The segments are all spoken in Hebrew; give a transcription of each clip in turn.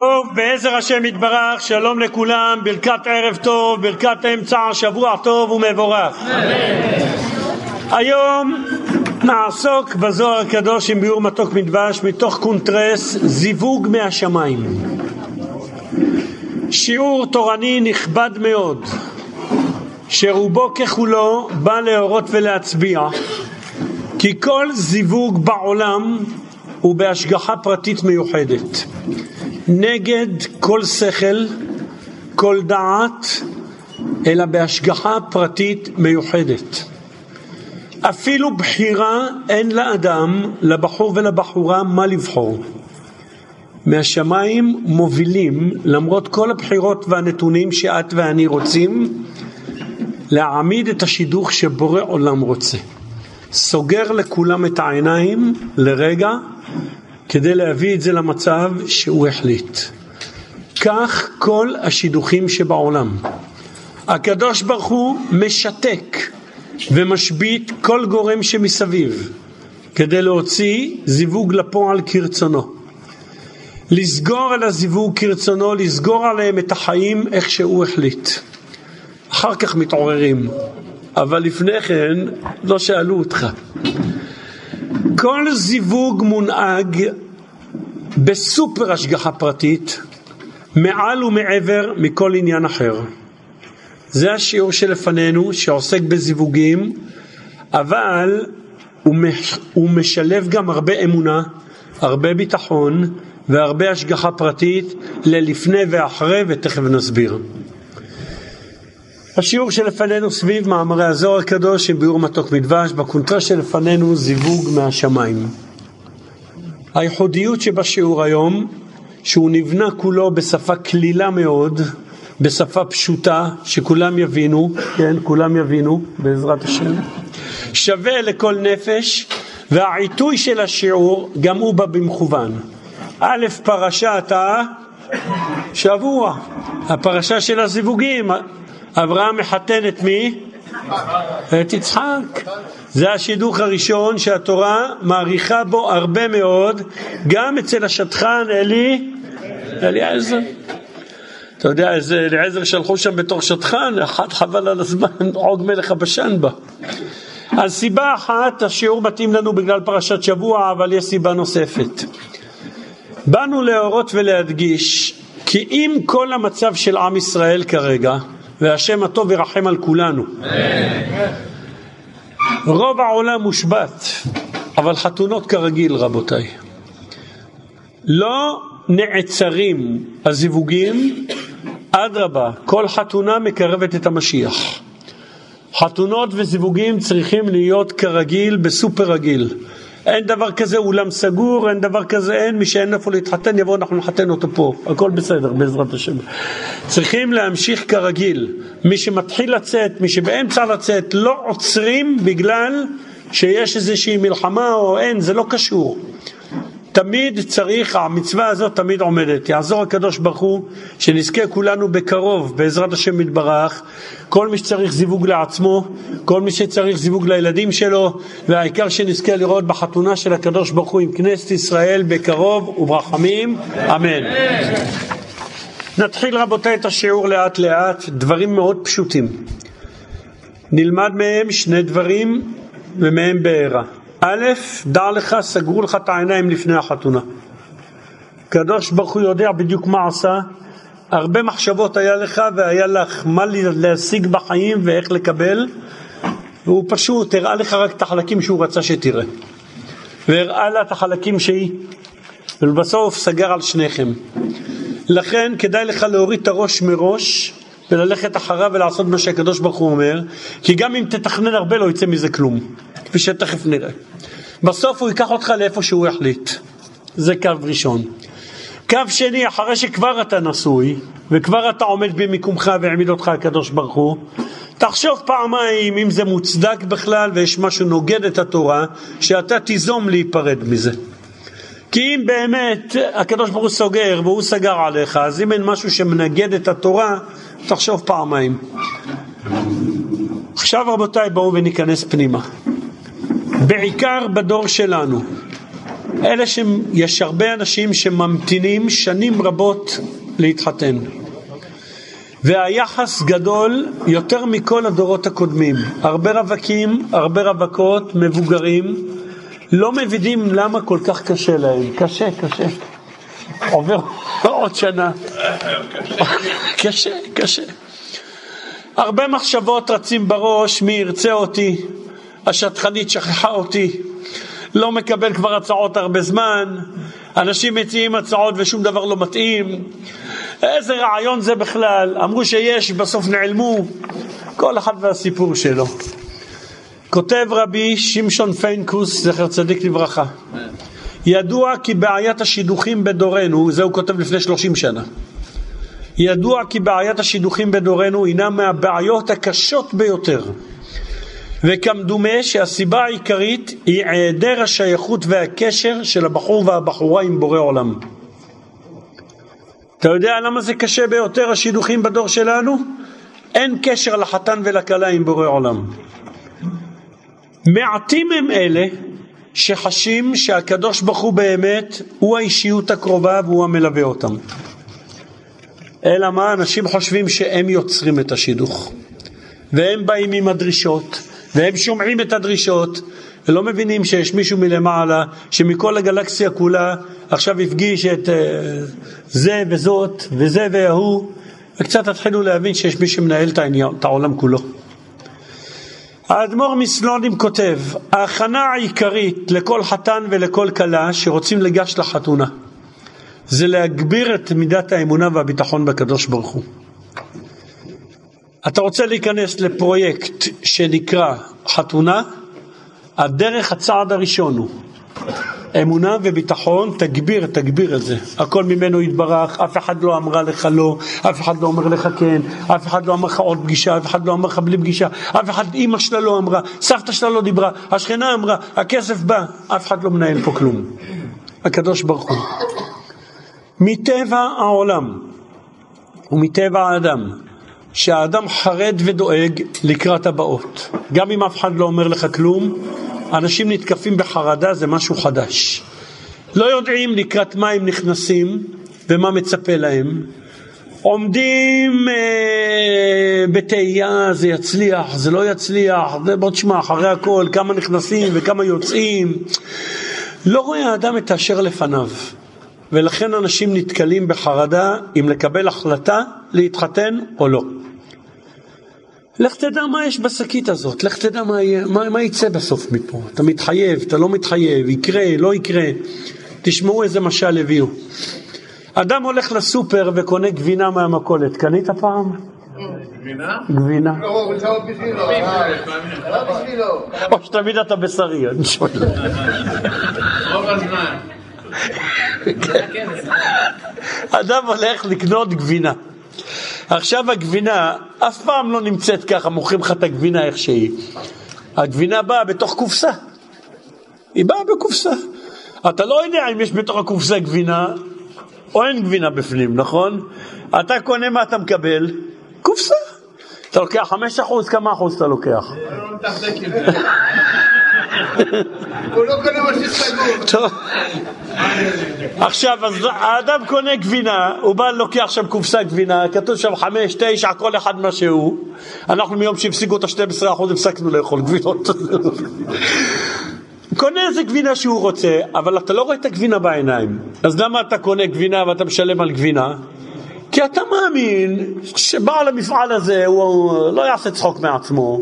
טוב, בעזר השם יתברך, שלום לכולם, ברכת ערב טוב, ברכת אמצע שבוע טוב ומבורך. היום נעסוק בזוהר הקדוש עם ביאור מתוק מדבש מתוך קונטרס זיווג מהשמיים. שיעור תורני נכבד מאוד, שרובו ככולו בא להורות ולהצביע כי כל זיווג בעולם הוא בהשגחה פרטית מיוחדת. נגד כל שכל, כל דעת, אלא בהשגחה פרטית מיוחדת. אפילו בחירה אין לאדם, לבחור ולבחורה, מה לבחור. מהשמיים מובילים, למרות כל הבחירות והנתונים שאת ואני רוצים, להעמיד את השידוך שבורא עולם רוצה. סוגר לכולם את העיניים לרגע כדי להביא את זה למצב שהוא החליט. כך כל השידוכים שבעולם. הקדוש ברוך הוא משתק ומשבית כל גורם שמסביב כדי להוציא זיווג לפועל כרצונו. לסגור על הזיווג כרצונו, לסגור עליהם את החיים איך שהוא החליט. אחר כך מתעוררים, אבל לפני כן לא שאלו אותך. כל זיווג מונהג בסופר השגחה פרטית, מעל ומעבר מכל עניין אחר. זה השיעור שלפנינו שעוסק בזיווגים, אבל הוא משלב גם הרבה אמונה, הרבה ביטחון והרבה השגחה פרטית ללפני ואחרי, ותכף נסביר. השיעור שלפנינו סביב מאמרי הזוהר הקדוש עם ביאור מתוק מדבש, בקונטרה שלפנינו זיווג מהשמיים. הייחודיות שבשיעור היום, שהוא נבנה כולו בשפה קלילה מאוד, בשפה פשוטה, שכולם יבינו, כן, כולם יבינו, בעזרת השם, שווה לכל נפש, והעיתוי של השיעור גם הוא בא במכוון. א', פרשת השבוע, הפרשה של הזיווגים, אברהם מחתן את מי? את יצחק. זה השידוך הראשון שהתורה מעריכה בו הרבה מאוד, גם אצל השטחן אלי, אליעזר. אתה יודע איזה אליעזר שלחו שם בתור שטחן, אחד חבל על הזמן, עוג מלך הבשן בה. אז סיבה אחת, השיעור מתאים לנו בגלל פרשת שבוע, אבל יש סיבה נוספת. באנו להורות ולהדגיש כי אם כל המצב של עם ישראל כרגע, והשם הטוב ירחם על כולנו. רוב העולם מושבת, אבל חתונות כרגיל רבותיי. לא נעצרים הזיווגים, אדרבה, כל חתונה מקרבת את המשיח. חתונות וזיווגים צריכים להיות כרגיל בסופר רגיל. אין דבר כזה אולם סגור, אין דבר כזה, אין מי שאין איפה להתחתן, יבוא אנחנו נחתן אותו פה, הכל בסדר בעזרת השם. צריכים להמשיך כרגיל, מי שמתחיל לצאת, מי שבאמצע לצאת, לא עוצרים בגלל שיש איזושהי מלחמה או אין, זה לא קשור. תמיד צריך, המצווה הזאת תמיד עומדת. יעזור הקדוש ברוך הוא שנזכה כולנו בקרוב, בעזרת השם יתברך, כל מי שצריך זיווג לעצמו, כל מי שצריך זיווג לילדים שלו, והעיקר שנזכה לראות בחתונה של הקדוש ברוך הוא עם כנסת ישראל בקרוב וברחמים, אמן. נתחיל רבותיי את השיעור לאט לאט, דברים מאוד פשוטים. נלמד מהם שני דברים ומהם בעירה. א', דע לך, סגרו לך את העיניים לפני החתונה. הקדוש ברוך הוא יודע בדיוק מה עשה, הרבה מחשבות היה לך והיה לך מה להשיג בחיים ואיך לקבל, והוא פשוט הראה לך רק את החלקים שהוא רצה שתראה. והראה לה את החלקים שהיא, ובסוף סגר על שניכם. לכן כדאי לך להוריד את הראש מראש וללכת אחריו ולעשות מה שהקדוש ברוך הוא אומר, כי גם אם תתכנן הרבה לא יצא מזה כלום, כפי שתכף נראה. בסוף הוא ייקח אותך לאיפה שהוא יחליט. זה קו ראשון. קו שני, אחרי שכבר אתה נשוי, וכבר אתה עומד במיקומך והעמיד אותך הקדוש ברוך הוא, תחשוב פעמיים אם זה מוצדק בכלל ויש משהו נוגד את התורה, שאתה תיזום להיפרד מזה. כי אם באמת הקדוש ברוך הוא סוגר והוא סגר עליך, אז אם אין משהו שמנגד את התורה, תחשוב פעמיים. עכשיו רבותיי בואו וניכנס פנימה. בעיקר בדור שלנו, אלה שיש הרבה אנשים שממתינים שנים רבות להתחתן. והיחס גדול יותר מכל הדורות הקודמים. הרבה רווקים, הרבה רווקות, מבוגרים, לא מבינים למה כל כך קשה להם. קשה, קשה. עובר עוד שנה. קשה, קשה. הרבה מחשבות רצים בראש, מי ירצה אותי, השטחנית שכחה אותי, לא מקבל כבר הצעות הרבה זמן, אנשים מציעים הצעות ושום דבר לא מתאים, איזה רעיון זה בכלל, אמרו שיש, בסוף נעלמו, כל אחד והסיפור שלו. כותב רבי שמשון פיינקוס, זכר צדיק לברכה, ידוע כי בעיית השידוכים בדורנו, זה הוא כותב לפני שלושים שנה, ידוע כי בעיית השידוכים בדורנו הינה מהבעיות הקשות ביותר. וכמדומה שהסיבה העיקרית היא היעדר השייכות והקשר של הבחור והבחורה עם בורא עולם. אתה יודע למה זה קשה ביותר השידוכים בדור שלנו? אין קשר לחתן ולכלה עם בורא עולם. מעטים הם אלה שחשים שהקדוש ברוך הוא באמת הוא האישיות הקרובה והוא המלווה אותם. אלא מה? אנשים חושבים שהם יוצרים את השידוך והם באים עם הדרישות והם שומעים את הדרישות ולא מבינים שיש מישהו מלמעלה שמכל הגלקסיה כולה עכשיו הפגיש את uh, זה וזאת וזה וההוא וקצת תתחילו להבין שיש מי שמנהל את, העניין, העולם כולו. האדמו"ר מסלונים כותב, ההכנה העיקרית לכל חתן ולכל כלה שרוצים לגש לחתונה זה להגביר את מידת האמונה והביטחון בקדוש ברוך הוא. אתה רוצה להיכנס לפרויקט שנקרא חתונה, הדרך הצעד הראשון הוא אמונה וביטחון, תגביר, תגביר את זה. הכל ממנו יתברך, אף אחד לא אמרה לך לא, אף אחד לא אומר לך כן, אף אחד לא אמר לך עוד פגישה, אף אחד לא אמר לך בלי פגישה, אף אחד, אימא שלה לא אמרה, סבתא שלה לא דיברה, השכנה אמרה, הכסף בא, אף אחד לא מנהל פה כלום. הקדוש ברוך הוא. מטבע העולם ומטבע האדם, שהאדם חרד ודואג לקראת הבאות. גם אם אף אחד לא אומר לך כלום, אנשים נתקפים בחרדה, זה משהו חדש. לא יודעים לקראת מה הם נכנסים ומה מצפה להם. עומדים אה, בתהייה, זה יצליח, זה לא יצליח, זה בוא תשמע, אחרי הכל, כמה נכנסים וכמה יוצאים. לא רואה האדם את אשר לפניו. ולכן אנשים נתקלים בחרדה אם לקבל החלטה להתחתן או לא. לך תדע מה יש בשקית הזאת, לך תדע מה, מה, מה יצא בסוף מפה. אתה מתחייב, אתה לא מתחייב, יקרה, לא יקרה. תשמעו איזה משל הביאו. אדם הולך לסופר וקונה גבינה מהמכולת, קנית פעם? גבינה? גבינה. או שתמיד אתה בשרי, אני שואל. רוב הזמן. אדם הולך לקנות גבינה. עכשיו הגבינה אף פעם לא נמצאת ככה, מוכרים לך את הגבינה איך שהיא. הגבינה באה בתוך קופסה. היא באה בקופסה. אתה לא יודע אם יש בתוך הקופסה גבינה או אין גבינה בפנים, נכון? אתה קונה מה אתה מקבל? קופסה. אתה לוקח חמש אחוז, כמה אחוז אתה לוקח? הוא לא קונה מה שסגור. עכשיו, אז האדם קונה גבינה, הוא בא לוקח שם קופסה גבינה, כתוב שם חמש, תשע, כל אחד מה שהוא. אנחנו מיום שהפסיקו את ה-12% הפסקנו לאכול גבינות. קונה איזה גבינה שהוא רוצה, אבל אתה לא רואה את הגבינה בעיניים. אז למה אתה קונה גבינה ואתה משלם על גבינה? כי אתה מאמין שבעל המפעל הזה הוא לא יעשה צחוק מעצמו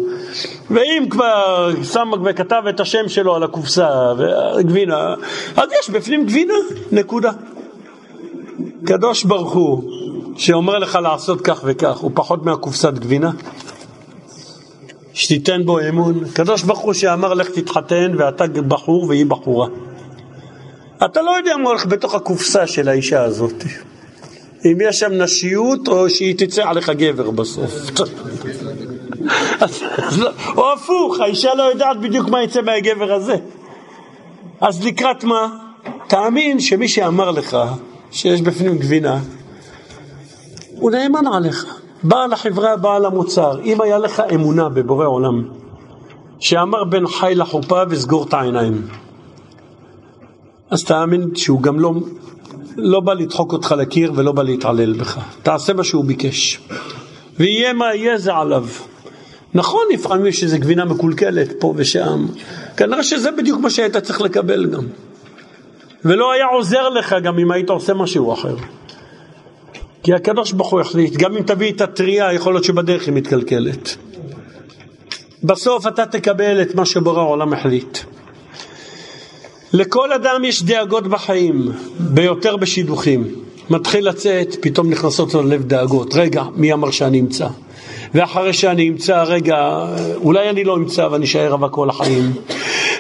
ואם כבר שם וכתב את השם שלו על הקופסה והגבינה אז יש בפנים גבינה, נקודה. קדוש ברוך הוא שאומר לך לעשות כך וכך הוא פחות מהקופסת גבינה? שתיתן בו אמון. קדוש ברוך הוא שאמר לך תתחתן ואתה בחור והיא בחורה. אתה לא יודע מה הולך בתוך הקופסה של האישה הזאת. אם יש שם נשיות או שהיא תצא עליך גבר בסוף. לא, או הפוך, האישה לא יודעת בדיוק מה יצא מהגבר הזה. אז לקראת מה? תאמין שמי שאמר לך שיש בפנים גבינה, הוא נאמן עליך. בעל החברה, בעל המוצר. אם היה לך אמונה בבורא עולם, שאמר בין חי לחופה וסגור את העיניים. אז תאמין שהוא גם לא, לא בא לדחוק אותך לקיר ולא בא להתעלל בך. תעשה מה שהוא ביקש. ויהיה מה יהיה זה עליו. נכון, לפעמים יש איזו גבינה מקולקלת פה ושם. כנראה שזה בדיוק מה שהיית צריך לקבל גם. ולא היה עוזר לך גם אם היית עושה משהו אחר. כי הקדוש ברוך הוא החליט, גם אם תביא את הטריה, יכול להיות שבדרך היא מתקלקלת. בסוף אתה תקבל את מה שבורא העולם החליט. לכל אדם יש דאגות בחיים, ביותר בשידוכים. מתחיל לצאת, פתאום נכנסות ללב דאגות. רגע, מי אמר שאני אמצא? ואחרי שאני אמצא, רגע, אולי אני לא אמצא ואני אשאר רווק כל החיים.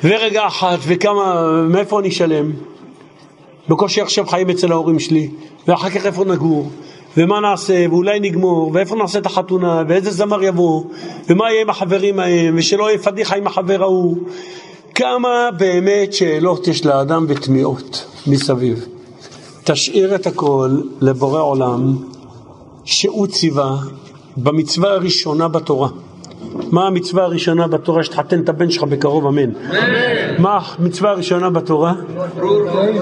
ורגע אחת, וכמה, מאיפה אני אשלם? בקושי עכשיו חיים אצל ההורים שלי, ואחר כך איפה נגור? ומה נעשה, ואולי נגמור, ואיפה נעשה את החתונה, ואיזה זמר יבוא, ומה יהיה עם החברים ההם, ושלא יהיה פדיחה עם החבר ההוא. כמה באמת שאלות יש לאדם ותמיהות מסביב. תשאיר את הכל לבורא עולם, שהוא ציווה במצווה הראשונה בתורה. מה המצווה הראשונה בתורה? שתחתן את הבן שלך בקרוב, אמן. מה המצווה הראשונה בתורה?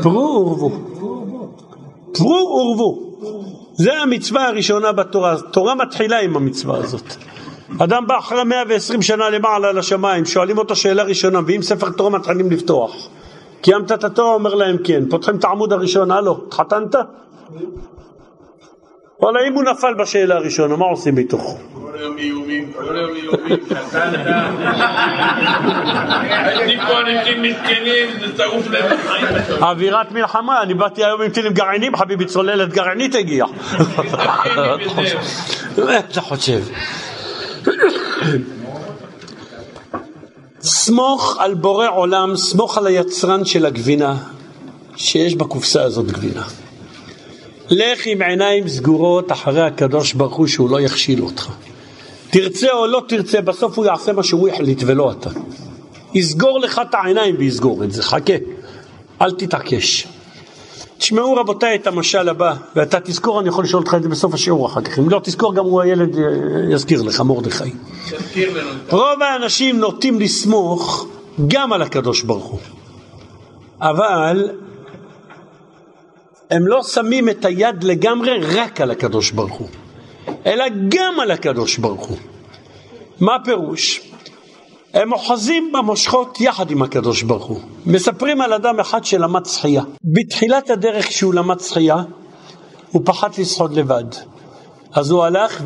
פרו ורבו. פרו ורבו. זה המצווה הראשונה בתורה. תורה מתחילה עם המצווה הזאת. אדם בא אחרי 120 שנה למעלה לשמיים, שואלים אותו שאלה ראשונה, ואם ספר תורה מתחילים לפתוח. קיימת את התורה? אומר להם כן. פותחים את העמוד הראשון, הלו, התחתנת? וואלה, אם הוא נפל בשאלה הראשונה, מה עושים איתו? כל היום איומים, כל היום איומים, חתנת. הייתי פה אנשים מסכנים, זה שרוף להם. אווירת מלחמה, אני באתי היום עם טילים גרעינים, חביבי, צוללת גרעינית הגיעה. מה אתה חושב? סמוך על בורא עולם, סמוך על היצרן של הגבינה, שיש בקופסה הזאת גבינה. לך עם עיניים סגורות אחרי הקדוש ברוך הוא שהוא לא יכשיל אותך. תרצה או לא תרצה, בסוף הוא יעשה מה שהוא החליט ולא אתה. יסגור לך את העיניים ויסגור את זה, חכה, אל תתעקש. תשמעו רבותיי את המשל הבא, ואתה תזכור, אני יכול לשאול אותך את זה בסוף השיעור אחר כך. אם לא תזכור, גם הוא הילד אה, יזכיר לך, מרדכי. רוב האנשים נוטים לסמוך גם על הקדוש ברוך הוא, אבל הם לא שמים את היד לגמרי רק על הקדוש ברוך הוא, אלא גם על הקדוש ברוך הוא. מה הפירוש? הם אוחזים במושכות יחד עם הקדוש ברוך הוא. מספרים על אדם אחד שלמד שחייה. בתחילת הדרך כשהוא למד שחייה, הוא פחד לשחות לבד. אז הוא הלך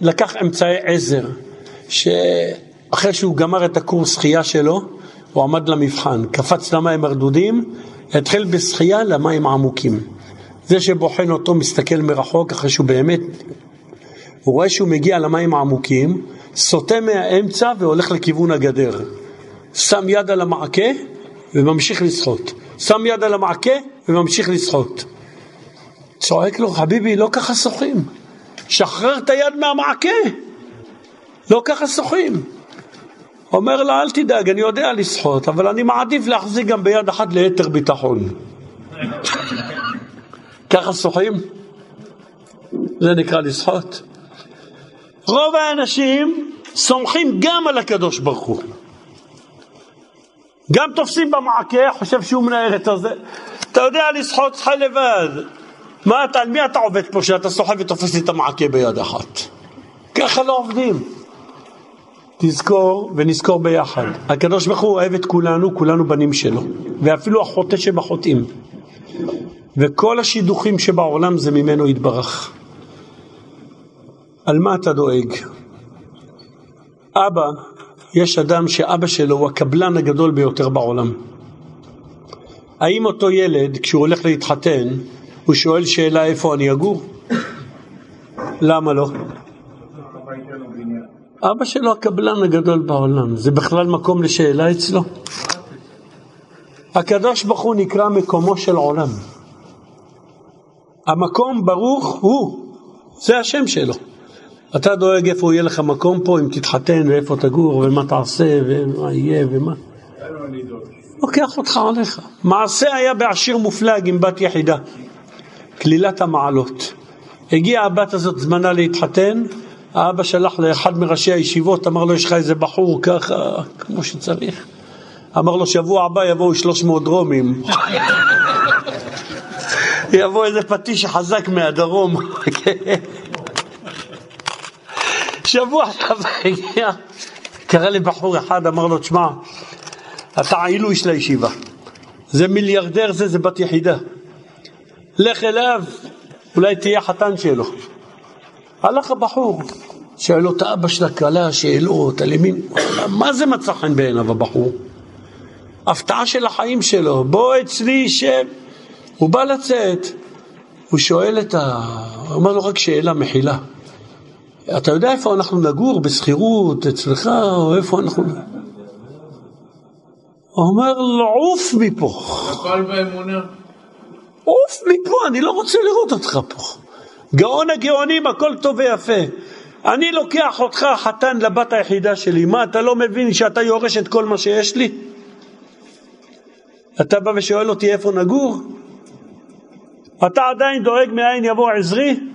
ולקח אמצעי עזר, שאחרי שהוא גמר את הקורס שחייה שלו, הוא עמד למבחן, קפץ למים הרדודים, התחיל בשחייה למים עמוקים. זה שבוחן אותו מסתכל מרחוק אחרי שהוא באמת, הוא רואה שהוא מגיע למים העמוקים, סוטה מהאמצע והולך לכיוון הגדר. שם יד על המעקה וממשיך לשחות. שם יד על המעקה וממשיך לשחות. צועק לו, חביבי, לא ככה שוחים. שחרר את היד מהמעקה. לא ככה שוחים. אומר לה, אל תדאג, אני יודע לשחות, אבל אני מעדיף להחזיק גם ביד אחת ליתר ביטחון. ככה שוחים? זה נקרא לשחות? רוב האנשים סומכים גם על הקדוש ברוך הוא. גם תופסים במעקה, חושב שהוא מנהל את הזה. אתה יודע לשחות לך לבד. מה אתה, על מי אתה עובד פה שאתה סוחב ותופס לי את המעקה ביד אחת? ככה לא עובדים. תזכור ונזכור ביחד. הקדוש ברוך הוא אוהב את כולנו, כולנו בנים שלו. ואפילו החוטא שבחוטאים. וכל השידוכים שבעולם זה ממנו יתברך. על מה אתה דואג? אבא, יש אדם שאבא שלו הוא הקבלן הגדול ביותר בעולם. האם אותו ילד, כשהוא הולך להתחתן, הוא שואל שאלה איפה אני אגור? למה לא? אבא שלו הקבלן הגדול בעולם, זה בכלל מקום לשאלה אצלו? הקדוש ברוך הוא נקרא מקומו של עולם. המקום ברוך הוא, זה השם שלו. אתה דואג איפה יהיה לך מקום פה, אם תתחתן, ואיפה תגור, ומה תעשה, ומה יהיה, ומה. לוקח אותך עליך. מעשה היה בעשיר מופלג עם בת יחידה, כלילת המעלות. הגיעה הבת הזאת זמנה להתחתן, האבא שלח לאחד מראשי הישיבות, אמר לו, יש לך איזה בחור ככה, כמו שצריך. אמר לו, שבוע הבא יבואו 300 דרומים. יבוא איזה פטיש חזק מהדרום. שבוע אחר הגיע, קרא לי בחור אחד, אמר לו, תשמע, אתה עילוי של הישיבה. זה מיליארדר זה, זה בת יחידה. לך אליו, אולי תהיה חתן שלו. הלך הבחור, שואל לו את אבא של הכלה שאלות, על ימין, מה זה מצא חן בעיניו הבחור? הפתעה של החיים שלו, בוא אצלי שב. הוא בא לצאת, הוא שואל את ה... הוא אומר לו רק שאלה מחילה. אתה יודע איפה אנחנו נגור, בשכירות, אצלך, או איפה אנחנו... הוא אומר לו, עוף מפה. נפל באמונה. עוף מפה, אני לא רוצה לראות אותך פה. גאון הגאונים, הכל טוב ויפה. אני לוקח אותך חתן לבת היחידה שלי, מה, אתה לא מבין שאתה יורש את כל מה שיש לי? אתה בא ושואל אותי איפה נגור? אתה עדיין דואג מאין יבוא עזרי?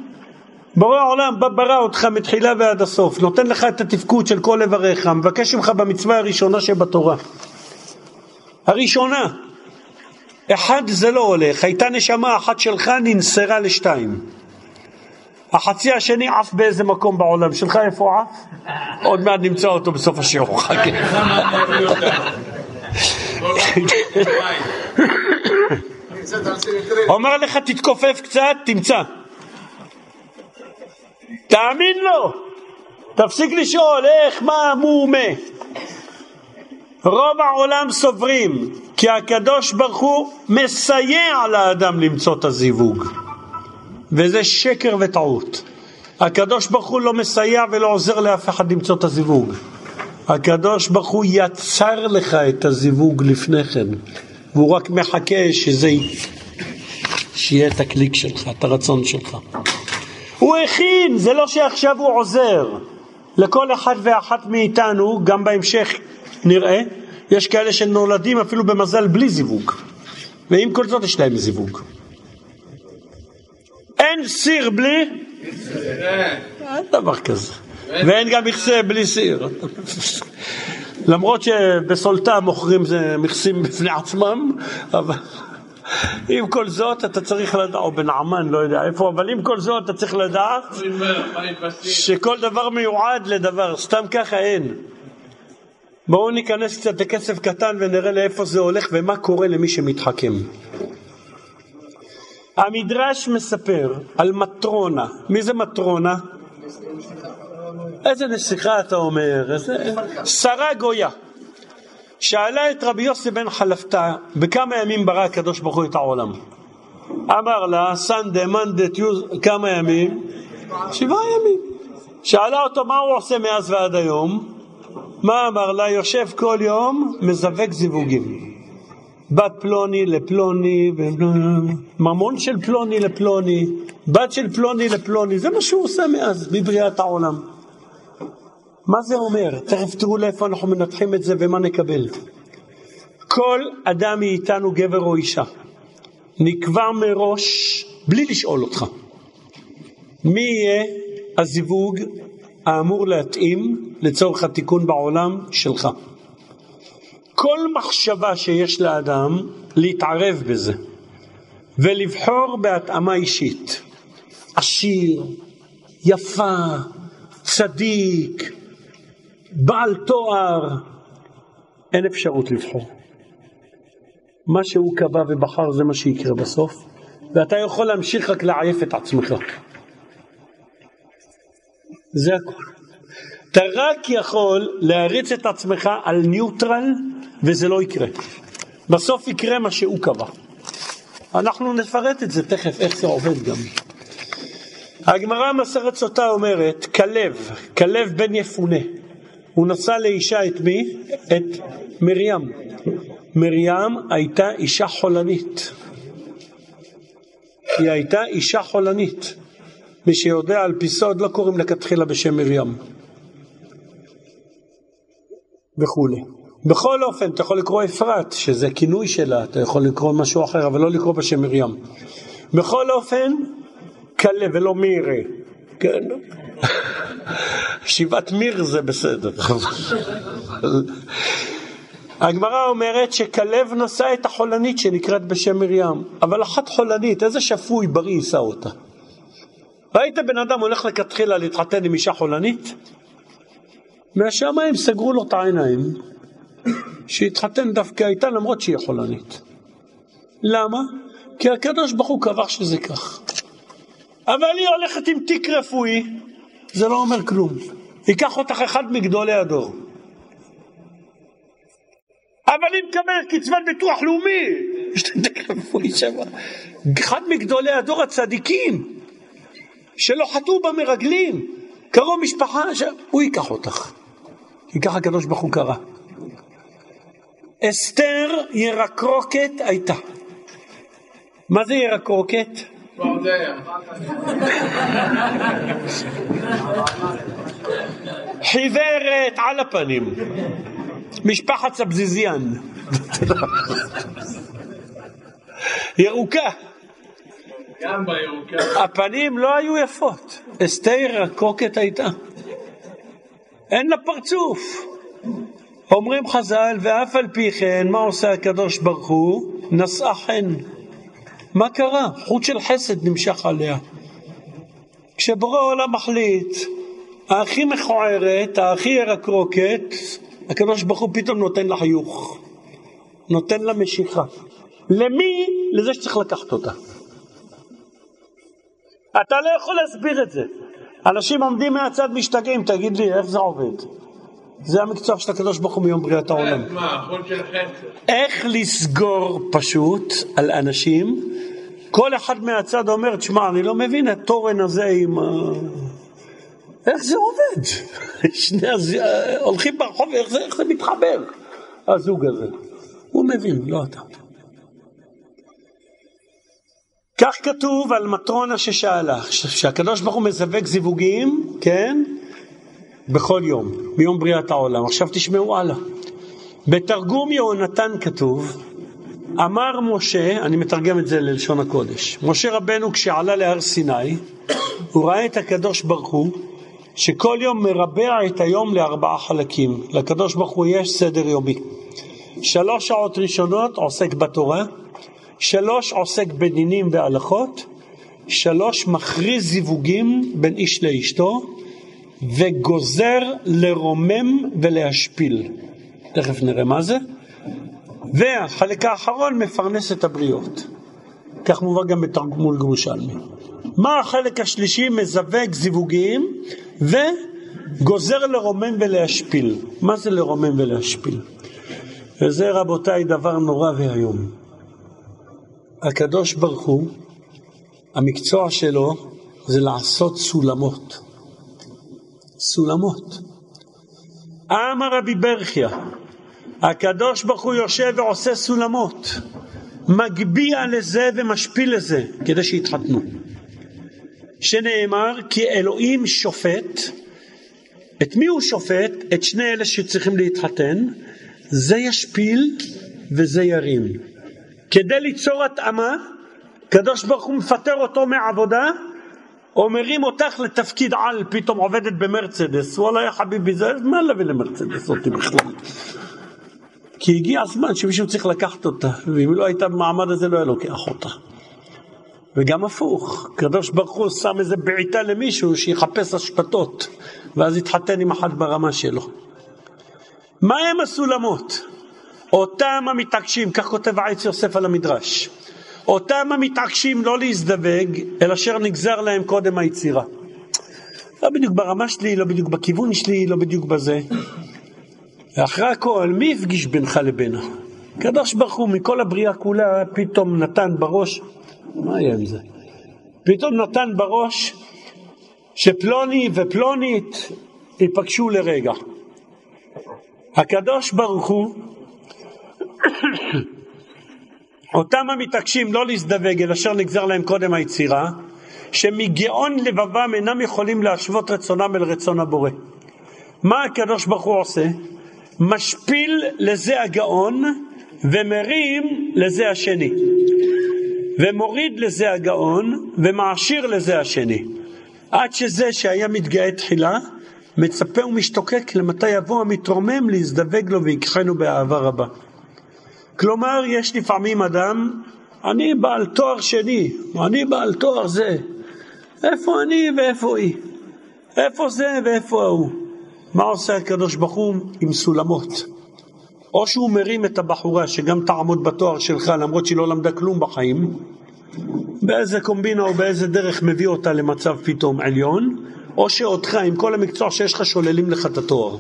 בורא העולם ברא אותך מתחילה ועד הסוף, נותן לך את התפקוד של כל איבריך, מבקש ממך במצווה הראשונה שבתורה. הראשונה, אחד זה לא הולך, הייתה נשמה אחת שלך ננסרה לשתיים. החצי השני עף באיזה מקום בעולם, שלך איפה עף? עוד מעט נמצא אותו בסוף השיעור, חכה. אומר לך תתכופף קצת, תמצא. תאמין לו, תפסיק לשאול איך, מה, מו, מה. רוב העולם סוברים כי הקדוש ברוך הוא מסייע לאדם למצוא את הזיווג וזה שקר וטעות. הקדוש ברוך הוא לא מסייע ולא עוזר לאף אחד למצוא את הזיווג. הקדוש ברוך הוא יצר לך את הזיווג לפני כן והוא רק מחכה שזה שיהיה את הקליק שלך, את הרצון שלך. הוא הכין, זה לא שעכשיו הוא עוזר. לכל אחד ואחת מאיתנו, גם בהמשך נראה, יש כאלה שנולדים אפילו במזל בלי זיווג, ועם כל זאת יש להם זיווג. אין סיר בלי? אין דבר כזה. ואין גם מכסה בלי סיר. למרות שבסולטה מוכרים מכסים בפני עצמם, אבל עם כל זאת אתה צריך לדעת, או בנעמן, לא יודע איפה, אבל עם כל זאת אתה צריך לדעת שכל דבר מיועד לדבר, סתם ככה אין. בואו ניכנס קצת לכסף קטן ונראה לאיפה זה הולך ומה קורה למי שמתחכם. המדרש מספר על מטרונה. מי זה מטרונה? איזה נסיכה אתה אומר? איזה... שרה גויה. שאלה את רבי יוסי בן חלפתא בכמה ימים ברא הקדוש ברוך הוא את העולם. אמר לה, סנדה, מנדה, טיוז, כמה ימים? שבעה ימים. שאלה אותו מה הוא עושה מאז ועד היום? מה אמר לה? יושב כל יום, מזווק זיווגים. בת פלוני לפלוני, ממון של פלוני לפלוני, בת של פלוני לפלוני, זה מה שהוא עושה מאז, מבריאת העולם. מה זה אומר? תכף תראו לאיפה אנחנו מנתחים את זה ומה נקבל. כל אדם מאיתנו, גבר או אישה, נקבע מראש, בלי לשאול אותך, מי יהיה הזיווג האמור להתאים לצורך התיקון בעולם שלך. כל מחשבה שיש לאדם, להתערב בזה ולבחור בהתאמה אישית. עשיר, יפה, צדיק, בעל תואר, אין אפשרות לבחור. מה שהוא קבע ובחר זה מה שיקרה בסוף, ואתה יכול להמשיך רק לעייף את עצמך. זה הכול. אתה רק יכול להריץ את עצמך על ניוטרל וזה לא יקרה. בסוף יקרה מה שהוא קבע. אנחנו נפרט את זה תכף, איך זה עובד גם. הגמרא מסרת סוטה אומרת, כלב, כלב בן יפונה, הוא נשא לאישה את מי? את מרים. מרים הייתה אישה חולנית. היא הייתה אישה חולנית. מי שיודע על פי סוד לא קוראים לכתחילה בשם מרים. וכולי. בכל אופן, אתה יכול לקרוא אפרת, שזה כינוי שלה, אתה יכול לקרוא משהו אחר, אבל לא לקרוא בשם מרים. בכל אופן, כלה ולא מירה, כן? שיבת מיר זה בסדר. הגמרא אומרת שכלב נשא את החולנית שנקראת בשם מרים, אבל אחת חולנית, איזה שפוי בריא יישא אותה? ראית בן אדם הולך לכתחילה להתחתן עם אישה חולנית? מהשמיים סגרו לו את העיניים, שהתחתן דווקא איתה למרות שהיא חולנית. למה? כי הקדוש ברוך הוא קבע שזה כך. אבל היא הולכת עם תיק רפואי, זה לא אומר כלום. ייקח אותך אחד מגדולי הדור. אבל היא מקבלת קצבת ביטוח לאומי, יש לי תיק רפואי שם. אחד מגדולי הדור הצדיקים, שלא חטאו במרגלים, קרוב משפחה, הוא ייקח אותך. כי ככה הקדוש ברוך הוא קרא. אסתר ירקרוקת הייתה. מה זה ירקרוקת? חיוורת על הפנים, משפחת סבזיזיאן, ירוקה. גם בירוקה. הפנים לא היו יפות, אסתר ירקרוקת הייתה. אין לה פרצוף. אומרים חז"ל, ואף על פי כן, מה עושה הקדוש ברוך הוא? נשאה חן. מה קרה? חוט של חסד נמשך עליה. כשבורא העולם מחליט, הכי מכוערת, הכי ירקרוקת, הקדוש ברוך הוא פתאום נותן לה חיוך, נותן לה משיכה. למי? לזה שצריך לקחת אותה. אתה לא יכול להסביר את זה. אנשים עומדים מהצד משתגעים, תגיד לי, איך זה עובד? זה המקצוע של הקדוש ברוך הוא מיום בריאת העולם. איך לסגור פשוט על אנשים, כל אחד מהצד אומר, תשמע, אני לא מבין את התורן הזה עם ה... איך זה עובד? שני הז... הולכים ברחוב, איך זה, איך זה מתחבר, הזוג הזה? הוא מבין, לא אתה. כך כתוב על מטרונה ששאלה, שהקדוש ברוך הוא מזווג זיווגים, כן? בכל יום, מיום בריאת העולם. עכשיו תשמעו הלאה. בתרגום יהונתן כתוב, אמר משה, אני מתרגם את זה ללשון הקודש, משה רבנו כשעלה להר סיני, הוא ראה את הקדוש ברוך הוא, שכל יום מרבע את היום לארבעה חלקים. לקדוש ברוך הוא יש סדר יומי. שלוש שעות ראשונות עוסק בתורה, שלוש עוסק בדינים והלכות, שלוש מכריז זיווגים בין איש לאשתו, וגוזר לרומם ולהשפיל. תכף נראה מה זה. והחלק האחרון מפרנס את הבריות. כך מובא גם בתרגמול גרושלמי. מה החלק השלישי? מזווג זיווגים וגוזר לרומם ולהשפיל. מה זה לרומם ולהשפיל? וזה רבותיי דבר נורא ואיום. הקדוש ברוך הוא, המקצוע שלו זה לעשות סולמות. סולמות. אמר רבי ברכיה, הקדוש ברוך הוא יושב ועושה סולמות, מגביה לזה ומשפיל לזה, כדי שיתחתנו. שנאמר כי אלוהים שופט, את מי הוא שופט? את שני אלה שצריכים להתחתן, זה ישפיל וזה ירים. כדי ליצור התאמה, קדוש ברוך הוא מפטר אותו מעבודה אומרים אותך לתפקיד על, פתאום עובדת במרצדס, וואלה יא חביבי, זה מה להביא למרצדס אותי בכלל? כי הגיע הזמן שמישהו צריך לקחת אותה, ואם לא הייתה במעמד הזה לא היה לוקח אותה. וגם הפוך, קדוש ברוך הוא שם איזה בעיטה למישהו שיחפש השפתות, ואז יתחתן עם אחת ברמה שלו. מה הם הסולמות? אותם המתעקשים, כך כותב העץ יוסף על המדרש. אותם המתעקשים לא להזדווג, אל אשר נגזר להם קודם היצירה. לא בדיוק ברמה שלי, לא בדיוק בכיוון שלי, לא בדיוק בזה. ואחרי הכל, מי הפגיש בינך לבינה? הקדוש ברוך הוא מכל הבריאה כולה פתאום נתן בראש, מה יהיה עם זה? פתאום נתן בראש שפלוני ופלונית ייפגשו לרגע. הקדוש ברוך הוא אותם המתעקשים לא להזדווג אל אשר נגזר להם קודם היצירה, שמגאון לבבם אינם יכולים להשוות רצונם אל רצון הבורא. מה הקדוש ברוך הוא עושה? משפיל לזה הגאון ומרים לזה השני. ומוריד לזה הגאון ומעשיר לזה השני. עד שזה שהיה מתגאה תחילה, מצפה ומשתוקק למתי יבוא המתרומם להזדווג לו ויקחנו באהבה רבה. כלומר, יש לפעמים אדם, אני בעל תואר שני, אני בעל תואר זה, איפה אני ואיפה היא? איפה זה ואיפה ההוא? מה עושה הקדוש ברוך הוא עם סולמות? או שהוא מרים את הבחורה שגם תעמוד בתואר שלך למרות שהיא לא למדה כלום בחיים, באיזה קומבינה או באיזה דרך מביא אותה למצב פתאום עליון, או שאותך עם כל המקצוע שיש לך שוללים לך את התואר.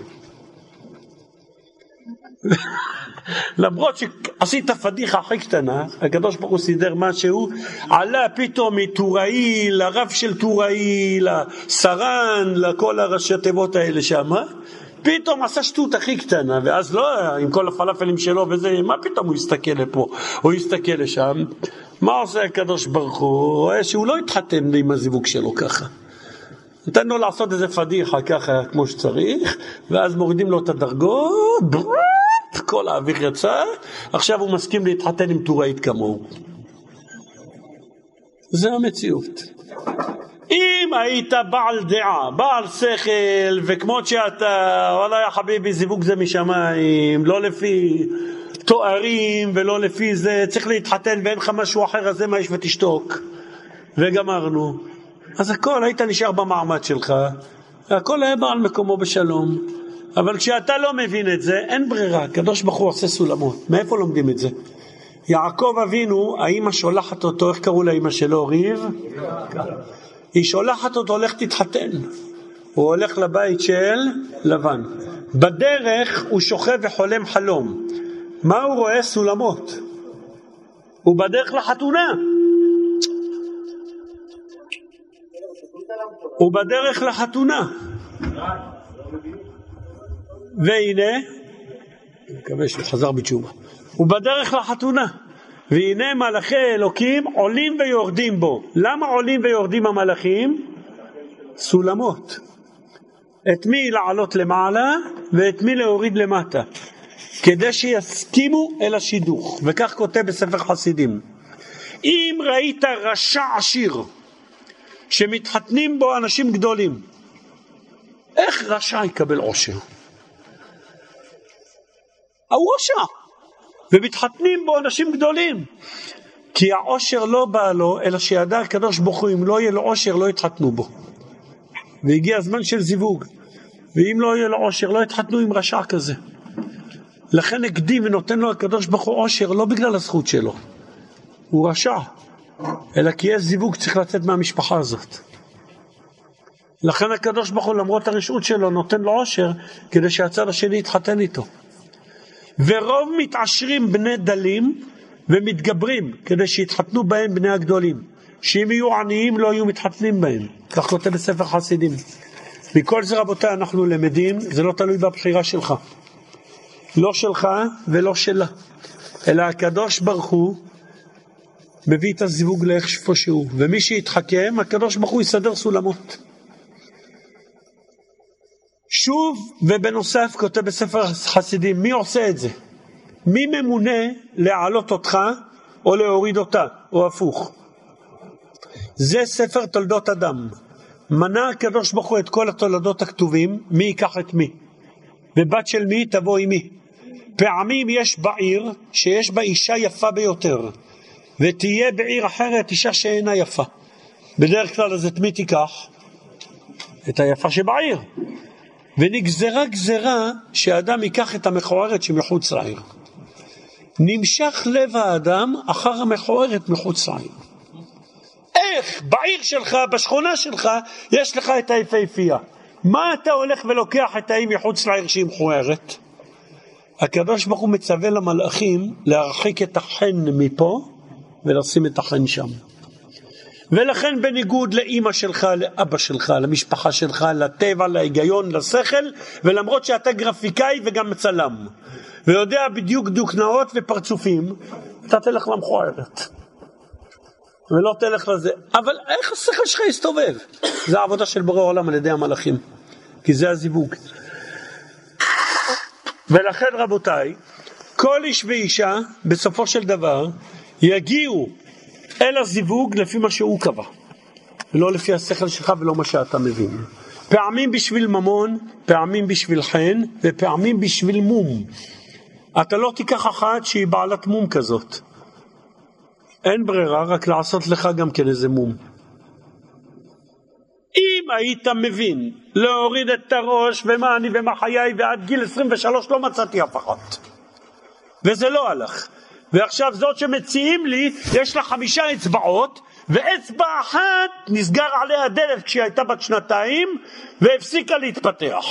למרות שעשית פדיחה הכי קטנה, הקדוש ברוך הוא סידר משהו, עלה פתאום מטוראי לרב של טוראי, לסרן, לכל הראשי התיבות האלה שם, פתאום עשה שטות הכי קטנה, ואז לא, עם כל הפלאפלים שלו וזה, מה פתאום הוא יסתכל לפה, או יסתכל לשם? מה עושה הקדוש ברוך הוא? הוא רואה שהוא לא התחתן עם הזיווג שלו ככה. נותן לו לעשות איזה פדיחה ככה כמו שצריך, ואז מורידים לו את הדרגות, כל האוויר יצא, עכשיו הוא מסכים להתחתן עם טוראית כמוהו. זה המציאות. אם היית בעל דעה, בעל שכל, וכמות שאתה, וואלה יא חביבי, זיווג זה משמיים, לא לפי תוארים ולא לפי זה, צריך להתחתן ואין לך משהו אחר, אז זה מה יש ותשתוק. וגמרנו. אז הכל, היית נשאר במעמד שלך, והכל היה בא על מקומו בשלום. אבל כשאתה לא מבין את זה, אין ברירה, הקדוש ברוך הוא עושה סולמות. מאיפה לומדים את זה? יעקב אבינו, האימא שולחת אותו, איך קראו לאימא שלו? ריב? היא שולחת אותו, לך תתחתן. הוא הולך לבית של לבן. בדרך הוא שוכב וחולם חלום. מה הוא רואה? סולמות. הוא בדרך לחתונה. הוא בדרך לחתונה. והנה, אני מקווה שהוא חזר בתשובה, הוא בדרך לחתונה. והנה מלאכי אלוקים עולים ויורדים בו. למה עולים ויורדים המלאכים? סולמות. את מי לעלות למעלה ואת מי להוריד למטה. כדי שיסכימו אל השידוך, וכך כותב בספר חסידים. אם ראית רשע עשיר שמתחתנים בו אנשים גדולים, איך רשע יקבל עושר? רשע, ומתחתנים בו אנשים גדולים. כי העושר לא בא לו, אלא שידע הקדוש ברוך הוא, אם לא יהיה לו עושר, לא יתחתנו בו. והגיע הזמן של זיווג, ואם לא יהיה לו עושר, לא יתחתנו עם רשע כזה. לכן הקדים ונותן לו הקדוש ברוך הוא עושר, לא בגלל הזכות שלו, הוא רשע, אלא כי יש זיווג צריך לצאת מהמשפחה הזאת. לכן הקדוש ברוך הוא למרות הרשעות שלו נותן לו עושר כדי שהצד השני יתחתן איתו. ורוב מתעשרים בני דלים ומתגברים כדי שיתחתנו בהם בני הגדולים. שאם יהיו עניים לא יהיו מתחתנים בהם. כך כותב בספר חסידים. מכל זה רבותיי אנחנו למדים, זה לא תלוי בבחירה שלך. לא שלך ולא שלה, אלא הקדוש ברוך הוא מביא את הזיווג לאיפה שהוא, ומי שיתחכם, הקדוש ברוך הוא יסדר סולמות. שוב ובנוסף כותב בספר חסידים, מי עושה את זה? מי ממונה להעלות אותך או להוריד אותה, או הפוך? זה ספר תולדות אדם. מנה הקדוש ברוך הוא את כל התולדות הכתובים, מי ייקח את מי. ובת של מי תבוא עם מי. פעמים יש בעיר שיש בה אישה יפה ביותר, ותהיה בעיר אחרת אישה שאינה יפה. בדרך כלל אז את מי תיקח? את היפה שבעיר. ונגזרה גזרה שאדם ייקח את המכוערת שמחוץ לעיר. נמשך לב האדם אחר המכוערת מחוץ לעיר. איך בעיר שלך, בשכונה שלך, יש לך את היפהפייה. מה אתה הולך ולוקח את ההיא מחוץ לעיר שהיא מכוערת? הקדוש ברוך הוא מצווה למלאכים להרחיק את החן מפה ולשים את החן שם. ולכן בניגוד לאימא שלך, לאבא שלך, למשפחה שלך, לטבע, להיגיון, לשכל, ולמרות שאתה גרפיקאי וגם צלם, ויודע בדיוק דוקנאות ופרצופים, אתה תלך למכוערת. ולא תלך לזה. אבל איך השכל שלך יסתובב? זה העבודה של בורא עולם על ידי המלאכים, כי זה הזיווג. ולכן רבותיי, כל איש ואישה בסופו של דבר יגיעו אל הזיווג לפי מה שהוא קבע, ולא לפי השכל שלך ולא מה שאתה מבין. פעמים בשביל ממון, פעמים בשביל חן ופעמים בשביל מום. אתה לא תיקח אחת שהיא בעלת מום כזאת. אין ברירה, רק לעשות לך גם כן איזה מום. אם היית מבין להוריד את הראש ומה אני ומה חיי ועד גיל 23 לא מצאתי אף אחת. וזה לא הלך. ועכשיו זאת שמציעים לי, יש לה חמישה אצבעות, ואצבע אחת נסגר עליה דלת כשהיא הייתה בת שנתיים, והפסיקה להתפתח.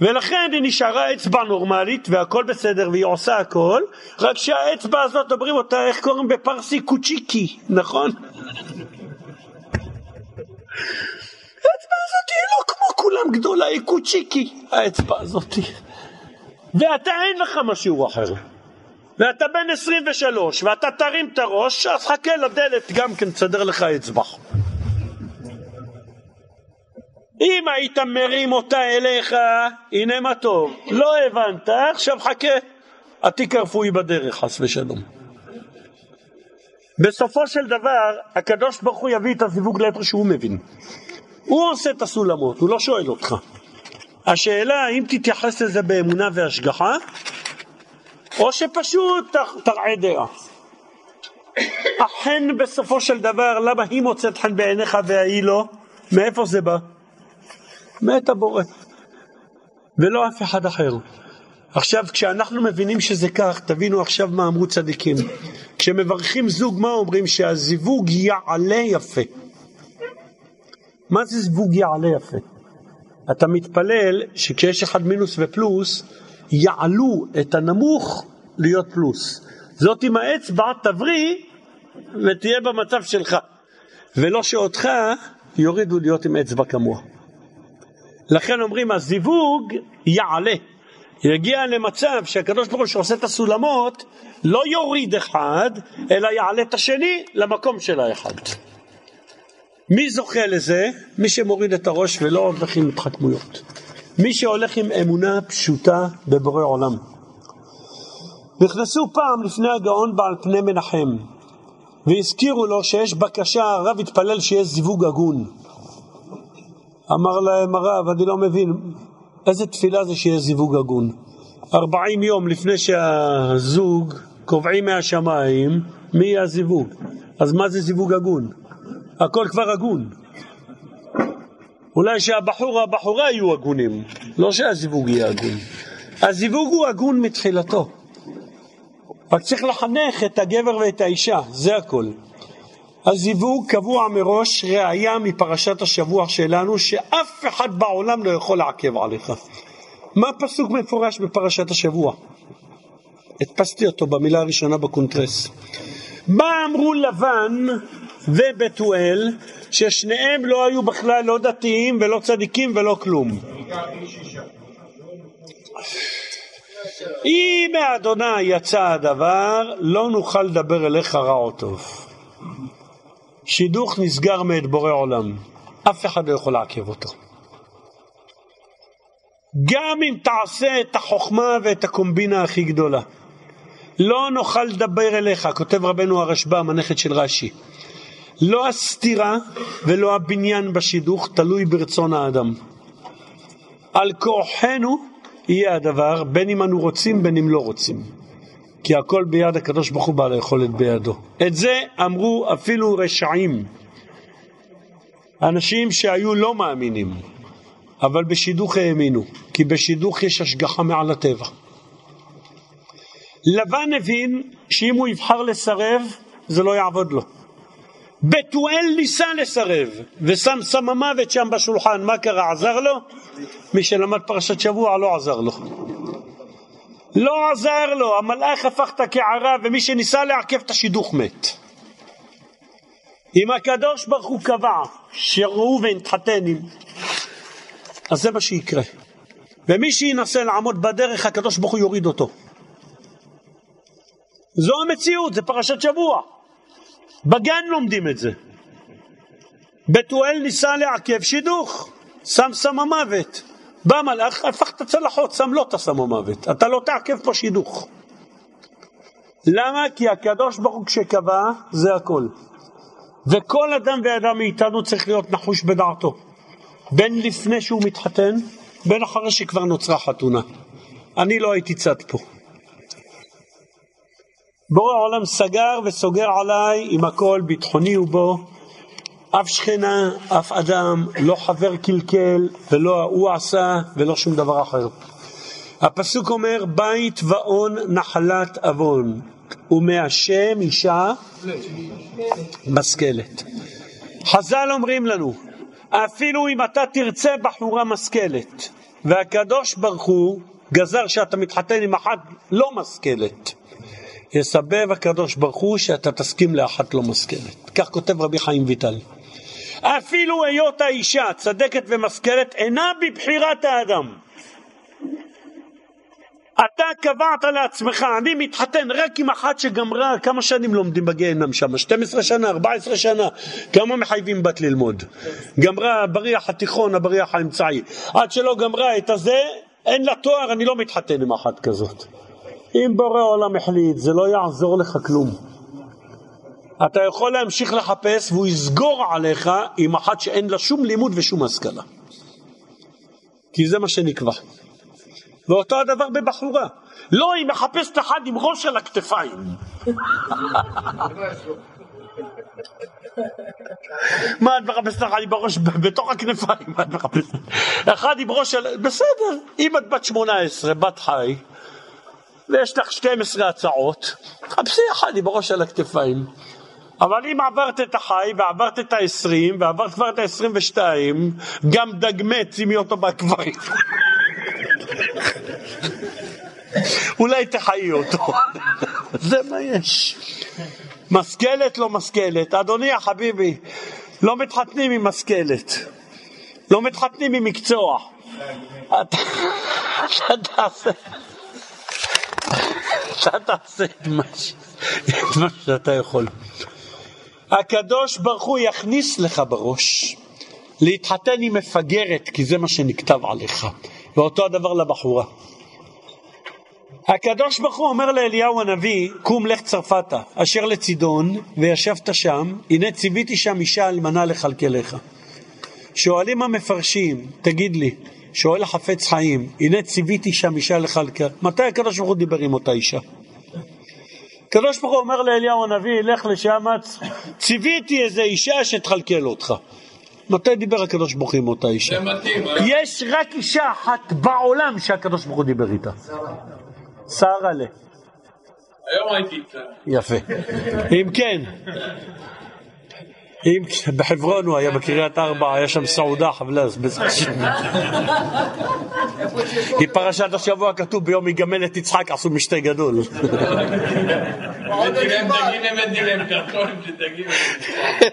ולכן היא נשארה אצבע נורמלית והכל בסדר והיא עושה הכל, רק שהאצבע הזאת אומרים אותה, איך קוראים בפרסי? קוצ'יקי, נכון? האצבע הזאת היא לא כמו כולם גדולה, היא קוצ'יקי, האצבע הזאת. ואתה אין לך משהו אחר. ואתה בן 23 ואתה תרים את הראש, אז חכה לדלת גם כן תסדר לך אצבע. אם היית מרים אותה אליך, הנה מה טוב. לא הבנת, עכשיו חכה. התיק הרפואי בדרך, חס ושלום. בסופו של דבר, הקדוש ברוך הוא יביא את הזיווג לאיפה שהוא מבין. הוא עושה את הסולמות, הוא לא שואל אותך. השאלה האם תתייחס לזה באמונה והשגחה, או שפשוט תרעה דעה. החן בסופו של דבר, למה היא מוצאת חן בעיניך והיא לא? מאיפה זה בא? מת הבורא, ולא אף אחד אחר. עכשיו, כשאנחנו מבינים שזה כך, תבינו עכשיו מה אמרו צדיקים. כשמברכים זוג, מה אומרים? שהזיווג יעלה יפה. מה זה זיווג יעלה יפה? אתה מתפלל שכשיש אחד מינוס ופלוס, יעלו את הנמוך להיות פלוס. זאת עם האצבע תבריא ותהיה במצב שלך, ולא שאותך יורידו להיות עם אצבע כמוה. לכן אומרים הזיווג יעלה, יגיע למצב שהקדוש ברוך הוא שעושה את הסולמות לא יוריד אחד, אלא יעלה את השני למקום של האחד. מי זוכה לזה? מי שמוריד את הראש ולא הולך עם התחכמויות. מי שהולך עם אמונה פשוטה בבורא עולם. נכנסו פעם לפני הגאון בעל פני מנחם והזכירו לו שיש בקשה, הרב התפלל שיש זיווג הגון. אמר להם הרב, אני לא מבין, איזה תפילה זה שיהיה זיווג הגון? ארבעים יום לפני שהזוג קובעים מהשמיים מי יהיה הזיווג. אז מה זה זיווג הגון? הכל כבר הגון. אולי שהבחור או הבחורה יהיו הגונים, לא שהזיווג יהיה הגון. הזיווג הוא הגון מתחילתו. רק צריך לחנך את הגבר ואת האישה, זה הכל. הזיווג קבוע מראש, ראיה מפרשת השבוע שלנו, שאף אחד בעולם לא יכול לעכב עליך. מה פסוק מפורש בפרשת השבוע? הדפסתי אותו במילה הראשונה בקונטרס. מה אמרו לבן ובתואל, ששניהם לא היו בכלל לא דתיים ולא צדיקים ולא כלום. אם מאדוני יצא הדבר, לא נוכל לדבר אליך רע או טוב. שידוך נסגר מאת בורא עולם, אף אחד לא יכול לעכב אותו. גם אם תעשה את החוכמה ואת הקומבינה הכי גדולה. לא נוכל לדבר אליך, כותב רבנו הרשב"ם, הנכד של רש"י. לא הסתירה ולא הבניין בשידוך תלוי ברצון האדם. על כורחנו יהיה הדבר, בין אם אנו רוצים בין אם לא רוצים. כי הכל ביד הקדוש ברוך הוא בעל היכולת בידו. את זה אמרו אפילו רשעים, אנשים שהיו לא מאמינים, אבל בשידוך האמינו, כי בשידוך יש השגחה מעל הטבע. לבן הבין שאם הוא יבחר לסרב, זה לא יעבוד לו. בתואל ניסה לסרב, ושם סם המוות שם בשולחן, מה קרה? עזר לו? מי שלמד פרשת שבוע לא עזר לו. לא עזר לו, המלאך הפך את הקערה ומי שניסה לעכב את השידוך מת. אם הקדוש ברוך הוא קבע שראובן תחתן עם, אז זה מה שיקרה. ומי שינסה לעמוד בדרך, הקדוש ברוך הוא יוריד אותו. זו המציאות, זה פרשת שבוע. בגן לומדים את זה. בתואל ניסה לעכב שידוך, שם סם המוות. בא מלאך, הפך את הצלחות, שם לו את הסם המוות. אתה לא תעכב פה שידוך. למה? כי הקדוש ברוך הוא כשקבע, זה הכל. וכל אדם ואדם מאיתנו צריך להיות נחוש בדעתו. בין לפני שהוא מתחתן, בין אחרי שכבר נוצרה חתונה. אני לא הייתי צד פה. בורא העולם סגר וסוגר עליי עם הכל ביטחוני ובו, אף שכנה, אף אדם, לא חבר קלקל ולא ההוא עשה ולא שום דבר אחר. הפסוק אומר בית ואון נחלת עוון ומהשם אישה משכלת. חז"ל אומרים לנו אפילו אם אתה תרצה בחורה משכלת והקדוש ברוך הוא גזר שאתה מתחתן עם אחת לא משכלת יסבב הקדוש ברוך הוא שאתה תסכים לאחת לא משכלת. כך כותב רבי חיים ויטל. אפילו היות האישה צדקת ומשכלת אינה בבחירת האדם. אתה קבעת לעצמך, אני מתחתן רק עם אחת שגמרה, כמה שנים לומדים בגיהנם שם? 12 שנה, 14 שנה, כמה מחייבים בת ללמוד? גמרה הבריח התיכון, הבריח האמצעי. עד שלא גמרה את הזה, אין לה תואר, אני לא מתחתן עם אחת כזאת. אם בורא עולם החליט, זה לא יעזור לך כלום. אתה יכול להמשיך לחפש והוא יסגור עליך עם אחת שאין לה שום לימוד ושום השכלה. כי זה מה שנקבע. ואותו הדבר בבחורה. לא, היא מחפשת אחד עם ראש על הכתפיים. מה את מחפשת אחד עם הראש בתוך הכנפיים? מה את מחפשת? אחד עם ראש על... בסדר, אם את בת 18, בת חי, ויש לך 12 הצעות, חפשי אחד עם הראש על הכתפיים. אבל אם עברת את החי ועברת את ה-20 ועברת כבר את ה-22, גם דגמט שימי אותו בקברים. אולי תחיי אותו. זה מה יש. משכלת לא משכלת. אדוני החביבי, לא מתחתנים עם משכלת. לא מתחתנים עם מקצוע. אתה תעשה... אתה תעשה את מה שאתה יכול. הקדוש ברוך הוא יכניס לך בראש להתחתן עם מפגרת, כי זה מה שנכתב עליך. ואותו הדבר לבחורה. הקדוש ברוך הוא אומר לאליהו הנביא, קום לך צרפתה, אשר לצידון, וישבת שם, הנה ציוויתי שם אישה אלמנה לכלכלך. שואלים המפרשים, תגיד לי, שואל החפץ חיים, הנה ציוויתי שם אישה לכלכל, מתי הקדוש ברוך הוא דיבר עם אותה אישה? הקדוש ברוך הוא אומר לאליהו הנביא, לך לשם, ציוויתי איזה אישה שתכלכל אותך. מתי דיבר הקדוש ברוך הוא עם אותה אישה? אה? יש רק אישה אחת בעולם שהקדוש ברוך הוא דיבר איתה. שרה ל. היום הייתי איתה. יפה. אם כן, אם בחברון הוא היה בקריית ארבע, היה שם סעודה חבלז, כי פרשת השבוע כתוב ביום יגמל את יצחק עשו משתה גדול.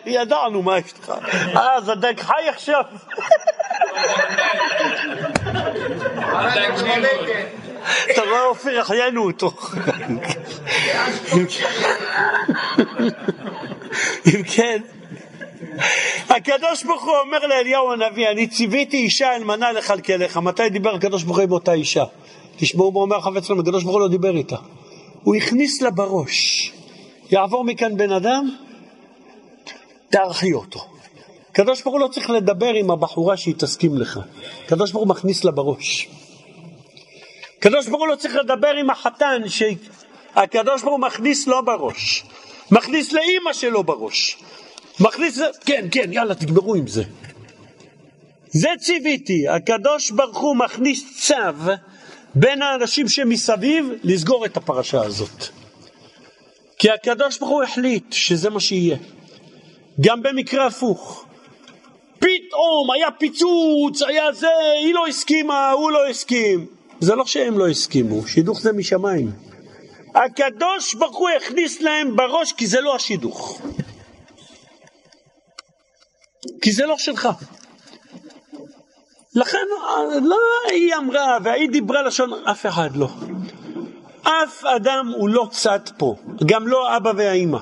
ידענו מה יש לך. אה, זה דג חי עכשיו. אתה רואה אופיר, החיינו אותו. אם כן, הקדוש ברוך הוא אומר לאליהו הנביא, אני ציוויתי אישה אלמנה לכלכלך. מתי דיבר הקדוש ברוך הוא עם אותה אישה? תשמעו מה אומר חפץ חיים, הקדוש ברוך הוא לא דיבר איתה. הוא הכניס לה בראש. יעבור מכאן בן אדם, תערכי אותו. הקדוש ברוך הוא לא צריך לדבר עם הבחורה שהיא תסכים לך. הקדוש ברוך הוא מכניס לה בראש. הקדוש ברוך הוא לא צריך לדבר עם החתן שהקדוש ברוך הוא מכניס לו בראש. מכניס לאימא שלו בראש. מכניס, כן, כן, יאללה, תגמרו עם זה. זה ציוויתי, הקדוש ברוך הוא מכניס צו בין האנשים שמסביב לסגור את הפרשה הזאת. כי הקדוש ברוך הוא החליט שזה מה שיהיה. גם במקרה הפוך. פתאום היה פיצוץ, היה זה, היא לא הסכימה, הוא לא הסכים. זה לא שהם לא הסכימו, שידוך זה משמיים. הקדוש ברוך הוא הכניס להם בראש כי זה לא השידוך. כי זה לא שלך. לכן לא היא אמרה והיא דיברה לשון אף אחד לא. אף אדם הוא לא צד פה, גם לא אבא והאימא.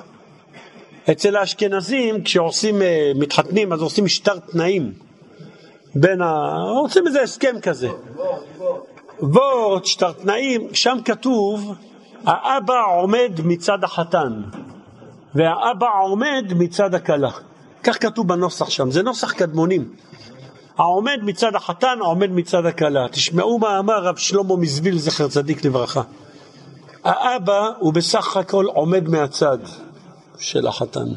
אצל האשכנזים כשעושים, אה, מתחתנים אז עושים משטר תנאים בין ה... עושים איזה הסכם כזה. וורט, שטר תנאים, שם כתוב האבא עומד מצד החתן והאבא עומד מצד הכלה. כך כתוב בנוסח שם, זה נוסח קדמונים. העומד מצד החתן, העומד מצד הכלה. תשמעו מה אמר רב שלמה מזוויל, זכר צדיק לברכה. האבא הוא בסך הכל עומד מהצד של החתן.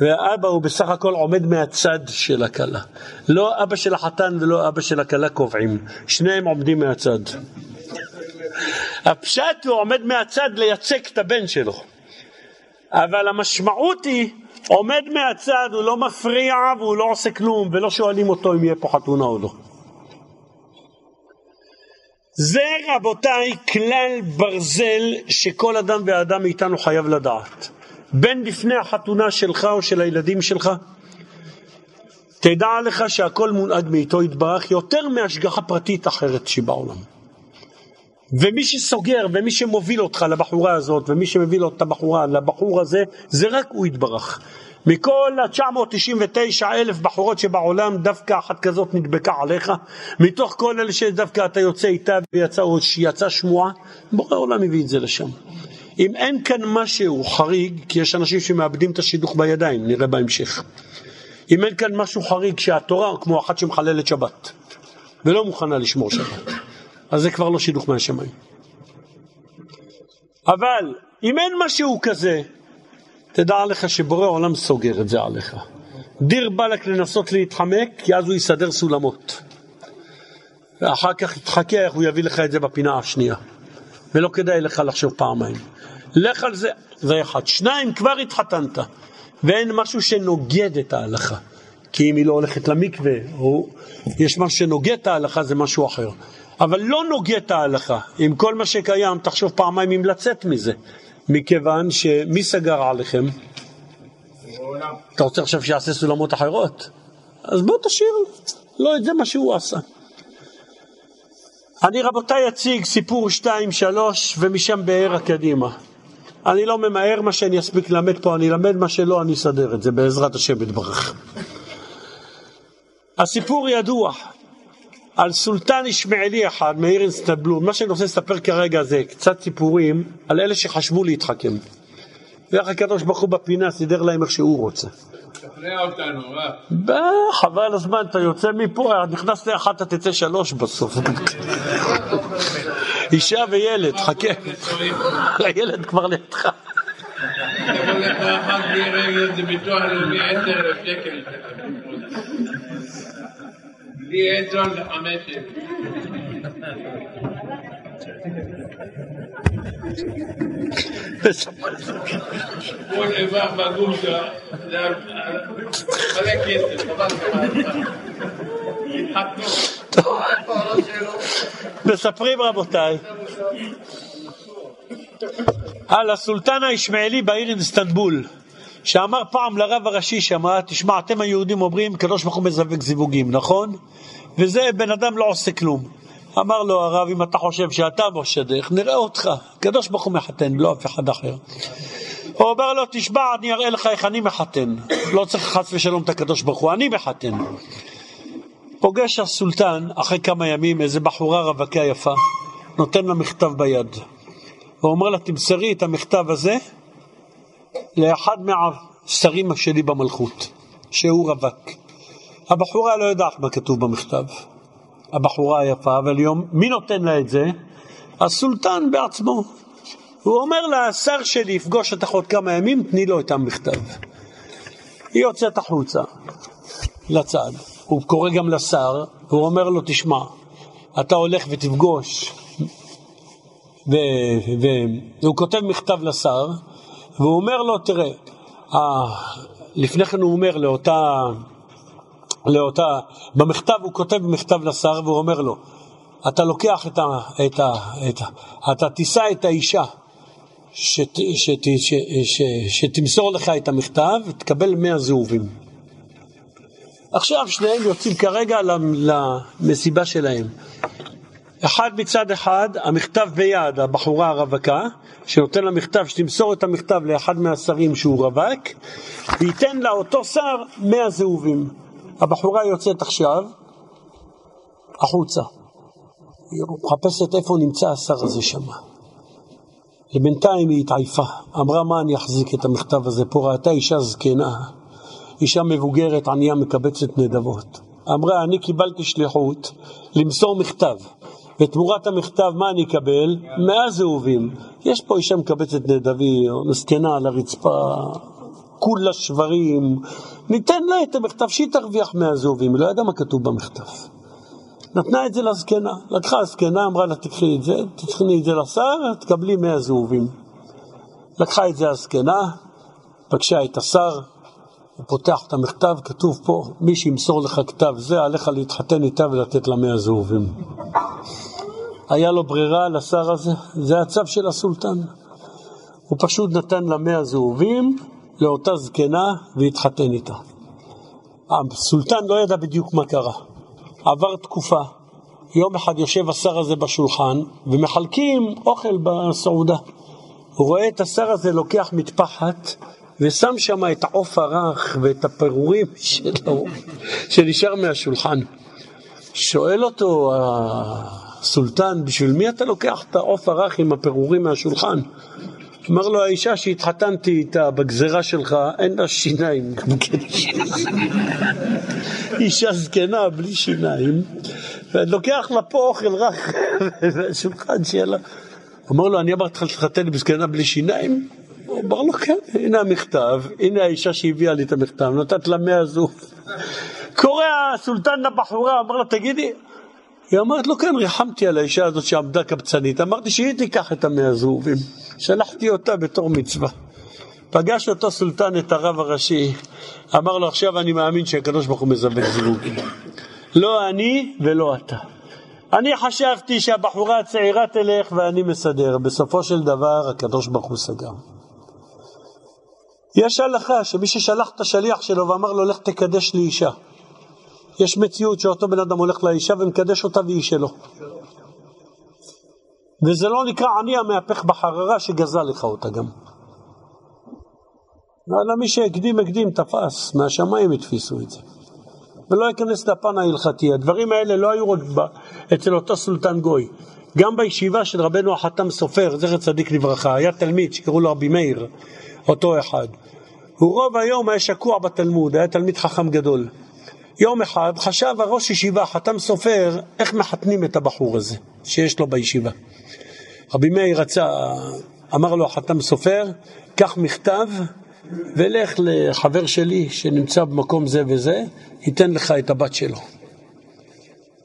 והאבא הוא בסך הכל עומד מהצד של הכלה. לא אבא של החתן ולא אבא של הכלה קובעים, שניהם עומדים מהצד. הפשט הוא עומד מהצד לייצג את הבן שלו. אבל המשמעות היא, עומד מהצד, הוא לא מפריע והוא לא עושה כלום, ולא שואלים אותו אם יהיה פה חתונה או לא. זה רבותיי כלל ברזל שכל אדם ואדם מאיתנו חייב לדעת. בין לפני החתונה שלך או של הילדים שלך, תדע לך שהכל מונהג מאיתו יתברך יותר מהשגחה פרטית אחרת שבעולם. ומי שסוגר ומי שמוביל אותך לבחורה הזאת ומי שמביא את הבחורה לבחור הזה זה רק הוא יתברך. מכל ה-999 אלף בחורות שבעולם דווקא אחת כזאת נדבקה עליך. מתוך כל אלה שדווקא אתה יוצא איתה ויצא או שיצא שמועה בורא עולם הביא את זה לשם. אם אין כאן משהו חריג כי יש אנשים שמאבדים את השידוך בידיים נראה בהמשך. אם אין כאן משהו חריג שהתורה כמו אחת שמחללת שבת ולא מוכנה לשמור שבת אז זה כבר לא שידוך מהשמיים. אבל אם אין משהו כזה, תדע לך שבורא עולם סוגר את זה עליך. דיר באלק לנסות להתחמק, כי אז הוא יסדר סולמות. ואחר כך תחכה איך הוא יביא לך את זה בפינה השנייה. ולא כדאי לך לחשוב פעמיים. לך על זה, זה אחד. שניים, כבר התחתנת, ואין משהו שנוגד את ההלכה. כי אם היא לא הולכת למקווה, או יש משהו שנוגד את ההלכה, זה משהו אחר. אבל לא נוגע את ההלכה. עם כל מה שקיים, תחשוב פעמיים אם לצאת מזה. מכיוון שמי סגר עליכם? אתה רוצה עכשיו שיעשה סולמות אחרות? אז בוא תשאיר, לא את זה מה שהוא עשה. אני רבותיי אציג סיפור 2-3 ומשם בערה קדימה. אני לא ממהר מה שאני אספיק ללמד פה, אני אלמד מה שלא, אני אסדר את זה בעזרת השם יתברך. הסיפור ידוע, על סולטן ישמעאלי אחד מאיר אינסטנבלון, מה שאני רוצה לספר כרגע זה קצת סיפורים על אלה שחשבו להתחכם. ואיך הקדוש ברוך הוא בפינה סידר להם איך שהוא רוצה. תשכנע אותנו, מה? חבל הזמן, אתה יוצא מפה, נכנס לאחת, אתה תצא שלוש בסוף. אישה וילד, חכה. הילד כבר לידך. תבוא לך אחת בלי רגל, זה ביטוח לאומי 10,000 שקל. בלי עזון זה חמש כל איבר בגוף שלך, זה מלא כסף, מספרים רבותיי. על הסולטן הישמעאלי בעיר אינסטנבול שאמר פעם לרב הראשי שאמר, תשמע, אתם היהודים אומרים, קדוש ברוך הוא מזווק זיווגים, נכון? וזה בן אדם לא עושה כלום. אמר לו הרב, אם אתה חושב שאתה משדך, נראה אותך. קדוש ברוך הוא מחתן, לא אף אחד אחר. הוא אומר לו, תשמע, אני אראה לך איך אני מחתן. לא צריך חס ושלום את הקדוש ברוך הוא, אני מחתן. פוגש הסולטן, אחרי כמה ימים, איזה בחורה רווקה יפה, נותן לה מכתב ביד. הוא אומר לה, תמסרי את המכתב הזה לאחד מהשרים שלי במלכות, שהוא רווק. הבחורה לא יודעת מה כתוב במכתב, הבחורה היפה, אבל יום, מי נותן לה את זה? הסולטן בעצמו. הוא אומר לה, השר שלי יפגוש אותך עוד כמה ימים, תני לו את המכתב. היא יוצאת החוצה, לצד. הוא קורא גם לשר, והוא אומר לו, תשמע, אתה הולך ותפגוש, והוא כותב מכתב לשר, והוא אומר לו, תראה, אה, לפני כן הוא אומר לאותה, לאותה, במכתב הוא כותב מכתב לשר והוא אומר לו, אתה לוקח את ה... את ה, את ה אתה תישא את האישה שת, שת, ש, ש, שתמסור לך את המכתב ותקבל מאה זהובים. עכשיו שניהם יוצאים כרגע למסיבה שלהם. אחד מצד אחד, המכתב ביד, הבחורה הרווקה, שנותן לה מכתב, שתמסור את המכתב לאחד מהשרים שהוא רווק, וייתן לה אותו שר מאה זהובים. הבחורה יוצאת עכשיו החוצה. היא מחפשת איפה נמצא השר הזה שם. ובינתיים היא התעייפה. אמרה, מה אני אחזיק את המכתב הזה פה? ראתה אישה זקנה, אישה מבוגרת, ענייה, מקבצת נדבות. אמרה, אני קיבלתי שליחות למסור מכתב, ותמורת המכתב מה אני אקבל? מאה זהובים. יש פה אישה מקבצת נדבי, זקנה על הרצפה, כולה שברים, ניתן לה את המכתב שהיא תרוויח מאה זהובים, היא לא ידעה מה כתוב במכתב. נתנה את זה לזקנה, לקחה הזקנה, אמרה לה תקחי את זה, תקחי את זה לשר, תקבלי מאה זהובים. לקחה את זה הזקנה, פגשה את השר, הוא פותח את המכתב, כתוב פה, מי שימסור לך כתב זה, עליך להתחתן איתה ולתת לה מאה זהובים. היה לו ברירה לשר הזה, זה הצו של הסולטן. הוא פשוט נתן לה מאה זהובים לאותה זקנה והתחתן איתה. הסולטן לא ידע בדיוק מה קרה. עבר תקופה, יום אחד יושב השר הזה בשולחן ומחלקים אוכל בסעודה. הוא רואה את השר הזה לוקח מטפחת ושם שם את העוף הרך ואת הפירורים שלו, שנשאר מהשולחן. שואל אותו הסולטן, בשביל מי אתה לוקח את העוף הרך עם הפירורים מהשולחן? אמר לו, האישה שהתחתנתי איתה בגזרה שלך, אין לה שיניים כן. אישה זקנה בלי שיניים, ואני לוקח לה פה אוכל רך מהשולחן שיהיה לה... אמר לו, אני אמרתי לך להתחתן בזקנה בלי שיניים? הוא אמר לו, כן, הנה המכתב, הנה האישה שהביאה לי את המכתב, נתת לה מאה זו. קורא הסולטן לבחורה, אמר לה, תגידי, היא אמרת לו, כן, ריחמתי על האישה הזאת שעמדה קבצנית, אמרתי שהיא תיקח את המאה זהובים. שלחתי אותה בתור מצווה. פגש אותו סולטן את הרב הראשי, אמר לו, עכשיו אני מאמין שהקדוש ברוך הוא מזווג זיווגים. לא אני ולא אתה. אני חשבתי שהבחורה הצעירה תלך ואני מסדר. בסופו של דבר הקדוש ברוך הוא סגר. יש הלכה שמי ששלח את השליח שלו ואמר לו לך תקדש לי אישה. יש מציאות שאותו בן אדם הולך לאישה ומקדש אותה והיא שלו. וזה לא נקרא עני המהפך בחררה שגזל לך אותה גם. אלא מי שהקדים הקדים תפס, מהשמיים התפיסו את זה. ולא אכנס לפן ההלכתי. הדברים האלה לא היו רק אצל אותו סולטן גוי. גם בישיבה של רבנו החתם סופר, זכר צדיק לברכה, היה תלמיד שקראו לו רבי מאיר, אותו אחד. הוא רוב היום היה שקוע בתלמוד, היה תלמיד חכם גדול. יום אחד חשב הראש ישיבה, חתם סופר, איך מחתנים את הבחור הזה שיש לו בישיבה. רבי מאיר רצה, אמר לו החתם סופר, קח מכתב ולך לחבר שלי שנמצא במקום זה וזה, ייתן לך את הבת שלו.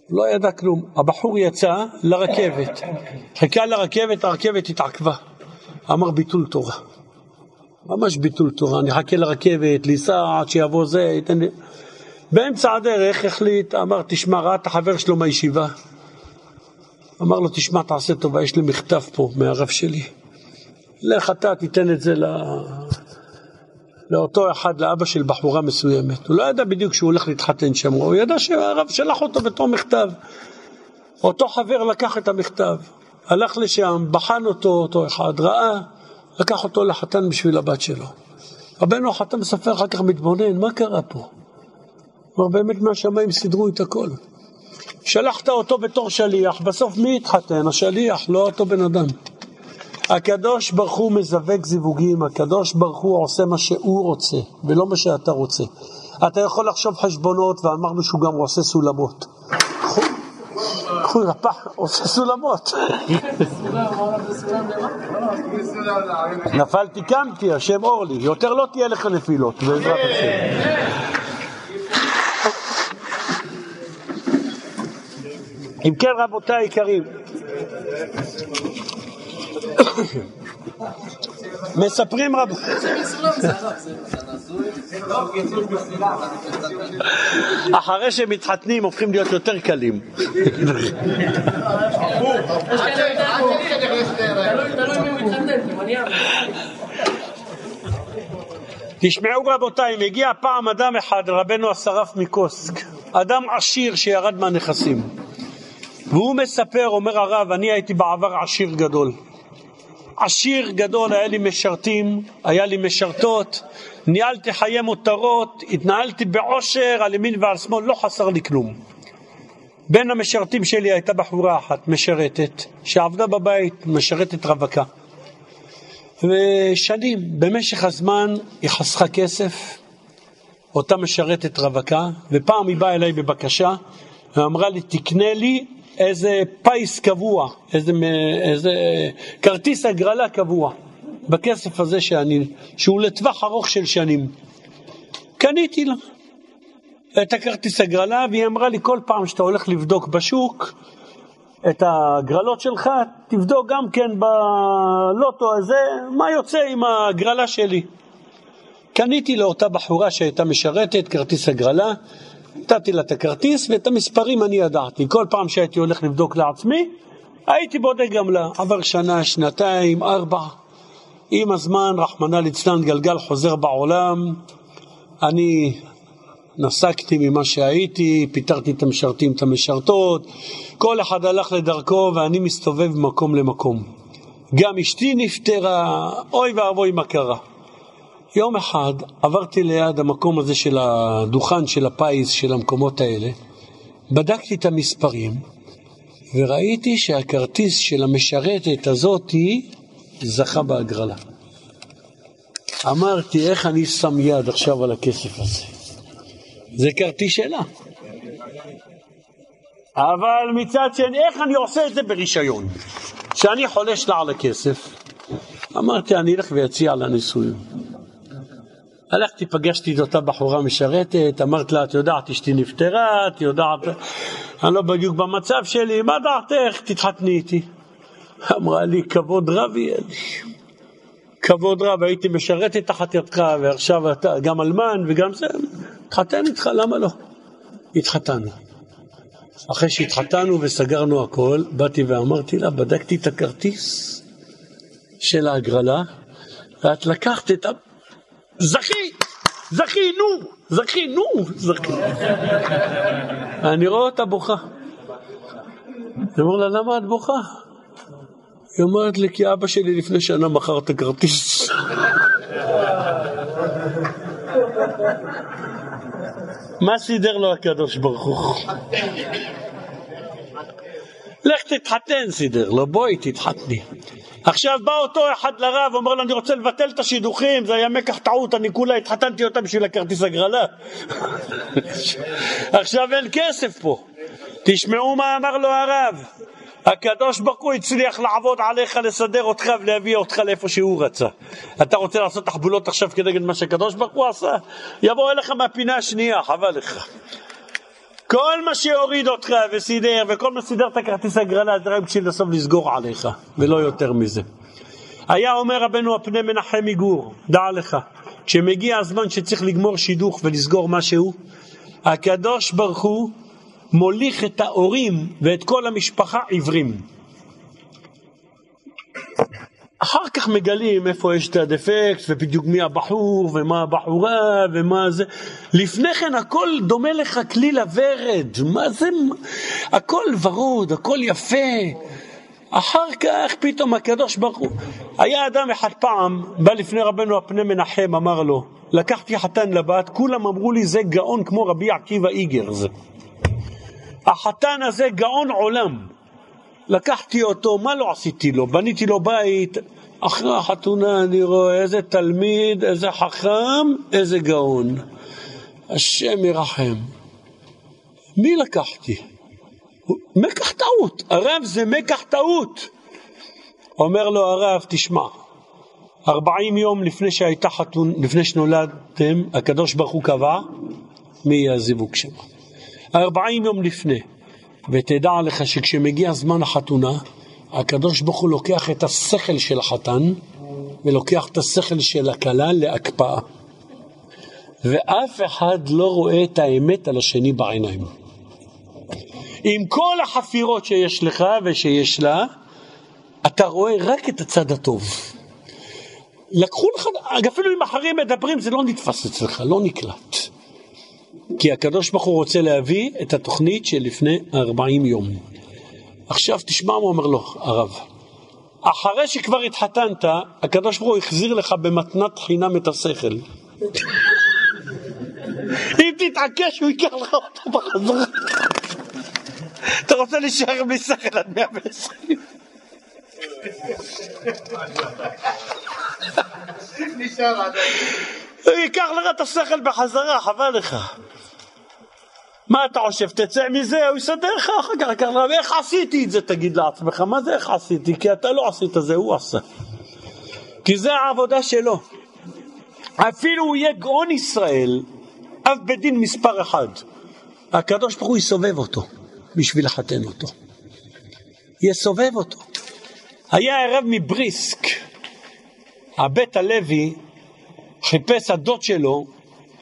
לא ידע כלום. הבחור יצא לרכבת, חיכה לרכבת, הרכבת התעכבה. אמר ביטול תורה. ממש ביטול תורה, אני אחכה לרכבת, לנסוע עד שיבוא זה, ייתן לי... באמצע הדרך החליט, אמר, תשמע, ראה את החבר שלו מהישיבה. אמר לו, תשמע, תעשה טובה, יש לי מכתב פה מהרב שלי. לך אתה, תיתן את זה לא... לאותו אחד, לאבא של בחורה מסוימת. הוא לא ידע בדיוק שהוא הולך להתחתן שם, הוא ידע שהרב שלח אותו בתור מכתב. אותו חבר לקח את המכתב, הלך לשם, בחן אותו, אותו אחד, ראה, לקח אותו לחתן בשביל הבת שלו. רבנו החתן מספר אחר כך מתבונן, מה קרה פה? כלומר באמת מהשמיים סידרו את הכל. שלחת אותו בתור שליח, בסוף מי התחתן? השליח, לא אותו בן אדם. הקדוש ברוך הוא מזווג זיווגים, הקדוש ברוך הוא עושה מה שהוא רוצה, ולא מה שאתה רוצה. אתה יכול לחשוב חשבונות, ואמרנו שהוא גם עושה סולמות. קחו לפח, עושה סולמות. נפלתי קמתי, השם אורלי, יותר לא תהיה לך נפילות, בעזרת השם. אם כן רבותיי היקרים, מספרים רב... אחרי שהם מתחתנים הופכים להיות יותר קלים. תשמעו רבותיי, מגיע פעם אדם אחד, רבנו השרף מקוסק, אדם עשיר שירד מהנכסים. והוא מספר, אומר הרב, אני הייתי בעבר עשיר גדול. עשיר גדול, היה לי משרתים, היה לי משרתות, ניהלתי חיי מותרות, התנהלתי בעושר על ימין ועל שמאל, לא חסר לי כלום. בין המשרתים שלי הייתה בחורה אחת, משרתת, שעבדה בבית, משרתת רווקה. ושנים, במשך הזמן היא חסכה כסף, אותה משרתת רווקה, ופעם היא באה אליי בבקשה, ואמרה לי, תקנה לי איזה פיס קבוע, איזה, איזה כרטיס הגרלה קבוע, בכסף הזה שאני, שהוא לטווח ארוך של שנים. קניתי לה את הכרטיס הגרלה, והיא אמרה לי, כל פעם שאתה הולך לבדוק בשוק, את הגרלות שלך, תבדוק גם כן בלוטו הזה, מה יוצא עם הגרלה שלי. קניתי לאותה בחורה שהייתה משרתת כרטיס הגרלה, נתתי לה את הכרטיס ואת המספרים אני ידעתי. כל פעם שהייתי הולך לבדוק לעצמי, הייתי בודק גם לה. עבר שנה, שנתיים, ארבע. עם הזמן, רחמנא ליצלן, גלגל חוזר בעולם. אני נסקתי ממה שהייתי, פיטרתי את המשרתים, את המשרתות, כל אחד הלך לדרכו ואני מסתובב ממקום למקום. גם אשתי נפטרה, אוי ואבוי מה קרה. יום אחד עברתי ליד המקום הזה של הדוכן של הפיס של המקומות האלה, בדקתי את המספרים וראיתי שהכרטיס של המשרתת הזאתי זכה בהגרלה. אמרתי, איך אני שם יד עכשיו על הכסף הזה? זה כרטיס שלה. אבל מצד שני, איך אני עושה את זה ברישיון? שאני חולש לה על הכסף. אמרתי, אני אלך ואציע לה נישואים. הלכתי, פגשתי את אותה בחורה משרתת, אמרתי לה, את יודעת, אשתי נפטרה, את יודעת, אני לא בדיוק במצב שלי, מה דעתך? תתחתני איתי. אמרה לי, כבוד רב יהיה לי. כבוד רב, הייתי משרתת תחת ידך, ועכשיו אתה גם אלמן וגם זה, התחתן איתך, למה לא? התחתנו. אחרי שהתחתנו וסגרנו הכל, באתי ואמרתי לה, בדקתי את הכרטיס של ההגרלה, ואת לקחת את. זכי! זכי, נו! זכי, נו! זכי. אני רואה אותה בוכה. אני אומר לה, למה את בוכה? היא אומרת לי, כי אבא שלי לפני שנה מכר את הכרטיס. מה סידר לו הקדוש ברוך הוא? לך תתחתן, סידר לו, בואי תתחתני. עכשיו בא אותו אחד לרב, אומר לו, אני רוצה לבטל את השידוכים, זה היה מקח טעות, אני כולה התחתנתי אותה בשביל הכרטיס הגרלה. עכשיו אין כסף פה. תשמעו מה אמר לו הרב. הקדוש ברוך הוא הצליח לעבוד עליך, לסדר אותך ולהביא אותך לאיפה שהוא רצה. אתה רוצה לעשות תחבולות עכשיו כנגד מה שהקדוש ברוך הוא עשה? יבוא אליך מהפינה השנייה, חבל לך. כל מה שהוריד אותך וסידר, וכל מה שסידר את הכרטיס הגרלה, זה רק בשביל לסוף לסגור עליך, ולא יותר מזה. היה אומר רבנו הפני מנחם מגור, דע לך, כשמגיע הזמן שצריך לגמור שידוך ולסגור משהו, הקדוש ברוך הוא מוליך את ההורים ואת כל המשפחה עיוורים. אחר כך מגלים איפה יש את הדפקט ובדיוק מי הבחור ומה הבחורה ומה זה. לפני כן הכל דומה לך כליל הוורד, מה זה, הכל ורוד, הכל יפה. אחר כך פתאום הקדוש ברוך הוא, היה אדם אחד פעם, בא לפני רבנו הפני מנחם, אמר לו, לקחתי חתן לבת, כולם אמרו לי זה גאון כמו רבי עקיבא איגר. החתן הזה גאון עולם. לקחתי אותו, מה לא עשיתי לו? בניתי לו בית. אחרי החתונה אני רואה איזה תלמיד, איזה חכם, איזה גאון. השם ירחם. מי לקחתי? מקח טעות. הרב זה מקח טעות. אומר לו הרב, תשמע, ארבעים יום לפני שהייתה חתון, לפני שנולדתם, הקדוש ברוך הוא קבע מי יהיה הזיווג שם. ארבעים יום לפני. ותדע לך שכשמגיע זמן החתונה, הקדוש ברוך הוא לוקח את השכל של החתן ולוקח את השכל של הכלה להקפאה. ואף אחד לא רואה את האמת על השני בעיניים. עם כל החפירות שיש לך ושיש לה, אתה רואה רק את הצד הטוב. לקחו לך, אפילו אם אחרים מדברים זה לא נתפס אצלך, לא נקלט. כי הקדוש ברוך הוא רוצה להביא את התוכנית של לפני 40 יום. עכשיו תשמע מה אומר לו הרב. אחרי שכבר התחתנת, הקדוש ברוך הוא החזיר לך במתנת חינם את השכל. אם תתעקש הוא ייקח לך אותו בחזרה. אתה רוצה להישאר בלי שכל עד 120. נשאר עד ייקח לך את השכל בחזרה, חבל לך. מה אתה חושב, תצא מזה, הוא יסדר לך אחר כך, כך איך עשיתי את זה, תגיד לעצמך, מה זה איך עשיתי? כי אתה לא עשית זה, הוא עשה. כי זה העבודה שלו. אפילו הוא יהיה גאון ישראל, אב בית דין מספר אחד. הקדוש ברוך הוא יסובב אותו בשביל לחתן אותו. יסובב אותו. היה ערב מבריסק, הבית הלוי חיפש הדוד שלו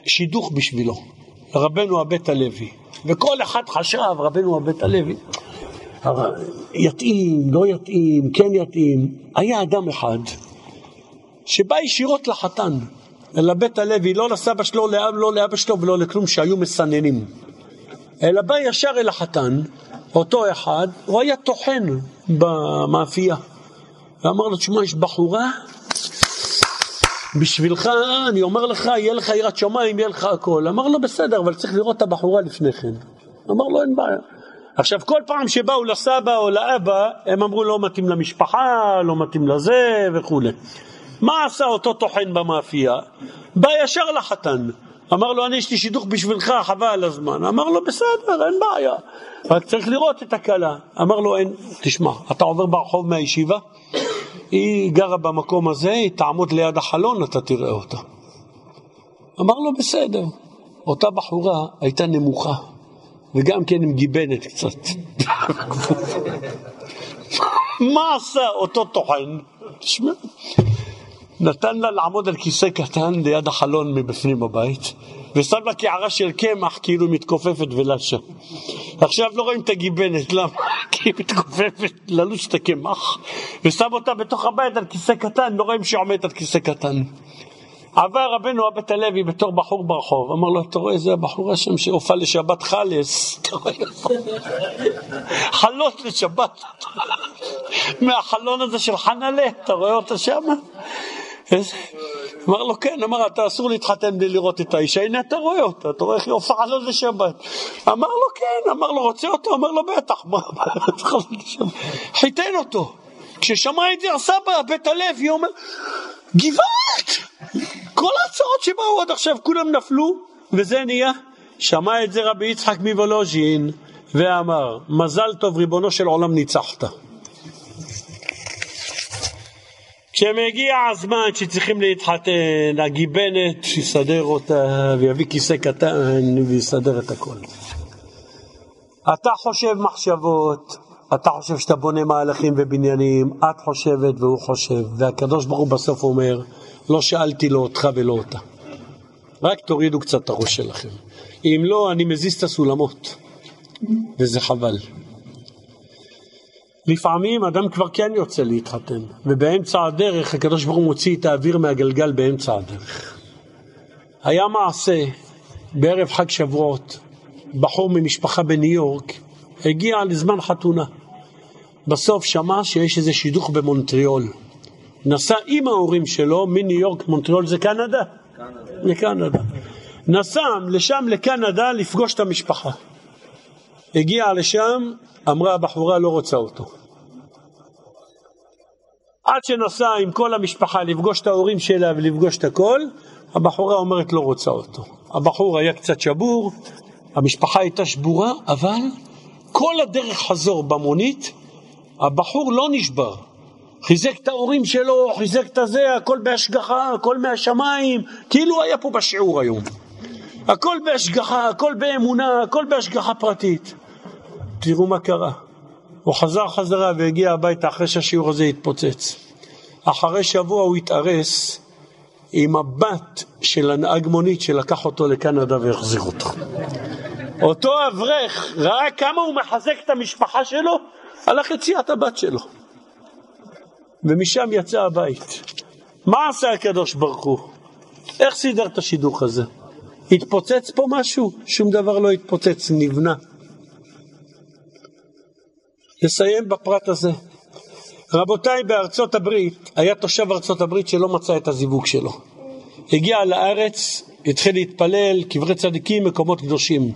שידוך בשבילו, רבנו הבית הלוי. וכל אחד חשב, רבנו הבית הלוי, יתאים, לא יתאים, כן יתאים. היה אדם אחד שבא ישירות לחתן, אל הבית הלוי, לא לסבא שלו, לא לאבא שלו ולא לכלום, שהיו מסננים. אלא בא ישר אל החתן, אותו אחד, הוא היה טוחן במאפייה. ואמר לו, תשמע, יש בחורה, בשבילך, אני אומר לך, יהיה לך יראת שמיים, יהיה לך הכל. אמר לו, בסדר, אבל צריך לראות את הבחורה לפני כן. אמר לו, אין בעיה. עכשיו, כל פעם שבאו לסבא או לאבא, הם אמרו, לא מתאים למשפחה, לא מתאים לזה וכולי. מה עשה אותו טוחן במאפייה? בא ישר לחתן. אמר לו, אני יש לי שידוך בשבילך, חבל על הזמן. אמר לו, בסדר, אין בעיה. רק צריך לראות את הכלה. אמר לו, אין, תשמע, אתה עובר ברחוב מהישיבה, היא גרה במקום הזה, היא תעמוד ליד החלון, אתה תראה אותה. אמר לו, בסדר. אותה בחורה הייתה נמוכה, וגם כן עם גיבנת קצת. מה עשה אותו טוחן? תשמע, נתן לה לעמוד על כיסא קטן ליד החלון מבפנים בבית, ושם לה קערה של קמח כאילו מתכופפת ולשה. עכשיו לא רואים את הגיבנת, למה? כי היא מתכופפת ללוש את הקמח, ושם אותה בתוך הבית על כיסא קטן, לא רואים שהיא עומדת על כיסא קטן. עבר רבנו הבית הלוי בתור בחור ברחוב, אמר לו, אתה רואה, זה הבחורה שם שהופעה לשבת חלס, אתה רואה? חלות לשבת, מהחלון הזה של חנלה, אתה רואה אותה שם? אמר לו, כן, אמר, אתה אסור להתחתן בלי לראות את האישה, הנה אתה רואה אותה, אתה רואה איך היא הופעה לו לשבת. אמר לו, כן, אמר לו, רוצה אותו? אמר לו, בטח, חיתן אותו. כששמע את זה הסבא, בית הלוי, אומר, גבעת! כל ההצעות שבאו עד עכשיו, כולם נפלו, וזה נהיה. שמע את זה רבי יצחק מוולוז'ין, ואמר, מזל טוב, ריבונו של עולם, ניצחת. כשמגיע הזמן שצריכים להתחתן, הגיבנת יסדר אותה ויביא כיסא קטן ויסדר את הכל. אתה חושב מחשבות, אתה חושב שאתה בונה מהלכים ובניינים, את חושבת והוא חושב, והקדוש ברוך הוא בסוף אומר, לא שאלתי לא אותך ולא אותה. רק תורידו קצת את הראש שלכם. אם לא, אני מזיז את הסולמות, וזה חבל. לפעמים אדם כבר כן יוצא להתחתן, ובאמצע הדרך הקדוש ברוך הוא מוציא את האוויר מהגלגל באמצע הדרך. היה מעשה בערב חג שבועות, בחור ממשפחה בניו יורק הגיע לזמן חתונה. בסוף שמע שיש איזה שידוך במונטריאול. נסע עם ההורים שלו מניו יורק, מונטריאול זה קנדה? קנדה. לקנדה. נסע לשם לקנדה לפגוש את המשפחה. הגיע לשם, אמרה הבחורה לא רוצה אותו. עד שנסע עם כל המשפחה לפגוש את ההורים שלה ולפגוש את הכל, הבחורה אומרת לא רוצה אותו. הבחור היה קצת שבור, המשפחה הייתה שבורה, אבל כל הדרך חזור במונית, הבחור לא נשבר. חיזק את ההורים שלו, חיזק את הזה, הכל בהשגחה, הכל מהשמיים, כאילו היה פה בשיעור היום. הכל בהשגחה, הכל באמונה, הכל בהשגחה פרטית. תראו מה קרה. הוא חזר חזרה והגיע הביתה אחרי שהשיעור הזה התפוצץ. אחרי שבוע הוא התארס עם הבת של הנהג מונית שלקח אותו לקנדה והחזיר אותו. אותו אברך ראה כמה הוא מחזק את המשפחה שלו, הלך יציאת הבת שלו. ומשם יצא הבית. מה עשה הקדוש ברוך הוא? איך סידר את השידוך הזה? התפוצץ פה משהו? שום דבר לא התפוצץ, נבנה. נסיים בפרט הזה. רבותיי, בארצות הברית, היה תושב ארצות הברית שלא מצא את הזיווג שלו. הגיע לארץ, התחיל להתפלל, קברי צדיקים, מקומות קדושים.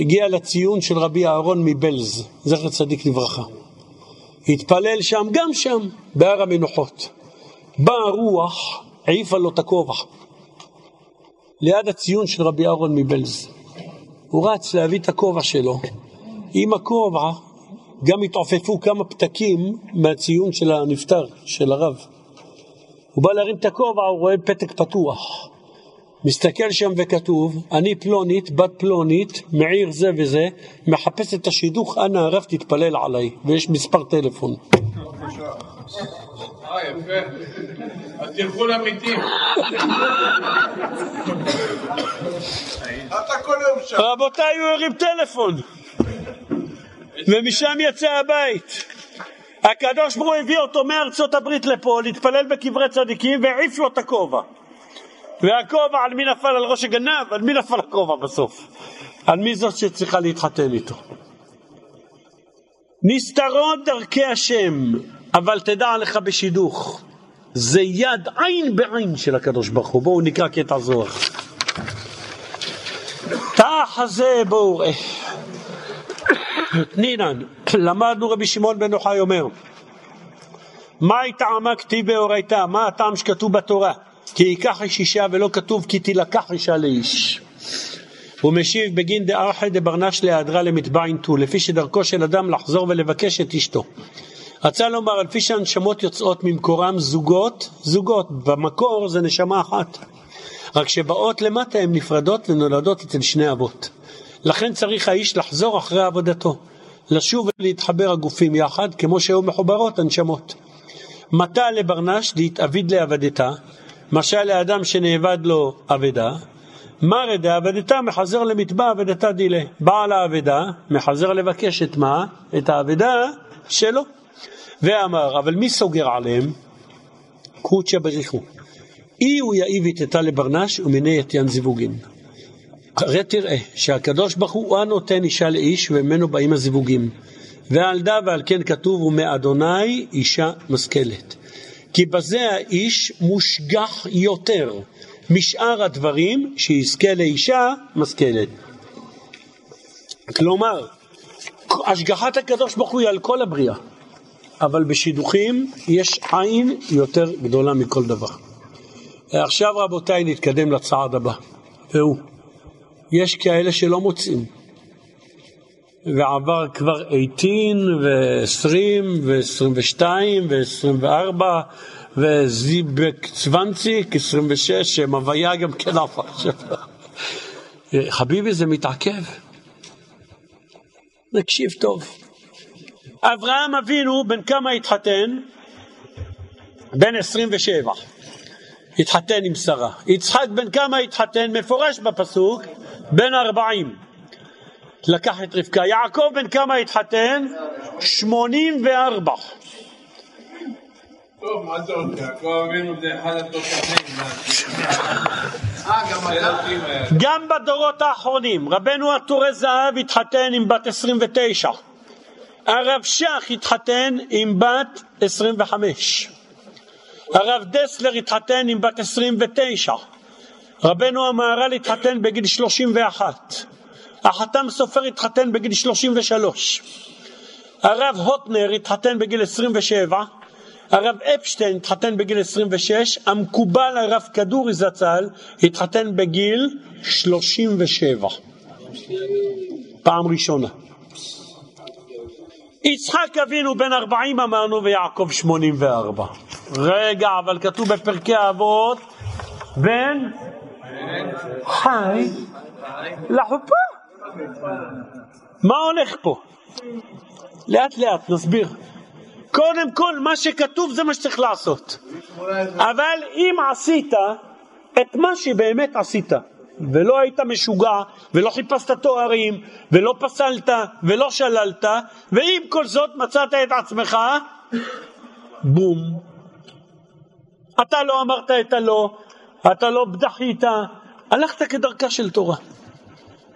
הגיע לציון של רבי אהרון מבלז, זכר צדיק לברכה. התפלל שם, גם שם, בהר המנוחות. באה רוח, העיפה לו את הכובע. ליד הציון של רבי אהרון מבלז. הוא רץ להביא את הכובע שלו. עם הכובע גם התעופפו כמה פתקים מהציון של הנפטר, של הרב. הוא בא להרים את הכובע, הוא רואה פתק פתוח. מסתכל שם וכתוב, אני פלונית, בת פלונית, מעיר זה וזה, מחפש את השידוך, אנא הרב תתפלל עליי, ויש מספר טלפון. אה, יפה. אז תלכו למתים. אתה כל יום שם. רבותיי, הוא הרים טלפון, ומשם יצא הבית. הקדוש ברוך הוא הביא אותו מארצות הברית לפה להתפלל בקברי צדיקים והעיף לו את הכובע. והכובע על מי נפל על ראש הגנב? על מי נפל הכובע בסוף? על מי זאת שצריכה להתחתן איתו? נסתרות דרכי השם, אבל תדע לך בשידוך, זה יד עין בעין של הקדוש ברוך הוא. בואו נקרא קטע זוהר. תחזה בואו ראה. תנינן, למדנו רבי שמעון בן יוחאי אומר, מהי טעמה כתיב באורייתא? מה הטעם שכתוב בתורה? כי ייקח איש אישה ולא כתוב כי תילקח אישה לאיש. הוא משיב בגין דארחי דברנש להיעדרה למטבעין תו, לפי שדרכו של אדם לחזור ולבקש את אשתו. רצה לומר, על פי שהנשמות יוצאות ממקורם זוגות, זוגות, במקור זה נשמה אחת. רק שבאות למטה הן נפרדות ונולדות אצל שני אבות. לכן צריך האיש לחזור אחרי עבודתו, לשוב ולהתחבר הגופים יחד, כמו שהיו מחוברות הנשמות. מטה לברנש דהתאביד לעבדתה, משל לאדם שנאבד לו אבדה, מרא דאבדתה מחזר למטבע אבדתה דילה. בעל האבדה מחזר לבקש את מה? את האבדה שלו. ואמר, אבל מי סוגר עליהם? קוצ'ה בריחו. אי הוא יאיב איתתה לברנש ומיני יתיין זיווגין. הרי תראה שהקדוש ברוך הוא הנותן אישה לאיש וממנו באים הזיווגים. ועל דה ועל כן כתוב ומאדוני אישה משכלת. כי בזה האיש מושגח יותר משאר הדברים שיזכה לאישה משכלת. כלומר, השגחת הקדוש ברוך הוא היא על כל הבריאה, אבל בשידוכים יש עין יותר גדולה מכל דבר. עכשיו רבותיי נתקדם לצעד הבא, והוא, יש כאלה שלא מוצאים, ועבר כבר 18 ו-20 ו-22 ו-24 וזיבק צוונציק 26, שם הוויה גם כן עפה. חביבי זה מתעכב. נקשיב טוב. אברהם אבינו בן כמה התחתן? בן 27. התחתן עם שרה. יצחק בן כמה התחתן? מפורש בפסוק, בן 40. לקח את רבקה. יעקב בן כמה התחתן? 84. טוב, מה זה עוד? יעקב אבינו זה אחד התותחים. אה? גם בדורות האחרונים, רבנו עטורי זהב התחתן עם בת 29, הרב שך התחתן עם בת 25, הרב דסלר התחתן עם בת 29, רבנו המהר"ל התחתן בגיל 31, החתם סופר התחתן בגיל 33, הרב הוטנר התחתן בגיל 27, הרב אפשטיין התחתן בגיל 26, המקובל הרב כדורי זצ"ל התחתן בגיל 37, פעם ראשונה. יצחק אבינו בן 40 אמרנו ויעקב 84. רגע, אבל כתוב בפרקי האבות בן חי לחופה. מה הולך פה? לאט לאט נסביר. קודם כל מה שכתוב זה מה שצריך לעשות. אבל אם עשית את מה שבאמת עשית, ולא היית משוגע, ולא חיפשת תוארים, ולא פסלת, ולא שללת, ועם כל זאת מצאת את עצמך, בום. אתה לא אמרת את הלא, אתה לא בדחית, הלכת כדרכה של תורה.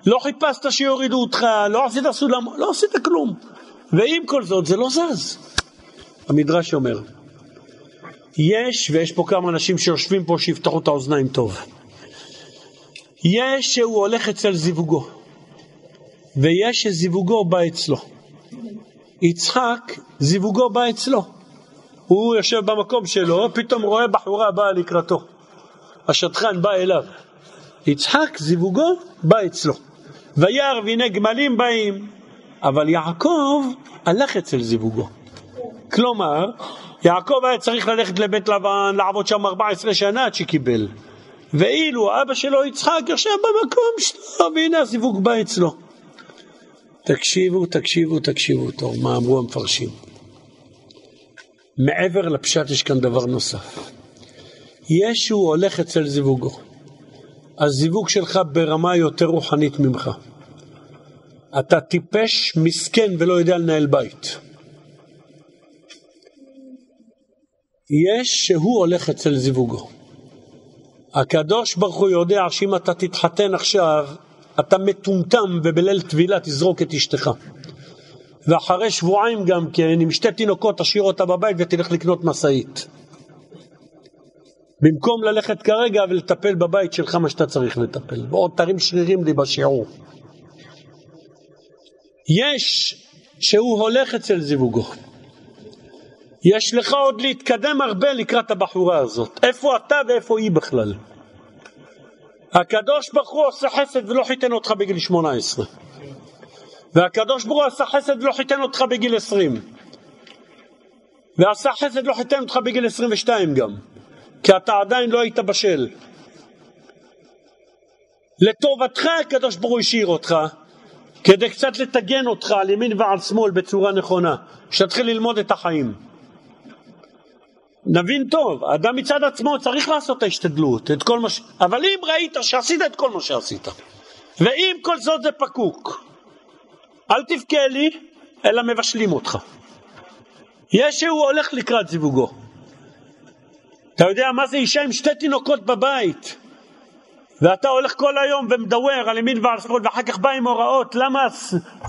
לא חיפשת שיורידו אותך, לא עשית סולם, לא עשית כלום. ועם כל זאת זה לא זז. המדרש אומר, יש, ויש פה כמה אנשים שיושבים פה שיפתחו את האוזניים טוב, יש שהוא הולך אצל זיווגו, ויש שזיווגו בא אצלו. יצחק, זיווגו בא אצלו. הוא יושב במקום שלו, פתאום רואה בחורה באה לקראתו. השטחן בא אליו. יצחק זיווגו בא אצלו. וירא והנה גמלים באים, אבל יעקב הלך אצל זיווגו. כלומר, יעקב היה צריך ללכת לבית לבן, לעבוד שם 14 שנה עד שקיבל. ואילו אבא שלו יצחק יושב במקום שלו, והנה הזיווג בא אצלו. תקשיבו, תקשיבו, תקשיבו טוב, מה אמרו המפרשים. מעבר לפשט יש כאן דבר נוסף. ישו הולך אצל זיווגו. הזיווג שלך ברמה יותר רוחנית ממך. אתה טיפש, מסכן ולא יודע לנהל בית. יש שהוא הולך אצל זיווגו. הקדוש ברוך הוא יודע שאם אתה תתחתן עכשיו, אתה מטומטם ובליל טבילה תזרוק את אשתך. ואחרי שבועיים גם כן, עם שתי תינוקות תשאיר אותה בבית ותלך לקנות משאית. במקום ללכת כרגע ולטפל בבית שלך מה שאתה צריך לטפל. ועוד תרים שרירים לי בשיעור. יש שהוא הולך אצל זיווגו. יש לך עוד להתקדם הרבה לקראת הבחורה הזאת. איפה אתה ואיפה היא בכלל? הקדוש ברוך הוא עושה חסד ולא חיתן אותך בגיל 18. והקדוש ברוך הוא עשה חסד ולא חיתן אותך בגיל 20. ועשה חסד ולא חיתן אותך בגיל 22 גם. כי אתה עדיין לא היית בשל. לטובתך הקדוש ברוך הוא השאיר אותך, כדי קצת לטגן אותך על ימין ועל שמאל בצורה נכונה, שתתחיל ללמוד את החיים. נבין טוב, אדם מצד עצמו צריך לעשות את ההשתדלות, את כל מה ש... אבל אם ראית שעשית את כל מה שעשית, ואם כל זאת זה פקוק, אל תבכה לי, אלא מבשלים אותך. יש שהוא הולך לקראת זיווגו. אתה יודע מה זה אישה עם שתי תינוקות בבית, ואתה הולך כל היום ומדוור על ימין ועל שמאל, ואחר כך בא עם הוראות למה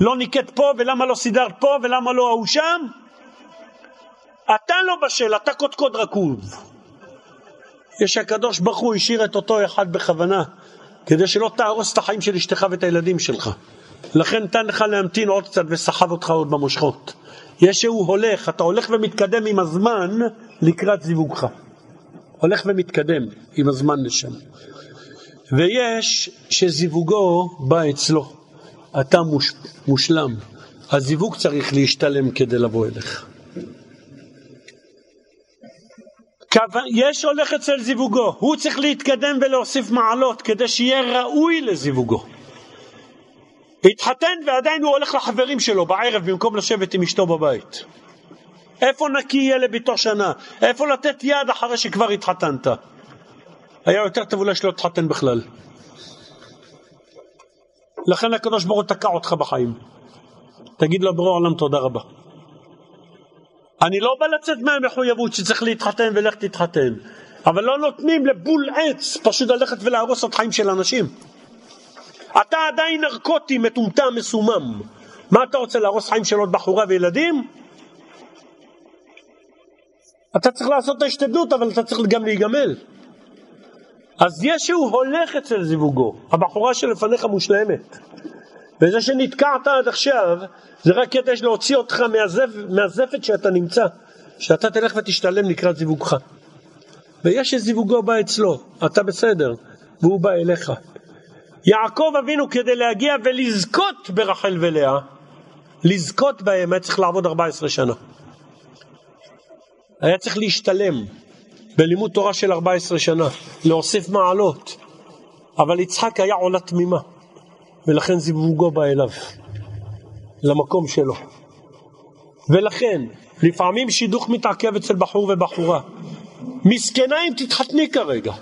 לא ניקט פה, ולמה לא סידרת פה, ולמה לא ההוא שם? אתה לא בשל, אתה קודקוד רקוב. יש הקדוש ברוך הוא השאיר את אותו אחד בכוונה, כדי שלא תהרוס את החיים של אשתך ואת הילדים שלך. לכן נתן לך להמתין עוד קצת וסחב אותך עוד במושכות. יש שהוא הולך, אתה הולך ומתקדם עם הזמן לקראת זיווגך. הולך ומתקדם עם הזמן לשם. ויש שזיווגו בא אצלו, אתה מוש, מושלם. הזיווג צריך להשתלם כדי לבוא אליך. יש הולך אצל זיווגו, הוא צריך להתקדם ולהוסיף מעלות כדי שיהיה ראוי לזיווגו. התחתן ועדיין הוא הולך לחברים שלו בערב במקום לשבת עם אשתו בבית. איפה נקי יהיה לביתו שנה? איפה לתת יד אחרי שכבר התחתנת? היה יותר טוב אולי שלא תתחתן בכלל. לכן הקדוש ברוך הוא תקע אותך בחיים. תגיד לבורא עולם תודה רבה. אני לא בא לצאת מהמחויבות שצריך להתחתן ולך תתחתן, אבל לא נותנים לבול עץ פשוט ללכת ולהרוס את חיים של אנשים. אתה עדיין נרקוטי, מטומטם, מסומם. מה אתה רוצה, להרוס חיים של עוד בחורה וילדים? אתה צריך לעשות את ההשתדלות, אבל אתה צריך גם להיגמל. אז ישו הולך אצל זיווגו, הבחורה שלפניך מושלמת. וזה שנתקעת עד עכשיו, זה רק כדי להוציא אותך מהזפ, מהזפת שאתה נמצא, שאתה תלך ותשתלם לקראת זיווגך. ויש שזיווגו בא אצלו, אתה בסדר, והוא בא אליך. יעקב אבינו כדי להגיע ולזכות ברחל ולאה, לזכות בהם היה צריך לעבוד 14 שנה. היה צריך להשתלם בלימוד תורה של 14 שנה, להוסיף מעלות. אבל יצחק היה עולה תמימה, ולכן זיווגו בא אליו, למקום שלו. ולכן, לפעמים שידוך מתעכב אצל בחור ובחורה. מסכנה אם תתחתני כרגע.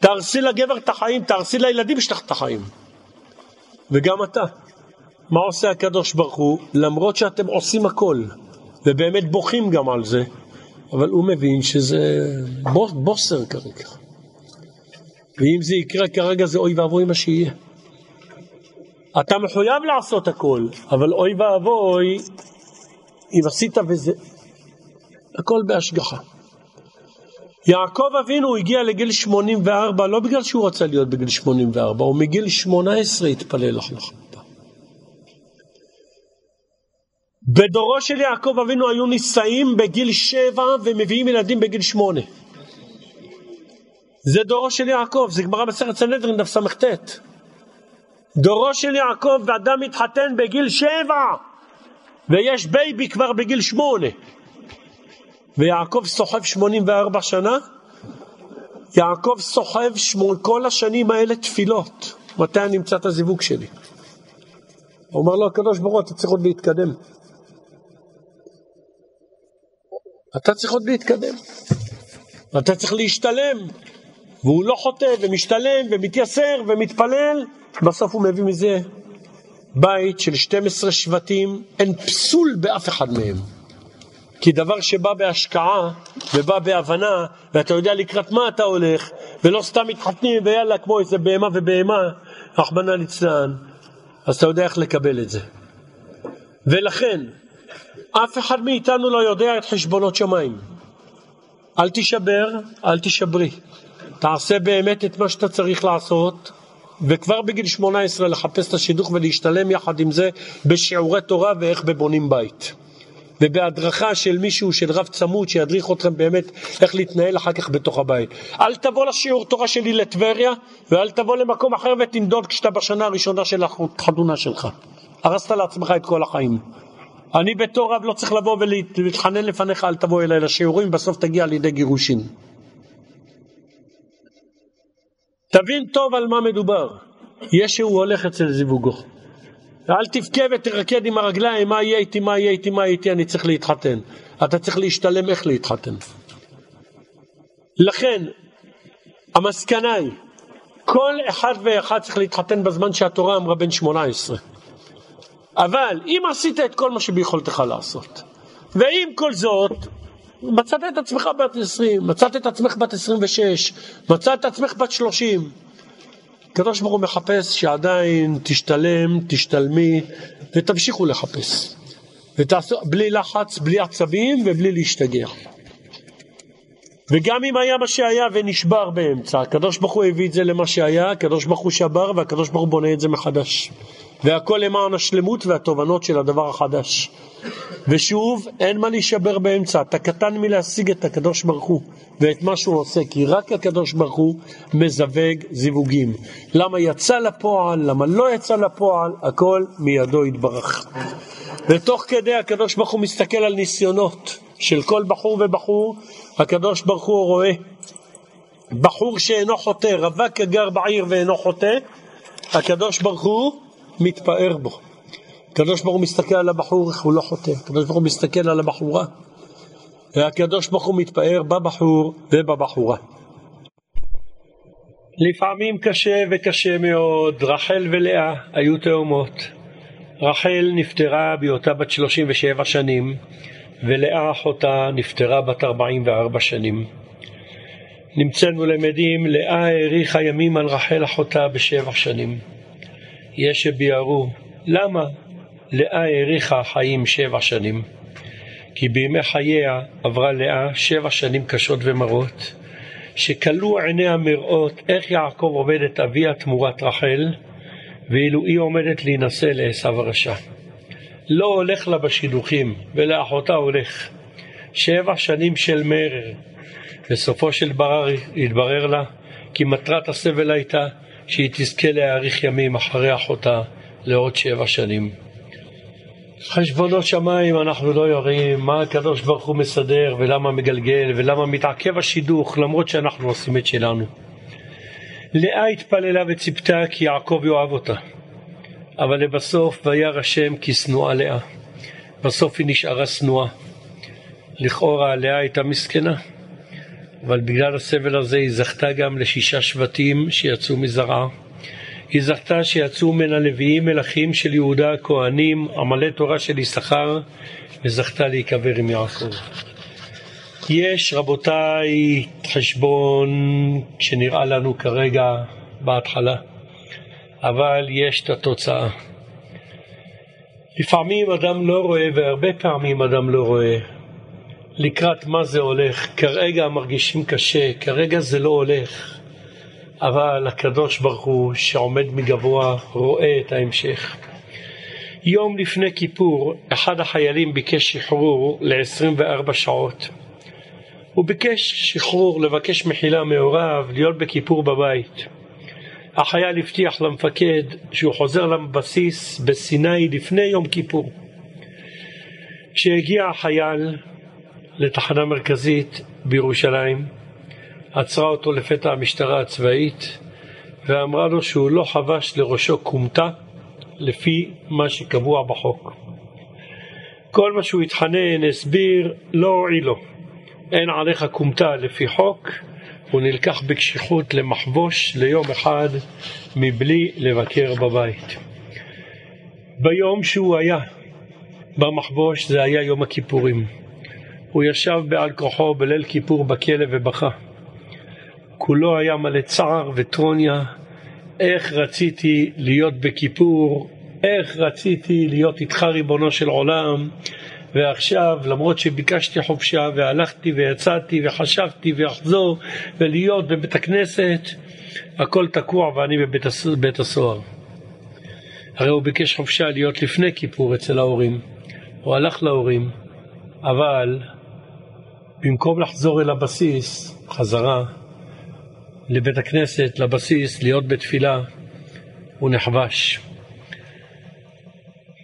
תהרסי לגבר את החיים, תהרסי לילדים שלך את החיים. וגם אתה. מה עושה הקדוש ברוך הוא? למרות שאתם עושים הכל, ובאמת בוכים גם על זה, אבל הוא מבין שזה בוסר כרגע. ואם זה יקרה כרגע זה אוי ואבוי מה שיהיה. אתה מחויב לעשות הכל, אבל אוי ואבוי אם עשית וזה, הכל בהשגחה. יעקב אבינו הגיע לגיל 84 לא בגלל שהוא רצה להיות בגיל 84, הוא מגיל 18 התפלל החלטה. בדורו של יעקב אבינו היו נישאים בגיל 7 ומביאים ילדים בגיל 8. זה דורו של יעקב, זה גמרא מסכת סנהדרין דף סט. דורו של יעקב ואדם מתחתן בגיל שבע ויש בייבי כבר בגיל שמונה ויעקב סוחב שמונים וארבע שנה יעקב סוחב שמונה, כל השנים האלה תפילות מתי אני את הזיווג שלי? אומר לו הקדוש ברוך הוא אתה צריך עוד להתקדם אתה צריך עוד להתקדם אתה צריך להשתלם והוא לא חוטא ומשתלם ומתייסר ומתפלל בסוף הוא מביא מזה בית של 12 שבטים, אין פסול באף אחד מהם. כי דבר שבא בהשקעה ובא בהבנה, ואתה יודע לקראת מה אתה הולך, ולא סתם מתחתנים ויאללה כמו איזה בהמה ובהמה, רחמנא ליצלן, אז אתה יודע איך לקבל את זה. ולכן, אף אחד מאיתנו לא יודע את חשבונות שמיים. אל תישבר, אל תישברי. תעשה באמת את מה שאתה צריך לעשות, וכבר בגיל 18 לחפש את השידוך ולהשתלם יחד עם זה בשיעורי תורה ואיך בבונים בית. ובהדרכה של מישהו, של רב צמוד, שידריך אתכם באמת איך להתנהל אחר כך בתוך הבית. אל תבוא לשיעור תורה שלי לטבריה, ואל תבוא למקום אחר ותנדוד כשאתה בשנה הראשונה של החתונה שלך. הרסת לעצמך את כל החיים. אני בתור רב לא צריך לבוא ולהתחנן לפניך, אל תבוא אליי לשיעורים, בסוף תגיע לידי גירושין. תבין טוב על מה מדובר. ישו הולך אצל זיווגו. ואל תבכה ותרקד עם הרגליים, מה יהיה איתי, מה יהיה איתי, מה יהיה איתי, אני צריך להתחתן. אתה צריך להשתלם איך להתחתן. לכן, המסקנה היא, כל אחד ואחד צריך להתחתן בזמן שהתורה אמרה בן 18. אבל אם עשית את כל מה שביכולתך לעשות, ועם כל זאת, מצאת את עצמך בת 20, מצאת את עצמך בת 26, מצאת את עצמך בת 30. הקדוש ברוך הוא מחפש שעדיין תשתלם, תשתלמי ותמשיכו לחפש. ותעשו, בלי לחץ, בלי עצבים ובלי להשתגע. וגם אם היה מה שהיה ונשבר באמצע, הקדוש ברוך הוא הביא את זה למה שהיה, הקדוש ברוך הוא שבר והקדוש ברוך הוא בונה את זה מחדש. והכל למען השלמות והתובנות של הדבר החדש. ושוב, אין מה להישבר באמצע, אתה קטן מלהשיג את הקדוש ברוך הוא ואת מה שהוא עושה, כי רק הקדוש ברוך הוא מזווג זיווגים. למה יצא לפועל, למה לא יצא לפועל, הכל מידו יתברך. ותוך כדי הקדוש ברוך הוא מסתכל על ניסיונות של כל בחור ובחור, הקדוש ברוך הוא רואה בחור שאינו חוטא, רווק הגר בעיר ואינו חוטא, הקדוש ברוך הוא מתפאר בו. הקדוש ברוך הוא מסתכל על הבחור, איך הוא לא חוטא. הקדוש ברוך הוא מסתכל על הבחורה. והקדוש ברוך הוא מתפאר בבחור ובבחורה. לפעמים קשה וקשה מאוד, רחל ולאה היו תאומות. רחל נפטרה בהיותה בת 37 שנים, ולאה אחותה נפטרה בת 44 שנים. נמצאנו למדים, לאה האריכה ימים על רחל אחותה בשבע שנים. יש שביארו למה לאה האריכה חיים שבע שנים. כי בימי חייה עברה לאה שבע שנים קשות ומרות, שכלו עיניה מראות איך יעקב עובד את אביה תמורת רחל, ואילו היא עומדת להינשא לעשו הרשע. לא הולך לה בשידוכים, ולאחותה הולך. שבע שנים של מרר. בסופו של ברר התברר לה כי מטרת הסבל הייתה שהיא תזכה להאריך ימים אחרי אחותה לעוד שבע שנים. חשבונות שמיים אנחנו לא יודעים מה הקדוש ברוך הוא מסדר ולמה מגלגל ולמה מתעכב השידוך למרות שאנחנו עושים את שלנו. לאה התפללה וציפתה כי יעקב יאהב אותה אבל לבסוף וירא השם כי שנואה לאה בסוף היא נשארה שנואה לכאורה לאה הייתה מסכנה אבל בגלל הסבל הזה היא זכתה גם לשישה שבטים שיצאו מזרעה. היא זכתה שיצאו מן הלוויים מלכים של יהודה הכהנים, עמלי תורה של יששכר, וזכתה להיקבר עם יעקב. יש, רבותיי, חשבון שנראה לנו כרגע בהתחלה, אבל יש את התוצאה. לפעמים אדם לא רואה, והרבה פעמים אדם לא רואה, לקראת מה זה הולך. כרגע מרגישים קשה, כרגע זה לא הולך, אבל הקדוש ברוך הוא שעומד מגבוה רואה את ההמשך. יום לפני כיפור אחד החיילים ביקש שחרור ל-24 שעות. הוא ביקש שחרור, לבקש מחילה מהוריו, להיות בכיפור בבית. החייל הבטיח למפקד שהוא חוזר לבסיס בסיני לפני יום כיפור. כשהגיע החייל לתחנה מרכזית בירושלים, עצרה אותו לפתע המשטרה הצבאית ואמרה לו שהוא לא חבש לראשו כומתה לפי מה שקבוע בחוק. כל מה שהוא התחנן, הסביר, לא הועיל לו. אין עליך כומתה לפי חוק, הוא נלקח בקשיחות למחבוש ליום אחד מבלי לבקר בבית. ביום שהוא היה במחבוש זה היה יום הכיפורים. הוא ישב בעל כוחו בליל כיפור בכלא ובכה. כולו היה מלא צער וטרוניה, איך רציתי להיות בכיפור, איך רציתי להיות איתך ריבונו של עולם, ועכשיו למרות שביקשתי חופשה והלכתי ויצאתי וחשבתי ואחזור ולהיות בבית הכנסת, הכל תקוע ואני בבית, הסוהר. הרי הוא ביקש חופשה להיות לפני כיפור אצל ההורים. הוא הלך להורים, אבל במקום לחזור אל הבסיס, חזרה לבית הכנסת, לבסיס, להיות בתפילה, הוא נחבש.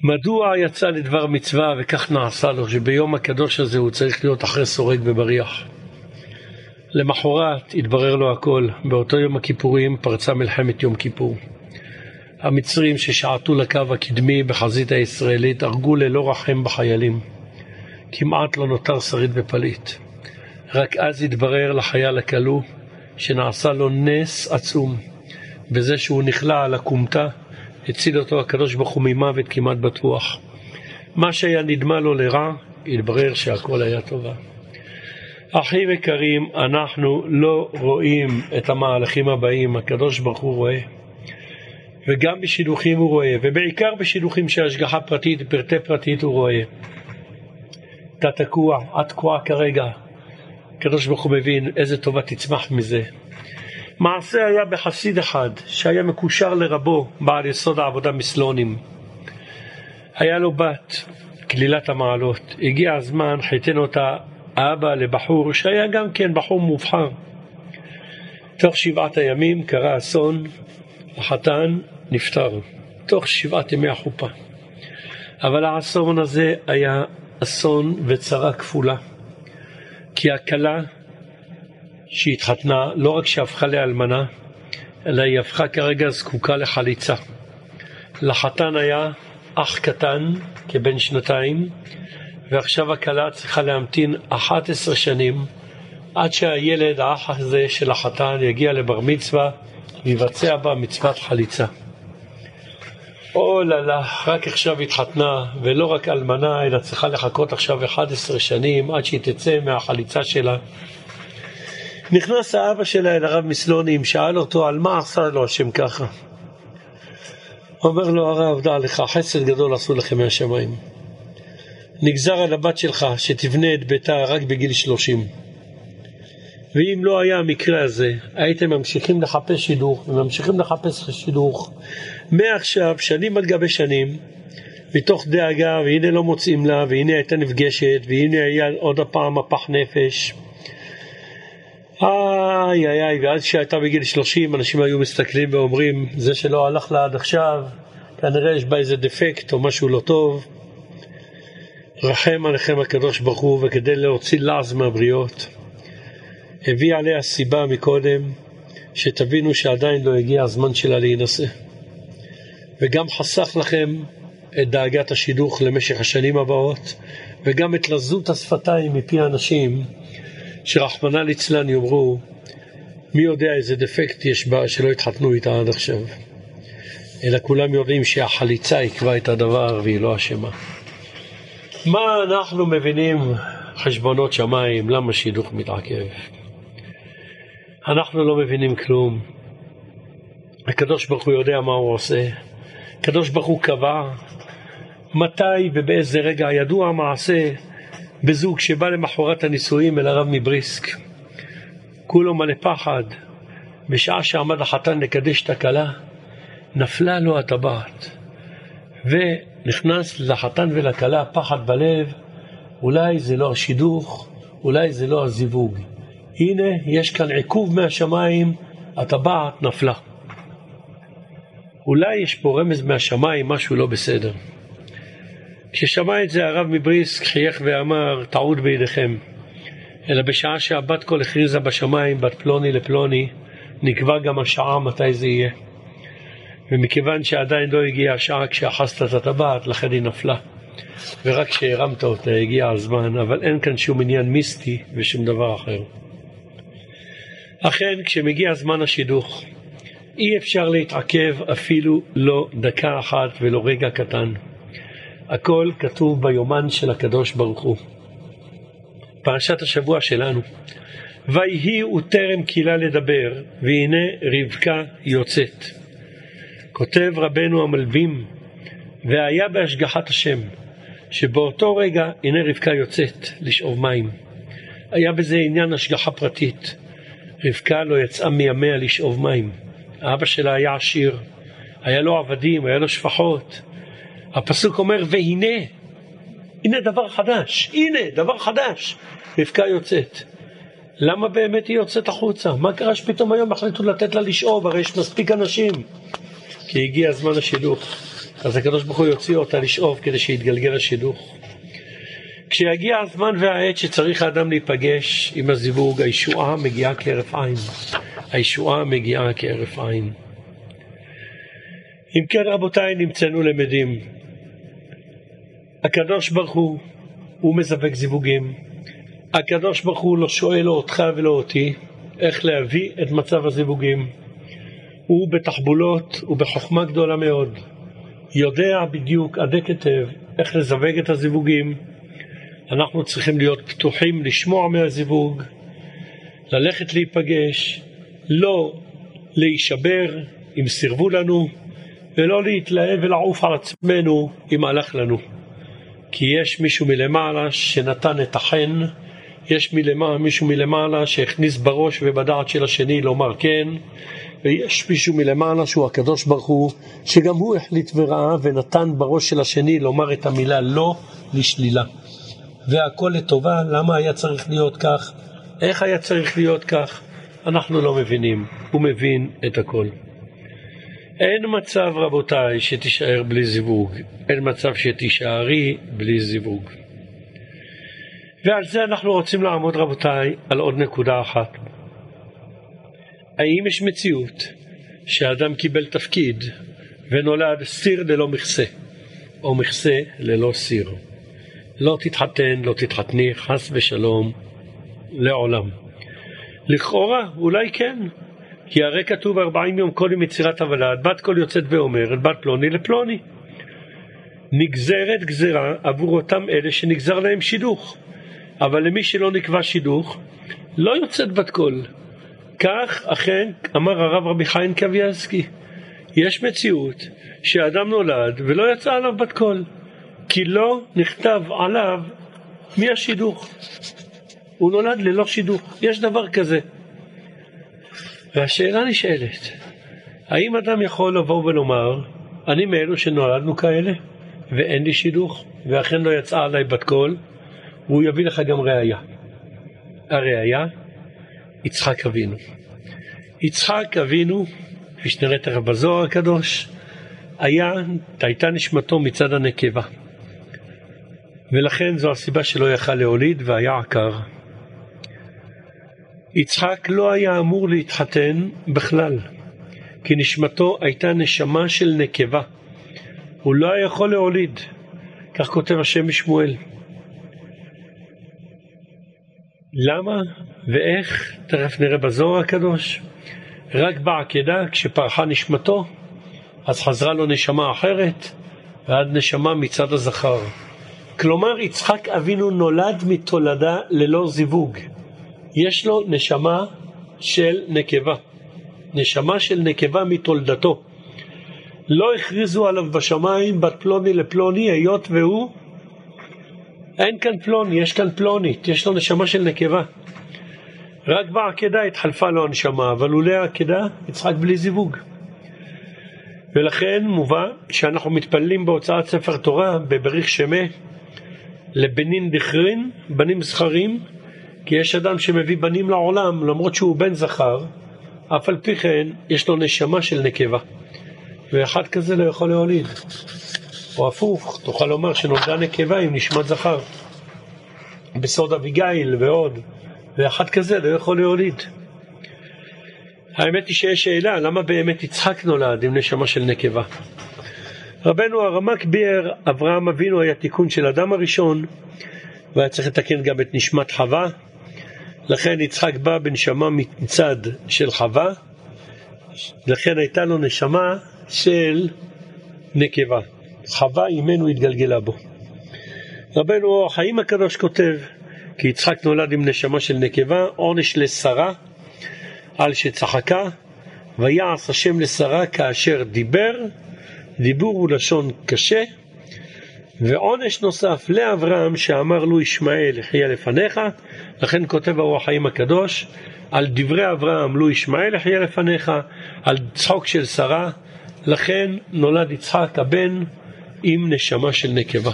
מדוע יצא לדבר מצווה וכך נעשה לו, שביום הקדוש הזה הוא צריך להיות אחרי סורג ובריח? למחרת התברר לו הכל, באותו יום הכיפורים פרצה מלחמת יום כיפור. המצרים ששעטו לקו הקדמי בחזית הישראלית הרגו ללא רחם בחיילים. כמעט לא נותר שריד ופליט. רק אז התברר לחייל הכלוא שנעשה לו נס עצום בזה שהוא נכלא על הכומתה, הציל אותו הקדוש ברוך הוא ממוות כמעט בטוח. מה שהיה נדמה לו לרע, התברר שהכל היה טובה. אחים יקרים, אנחנו לא רואים את המהלכים הבאים, הקדוש ברוך הוא רואה. וגם בשידוכים הוא רואה, ובעיקר בשידוכים של השגחה פרטית, פרטי פרטית הוא רואה. אתה תקוע, את תקועה כרגע. הקדוש ברוך הוא מבין איזה טובה תצמח מזה. מעשה היה בחסיד אחד, שהיה מקושר לרבו, בעל יסוד העבודה מסלונים. היה לו בת, כלילת המעלות. הגיע הזמן, חיתן אותה אבא לבחור שהיה גם כן בחור מובחר. תוך שבעת הימים קרה אסון, החתן נפטר, תוך שבעת ימי החופה. אבל האסון הזה היה אסון וצרה כפולה. כי הכלה שהתחתנה, לא רק שהפכה לאלמנה, אלא היא הפכה כרגע זקוקה לחליצה. לחתן היה אח קטן, כבן שנתיים, ועכשיו הכלה צריכה להמתין 11 שנים עד שהילד, האח הזה של החתן, יגיע לבר מצווה ויבצע בה מצוות חליצה. או לה לה, רק עכשיו התחתנה, ולא רק אלמנה, אלא צריכה לחכות עכשיו 11 שנים עד שהיא תצא מהחליצה שלה. נכנס האבא שלה אל הרב מסלונים, שאל אותו על מה עשה לו השם ככה. אומר לו הרב, דע לך, חסד גדול עשו לכם מהשמיים. נגזר על הבת שלך שתבנה את ביתה רק בגיל שלושים. ואם לא היה המקרה הזה, הייתם ממשיכים לחפש שידוך וממשיכים לחפש שידוך מעכשיו, שנים על גבי שנים, מתוך דאגה, והנה לא מוצאים לה, והנה הייתה נפגשת, והנה היה עוד הפעם מפח נפש. איי איי איי, ואז כשהייתה בגיל 30, אנשים היו מסתכלים ואומרים, זה שלא הלך לה עד עכשיו, כנראה יש בה איזה דפקט או משהו לא טוב. רחם עליכם הקדוש ברוך הוא, וכדי להוציא לעז מהבריות, הביא עליה סיבה מקודם, שתבינו שעדיין לא הגיע הזמן שלה להינשא. וגם חסך לכם את דאגת השידוך למשך השנים הבאות, וגם את לזות השפתיים מפי האנשים, שרחמנא ליצלן יאמרו, מי יודע איזה דפקט יש בה שלא התחתנו איתה עד עכשיו. אלא כולם יודעים שהחליצה עיכבה את הדבר והיא לא אשמה. מה אנחנו מבינים חשבונות שמיים, למה שידוך מתעכב? אנחנו לא מבינים כלום. הקדוש ברוך הוא יודע מה הוא עושה. הקדוש ברוך הוא קבע מתי ובאיזה רגע ידוע המעשה בזוג שבא למחרת הנישואים אל הרב מבריסק. כולו מלא פחד. בשעה שעמד החתן לקדש את הכלה, נפלה לו הטבעת. ונכנס לחתן ולכלה פחד בלב, אולי זה לא השידוך, אולי זה לא הזיווג. הנה, יש כאן עיכוב מהשמיים, הטבעת נפלה. אולי יש פה רמז מהשמיים, משהו לא בסדר. כששמע את זה הרב מבריסק חייך ואמר, טעות בידיכם. אלא בשעה שהבת קול הכריזה בשמיים, בת פלוני לפלוני, נקבע גם השעה מתי זה יהיה. ומכיוון שעדיין לא הגיעה השעה כשאחזת את הטבעת, לכן היא נפלה. ורק כשהרמת אותה הגיע הזמן, אבל אין כאן שום עניין מיסטי ושום דבר אחר. אכן, כשמגיע זמן השידוך, אי אפשר להתעכב אפילו לא דקה אחת ולא רגע קטן. הכל כתוב ביומן של הקדוש ברוך הוא. פרשת השבוע שלנו. ויהי וטרם קהילה לדבר, והנה רבקה יוצאת. כותב רבנו המלווים, והיה בהשגחת השם, שבאותו רגע הנה רבקה יוצאת לשאוב מים. היה בזה עניין השגחה פרטית. רבקה לא יצאה מימיה לשאוב מים. אבא שלה היה עשיר, היה לו עבדים, היה לו שפחות. הפסוק אומר, והנה, הנה דבר חדש, הנה דבר חדש. רבקה יוצאת. למה באמת היא יוצאת החוצה? מה קרה שפתאום היום החליטו לתת לה לשאוב? הרי יש מספיק אנשים. כי הגיע זמן השילוך. אז הקדוש ברוך הוא יוציא אותה לשאוב כדי שיתגלגל השידוך. כשיגיע הזמן והעת שצריך האדם להיפגש עם הזיווג, הישועה מגיעה כהרף עין. הישועה מגיעה כהרף עין. אם כן רבותיי נמצאנו למדים. הקדוש ברוך הוא, הוא מזווק זיווגים. הקדוש ברוך הוא לא שואל לא אותך ולא אותי איך להביא את מצב הזיווגים. הוא בתחבולות ובחוכמה גדולה מאוד. יודע בדיוק עדי כתב איך לזווג את הזיווגים. אנחנו צריכים להיות פתוחים לשמוע מהזיווג, ללכת להיפגש, לא להישבר אם סירבו לנו, ולא להתלהב ולעוף על עצמנו אם הלך לנו. כי יש מישהו מלמעלה שנתן את החן, יש מלמעלה, מישהו מלמעלה שהכניס בראש ובדעת של השני לומר כן, ויש מישהו מלמעלה שהוא הקדוש ברוך הוא, שגם הוא החליט וראה ונתן בראש של השני לומר את המילה לא לשלילה. והכל לטובה, למה היה צריך להיות כך? איך היה צריך להיות כך? אנחנו לא מבינים, הוא מבין את הכל. אין מצב, רבותיי, שתישאר בלי זיווג. אין מצב שתישארי בלי זיווג. ועל זה אנחנו רוצים לעמוד, רבותיי, על עוד נקודה אחת. האם יש מציאות שאדם קיבל תפקיד ונולד סיר ללא מכסה, או מכסה ללא סיר? לא תתחתן, לא תתחתני, חס ושלום, לעולם. לכאורה, אולי כן, כי הרי כתוב ארבעים יום קודם יצירת הוולד, בת קול יוצאת ואומרת, בת פלוני לפלוני. נגזרת גזרה עבור אותם אלה שנגזר להם שידוך. אבל למי שלא נקבע שידוך, לא יוצאת בת קול. כך אכן אמר הרב רבי חיים קנייבסקי. יש מציאות שאדם נולד ולא יצא עליו בת קול, כי לא נכתב עליו מי השידוך. הוא נולד ללא שידוך, יש דבר כזה. והשאלה נשאלת, האם אדם יכול לבוא ולומר, אני מאלו שנולדנו כאלה, ואין לי שידוך, ואכן לא יצאה עליי בת קול, והוא יביא לך גם ראייה. הראייה, יצחק אבינו. יצחק אבינו, כפי שנראה תכף בזוהר הקדוש, היה, הייתה נשמתו מצד הנקבה. ולכן זו הסיבה שלא יכל להוליד והיה עקר. יצחק לא היה אמור להתחתן בכלל, כי נשמתו הייתה נשמה של נקבה. הוא לא היה יכול להוליד, כך כותב השם משמואל. למה ואיך, תכף נראה בזוהר הקדוש. רק בעקדה, כשפרחה נשמתו, אז חזרה לו נשמה אחרת, ועד נשמה מצד הזכר. כלומר, יצחק אבינו נולד מתולדה ללא זיווג. יש לו נשמה של נקבה. נשמה של נקבה מתולדתו. לא הכריזו עליו בשמיים בת פלוני לפלוני, היות והוא אין כאן פלוני, יש כאן פלונית, יש לו נשמה של נקבה. רק בעקדה התחלפה לו הנשמה, אבל לולא העקדה יצחק בלי זיווג. ולכן מובא שאנחנו מתפללים בהוצאת ספר תורה בבריך שמה לבנין דכרין, בנים זכרים, כי יש אדם שמביא בנים לעולם למרות שהוא בן זכר, אף על פי כן יש לו נשמה של נקבה, ואחד כזה לא יכול להוליד. או הפוך, תוכל לומר שנולדה נקבה עם נשמת זכר. בסוד אביגיל ועוד, ואחד כזה לא יכול להוליד. האמת היא שיש שאלה, למה באמת יצחק נולד עם נשמה של נקבה? רבנו הרמק ביאר, אברהם אבינו היה תיקון של אדם הראשון, והיה צריך לתקן גם את נשמת חווה, לכן יצחק בא בנשמה מצד של חווה, לכן הייתה לו נשמה של נקבה. חווה אימנו התגלגלה בו. רבנו אור החיים הקדוש כותב, כי יצחק נולד עם נשמה של נקבה, עונש לשרה על שצחקה, ויעש השם לשרה כאשר דיבר, דיבור הוא לשון קשה, ועונש נוסף לאברהם שאמר לו ישמעאל יחיה לפניך, לכן כותב הרוח החיים הקדוש, על דברי אברהם לו ישמעאל יחיה לפניך, על צחוק של שרה, לכן נולד יצחק הבן עם נשמה של נקבה.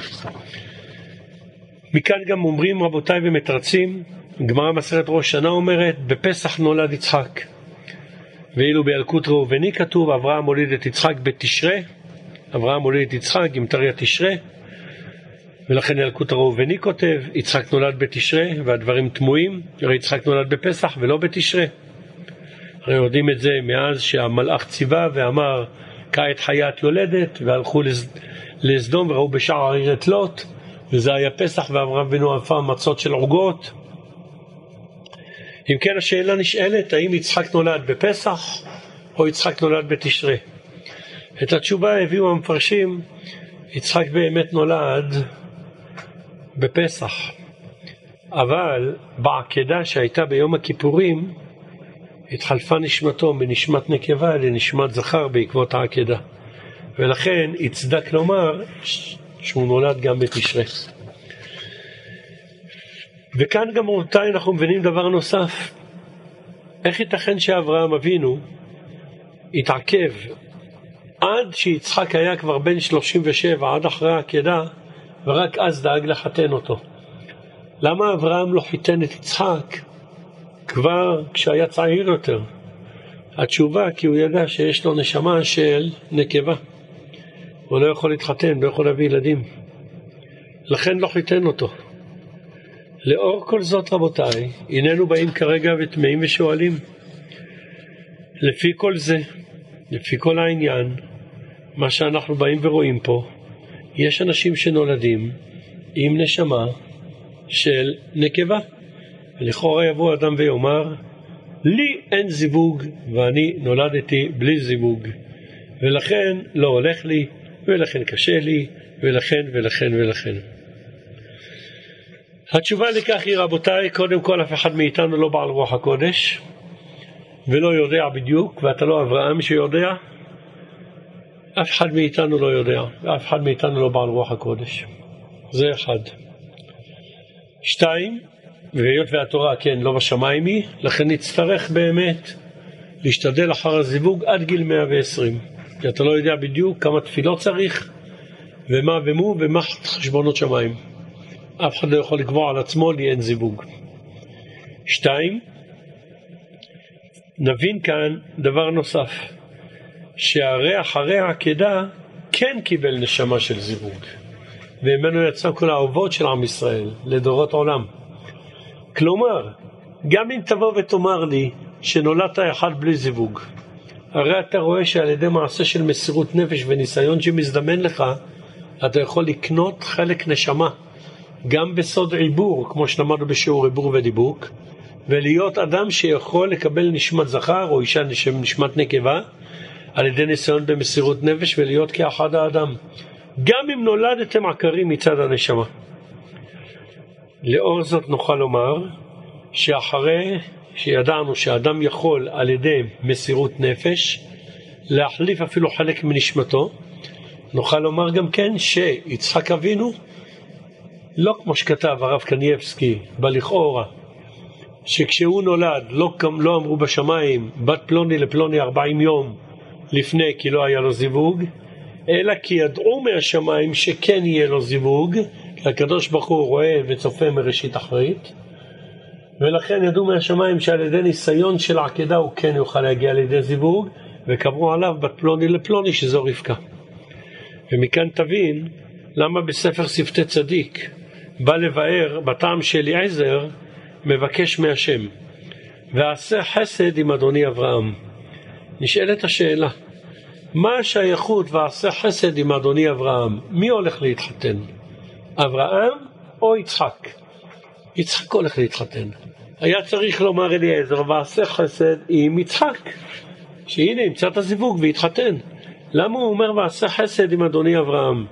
מכאן גם אומרים רבותיי ומתרצים, גמרא מסרת ראש שנה אומרת, בפסח נולד יצחק. ואילו בילקוט ראובני כתוב, אברהם הוליד את יצחק בתשרה, אברהם הוליד את יצחק עם תריה תשרה, ולכן ילקוט הראובני כותב, יצחק נולד בתשרה, והדברים תמוהים, הרי יצחק נולד בפסח ולא בתשרה. הרי יודעים את זה מאז שהמלאך ציווה ואמר, כעת חיית יולדת, והלכו לסדום וראו בשער העיר את לוט, וזה היה פסח ואברהם אבינו עפה מצות של עוגות. אם כן השאלה נשאלת, האם יצחק נולד בפסח או יצחק נולד בתשרה? את התשובה הביאו המפרשים, יצחק באמת נולד בפסח, אבל בעקדה שהייתה ביום הכיפורים התחלפה נשמתו מנשמת נקבה לנשמת זכר בעקבות העקדה. ולכן יצדק לומר שהוא נולד גם בתשרי. וכאן גם רבותיי אנחנו מבינים דבר נוסף. איך ייתכן שאברהם אבינו התעכב עד שיצחק היה כבר בן 37, עד אחרי העקדה, ורק אז דאג לחתן אותו? למה אברהם לא חיתן את יצחק כבר כשהיה צעיר יותר? התשובה, כי הוא ידע שיש לו נשמה של נקבה. הוא לא יכול להתחתן, לא יכול להביא ילדים. לכן לא חיתן אותו. לאור כל זאת, רבותיי, הננו באים כרגע וטמאים ושואלים. לפי כל זה, לפי כל העניין, מה שאנחנו באים ורואים פה, יש אנשים שנולדים עם נשמה של נקבה. לכאורה יבוא אדם ויאמר, לי אין זיווג ואני נולדתי בלי זיווג, ולכן לא הולך לי, ולכן קשה לי, ולכן ולכן ולכן. התשובה לכך היא רבותיי, קודם כל אף אחד מאיתנו לא בעל רוח הקודש ולא יודע בדיוק, ואתה לא אברהם שיודע, אף אחד מאיתנו לא יודע, ואף אחד מאיתנו לא בעל רוח הקודש. זה אחד. שתיים, והיות והתורה כן לא בשמיים היא, לכן נצטרך באמת להשתדל אחר הזיווג עד גיל 120. כי אתה לא יודע בדיוק כמה תפילות צריך, ומה ומו, ומה חשבונות שמיים. אף אחד לא יכול לקבוע על עצמו לי אין זיווג. שתיים, נבין כאן דבר נוסף, שהרי אחרי העקדה כן קיבל נשמה של זיווג, וממנו יצא כל האהובות של עם ישראל לדורות עולם. כלומר, גם אם תבוא ותאמר לי שנולדת אחד בלי זיווג, הרי אתה רואה שעל ידי מעשה של מסירות נפש וניסיון שמזדמן לך, אתה יכול לקנות חלק נשמה, גם בסוד עיבור, כמו שלמדנו בשיעור עיבור ודיבוק, ולהיות אדם שיכול לקבל נשמת זכר או אישה נשמת נקבה, על ידי ניסיון במסירות נפש ולהיות כאחד האדם, גם אם נולדתם עקרים מצד הנשמה. לאור זאת נוכל לומר שאחרי שידענו שאדם יכול על ידי מסירות נפש להחליף אפילו חלק מנשמתו, נוכל לומר גם כן שיצחק אבינו, לא כמו שכתב הרב קנייבסקי בלכאורה, שכשהוא נולד לא, לא אמרו בשמיים בת פלוני לפלוני ארבעים יום לפני כי לא היה לו זיווג, אלא כי ידעו מהשמיים שכן יהיה לו זיווג, כי הקדוש ברוך הוא רואה וצופה מראשית אחרית, ולכן ידעו מהשמיים שעל ידי ניסיון של עקדה הוא כן יוכל להגיע לידי זיווג, וקבעו עליו בת פלוני לפלוני שזו רבקה. ומכאן תבין למה בספר שפתי צדיק בא לבאר בטעם של אליעזר מבקש מהשם ועשה חסד עם אדוני אברהם. נשאלת השאלה, מה השייכות ועשה חסד עם אדוני אברהם? מי הולך להתחתן? אברהם או יצחק? יצחק הולך להתחתן. היה צריך לומר אליעזר ועשה חסד עם יצחק, שהנה ימצא את הזיווג ויתחתן. למה הוא אומר ועשה חסד עם אדוני אברהם?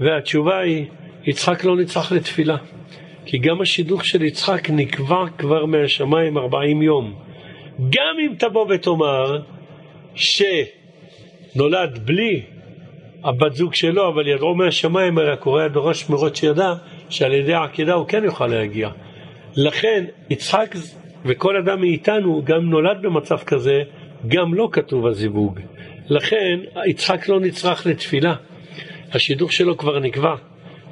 והתשובה היא, יצחק לא נצטרך לתפילה. כי גם השידוך של יצחק נקבע כבר מהשמיים ארבעים יום. גם אם תבוא ותאמר שנולד בלי הבת זוג שלו, אבל ידעו מהשמיים, הרי הקורא הדורש מרות שידע שעל ידי העקידה הוא כן יוכל להגיע. לכן יצחק וכל אדם מאיתנו גם נולד במצב כזה, גם לא כתוב הזיווג. לכן יצחק לא נצרך לתפילה. השידוך שלו כבר נקבע.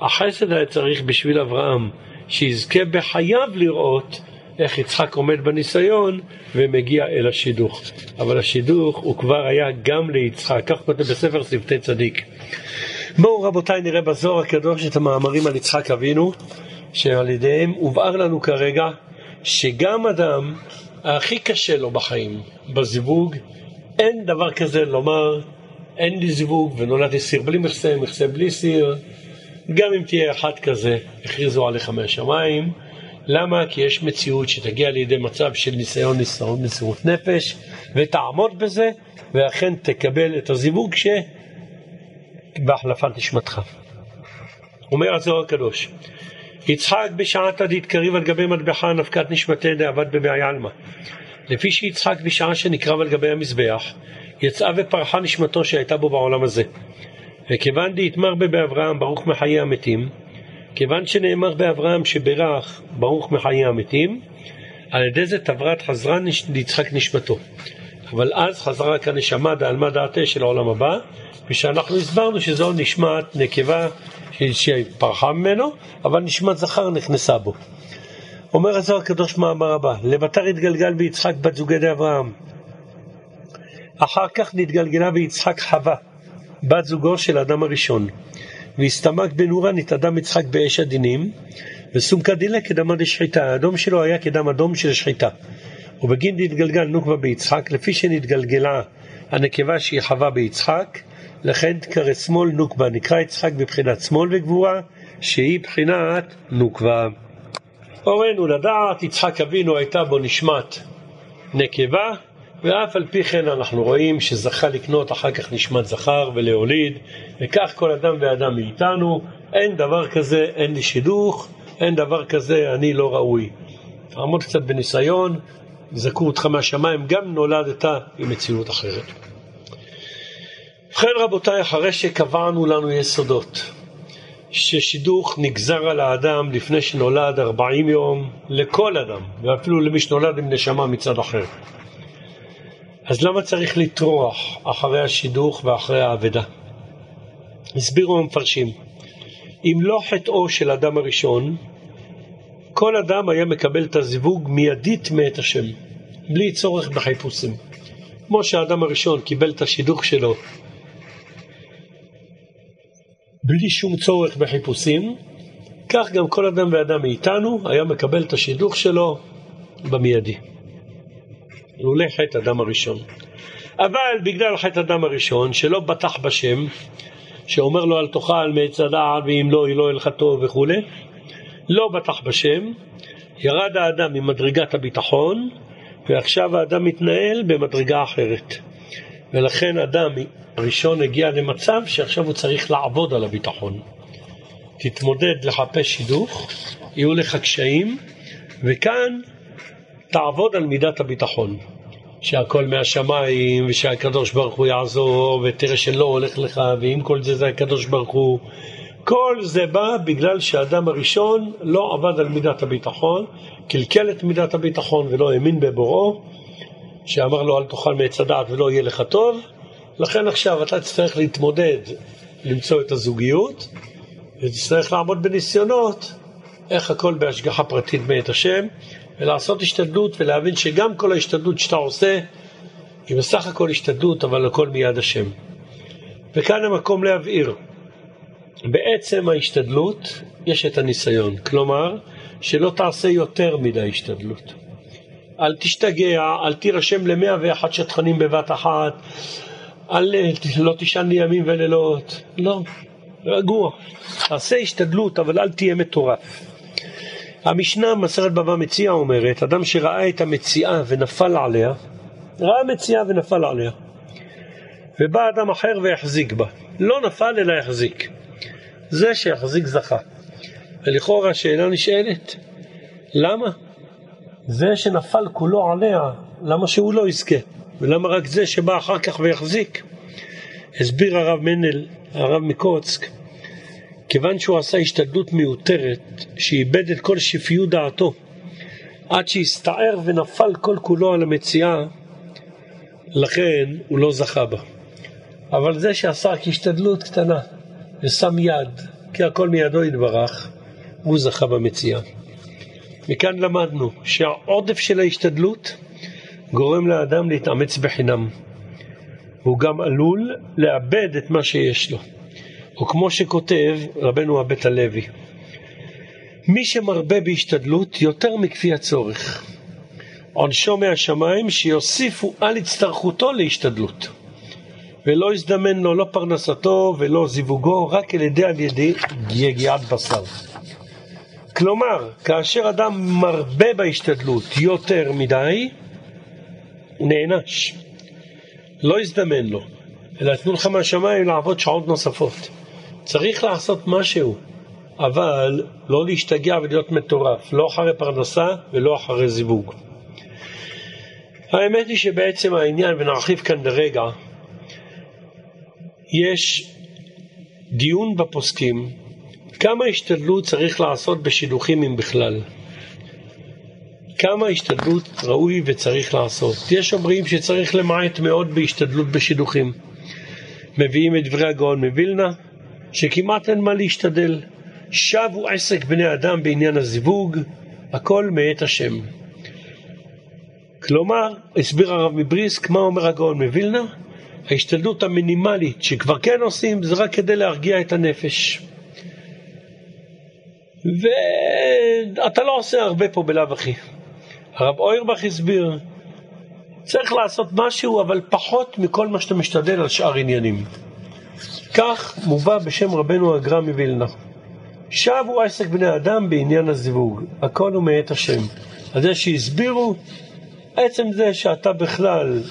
החסד היה צריך בשביל אברהם, שיזכה בחייו לראות איך יצחק עומד בניסיון ומגיע אל השידוך. אבל השידוך הוא כבר היה גם ליצחק, כך כותב בספר שפתי צדיק. בואו רבותיי נראה בזוהר הקדוש את המאמרים על יצחק אבינו, שעל ידיהם הובהר לנו כרגע שגם אדם הכי קשה לו בחיים, בזיווג, אין דבר כזה לומר אין לי זיווג ונולדתי סיר בלי מכסה, מכסה בלי סיר, גם אם תהיה אחד כזה, הכריזו עליך מהשמיים. למה? כי יש מציאות שתגיע לידי מצב של ניסיון, ניסיון, מסירות נפש, ותעמוד בזה, ואכן תקבל את הזיווג שבהחלפת נשמתך. אומר הזוהר הקדוש, יצחק בשעת עדית קריב על גבי מטבחה נפקת נשמתי דעבד במאי עלמא. לפי שיצחק בשעה שנקרב על גבי המזבח, יצאה ופרחה נשמתו שהייתה בו בעולם הזה. וכיוון דהתמר באברהם ברוך מחיי המתים, כיוון שנאמר באברהם שברך ברוך מחיי המתים, על ידי זה תברת חזרה ליצחק נשמתו. אבל אז חזרה כאן נשמה דעלמא דעתה של העולם הבא, ושאנחנו הסברנו שזו נשמת נקבה שפרחה ממנו, אבל נשמת זכר נכנסה בו. אומר הזוהר הקדוש מאמר הבא, לבתר התגלגל ביצחק בת זוגי אברהם. אחר כך נתגלגלה ביצחק חווה, בת זוגו של האדם הראשון. והסתמק בנורה נתאדם יצחק באש הדינים, וסומקא דילה כדמא דשחיטה, האדום שלו היה כדם אדום של שחיטה. ובגין נתגלגל נוקבה ביצחק, לפי שנתגלגלה הנקבה שהיא חווה ביצחק, לכן תקרא שמאל נוקבה, נקרא יצחק בבחינת שמאל וגבורה, שהיא בחינת נוקבה. הורינו לדעת, יצחק אבינו הייתה בו נשמת נקבה, ואף על פי כן אנחנו רואים שזכה לקנות אחר כך נשמת זכר ולהוליד, וכך כל אדם ואדם מאיתנו, אין דבר כזה, אין לי שידוך, אין דבר כזה, אני לא ראוי. תעמוד קצת בניסיון, יזכו אותך מהשמיים, גם נולדת עם מציאות אחרת. ובכן רבותיי, אחרי שקבענו לנו יסודות, ששידוך נגזר על האדם לפני שנולד 40 יום, לכל אדם, ואפילו למי שנולד עם נשמה מצד אחר. אז למה צריך לטרוח אחרי השידוך ואחרי האבדה? הסבירו המפרשים, אם לא חטאו של אדם הראשון, כל אדם היה מקבל את הזיווג מיידית מאת השם, בלי צורך בחיפושים. כמו שהאדם הראשון קיבל את השידוך שלו בלי שום צורך בחיפושים, כך גם כל אדם ואדם מאיתנו היה מקבל את השידוך שלו במיידי. לולא חטא אדם הראשון. אבל בגלל חטא אדם הראשון, שלא בטח בשם, שאומר לו אל תאכל מעץ הדעת ואם לא, לא יהיה לך טוב וכולי, לא בטח בשם, ירד האדם ממדרגת הביטחון, ועכשיו האדם מתנהל במדרגה אחרת. ולכן אדם הראשון הגיע למצב שעכשיו הוא צריך לעבוד על הביטחון. תתמודד לחפש שידוך, יהיו לך קשיים, וכאן תעבוד על מידת הביטחון. שהכל מהשמיים, ושהקדוש ברוך הוא יעזור, ותראה שלא הולך לך, ואם כל זה זה הקדוש ברוך הוא. כל זה בא בגלל שהאדם הראשון לא עבד על מידת הביטחון, קלקל את מידת הביטחון ולא האמין בבוראו, שאמר לו אל תאכל מעץ הדעת ולא יהיה לך טוב, לכן עכשיו אתה תצטרך להתמודד, למצוא את הזוגיות, ותצטרך לעמוד בניסיונות, איך הכל בהשגחה פרטית מאת השם, ולעשות השתדלות ולהבין שגם כל ההשתדלות שאתה עושה היא בסך הכל השתדלות, אבל הכל מיד השם. וכאן המקום להבהיר, בעצם ההשתדלות יש את הניסיון, כלומר שלא תעשה יותר מדי השתדלות. אל תשתגע, אל תירשם למאה ואחת שטחנים בבת אחת, אל לא תישן לי ימים ולילות, לא, רגוע. תעשה השתדלות, אבל אל תהיה מטורף. המשנה, מסרת בבא מציאה אומרת, אדם שראה את המציאה ונפל עליה, ראה מציאה ונפל עליה. ובא אדם אחר והחזיק בה. לא נפל אלא החזיק. זה שהחזיק זכה. ולכאורה השאלה נשאלת, למה? זה שנפל כולו עליה, למה שהוא לא יזכה? ולמה רק זה שבא אחר כך ויחזיק? הסביר הרב מנל, הרב מקוצק, כיוון שהוא עשה השתדלות מיותרת, שאיבד את כל שפיות דעתו, עד שהסתער ונפל כל כולו על המציאה, לכן הוא לא זכה בה. אבל זה שעשה השתדלות קטנה ושם יד, כי הכל מידו יתברך, הוא זכה במציאה. מכאן למדנו שהעודף של ההשתדלות גורם לאדם להתאמץ בחינם. הוא גם עלול לאבד את מה שיש לו. או כמו שכותב רבנו הבית הלוי, מי שמרבה בהשתדלות יותר מכפי הצורך. עונשו מהשמיים שיוסיפו על הצטרכותו להשתדלות. ולא יזדמן לו לא פרנסתו ולא זיווגו, רק על ידי על ידי יגיעת בשר. כלומר, כאשר אדם מרבה בהשתדלות יותר מדי, הוא נענש. לא יזדמן לו, אלא יתנו לך מהשמיים לעבוד שעות נוספות. צריך לעשות משהו, אבל לא להשתגע ולהיות מטורף, לא אחרי פרנסה ולא אחרי זיווג. האמת היא שבעצם העניין, ונרחיב כאן לרגע, יש דיון בפוסקים כמה השתדלות צריך לעשות בשידוכים אם בכלל. כמה השתדלות ראוי וצריך לעשות. יש אומרים שצריך למעט מאוד בהשתדלות בשידוכים. מביאים את דברי הגאון מווילנה, שכמעט אין מה להשתדל. שבו עסק בני אדם בעניין הזיווג, הכל מאת השם. כלומר, הסביר הרב מבריסק, מה אומר הגאון מווילנה? ההשתדלות המינימלית שכבר כן עושים זה רק כדי להרגיע את הנפש. ואתה לא עושה הרבה פה בלאו הכי. הרב אוירבך הסביר, צריך לעשות משהו אבל פחות מכל מה שאתה משתדל על שאר עניינים. כך מובא בשם רבנו הגר"א מווילנה. שבו עסק בני אדם בעניין הזיווג, הכל הוא מאת השם. על זה שהסבירו, עצם זה שאתה בכלל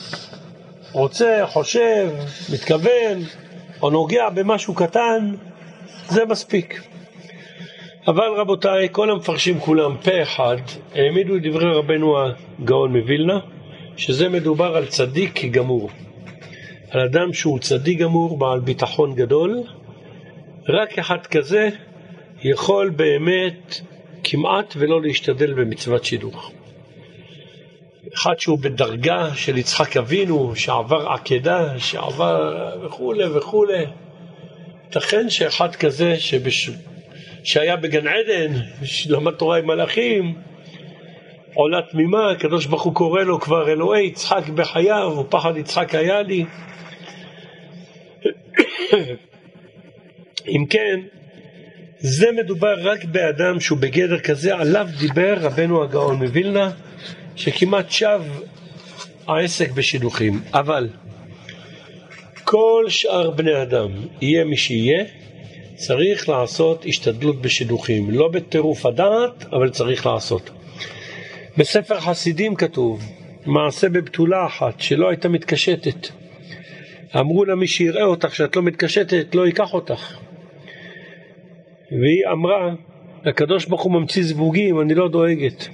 רוצה, חושב, מתכוון, או נוגע במשהו קטן, זה מספיק. אבל רבותיי, כל המפרשים כולם פה אחד העמידו את דברי רבנו הגאון מווילנה, שזה מדובר על צדיק גמור. על אדם שהוא צדיק גמור, בעל ביטחון גדול, רק אחד כזה יכול באמת כמעט ולא להשתדל במצוות שידוך. אחד שהוא בדרגה של יצחק אבינו, שעבר עקדה, שעבר וכולי וכולי. ייתכן שאחד כזה שבש... שהיה בגן עדן, שלמד תורה עם מלאכים, עולה תמימה, הקדוש ברוך הוא קורא לו כבר אלוהי יצחק בחייו, ופחד יצחק היה לי. אם כן, זה מדובר רק באדם שהוא בגדר כזה, עליו דיבר רבנו הגאון מווילנה, שכמעט שב העסק בשידוכים. אבל כל שאר בני אדם, יהיה מי שיהיה, צריך לעשות השתדלות בשידוכים. לא בטירוף הדעת, אבל צריך לעשות. בספר חסידים כתוב, מעשה בבתולה אחת, שלא הייתה מתקשטת. אמרו לה מי שיראה אותך שאת לא מתקשטת, לא ייקח אותך. והיא אמרה, הקדוש ברוך הוא ממציא זבוגים, אני לא דואגת.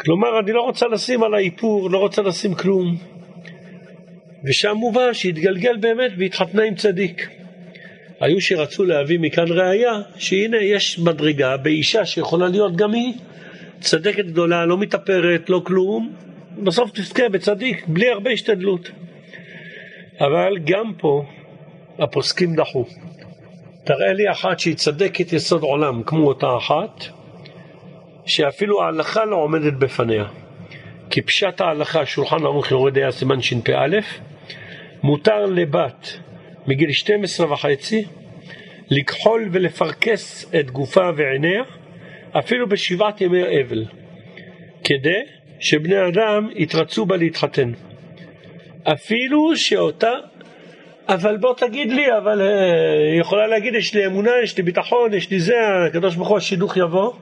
כלומר, אני לא רוצה לשים על האיפור, לא רוצה לשים כלום. ושם מובא שהתגלגל באמת והתחתנה עם צדיק. היו שרצו להביא מכאן ראייה שהנה יש מדרגה באישה שיכולה להיות גם היא צדקת גדולה, לא מתאפרת, לא כלום, בסוף תזכה בצדיק, בלי הרבה השתדלות. אבל גם פה הפוסקים דחו. תראה לי אחת שהיא צדקת יסוד עולם כמו אותה אחת, שאפילו ההלכה לא עומדת בפניה. כי פשט ההלכה, שולחן ערוך יורד היה סימן שפ"א, מותר לבת מגיל 12 וחצי לכחול ולפרכס את גופה ועיניה אפילו בשבעת ימי אבל, כדי שבני אדם יתרצו בה להתחתן. אפילו שאותה, אבל בוא תגיד לי, אבל היא יכולה להגיד יש לי אמונה, יש לי ביטחון, יש לי זה, הקדוש ברוך הוא השידוך יבוא.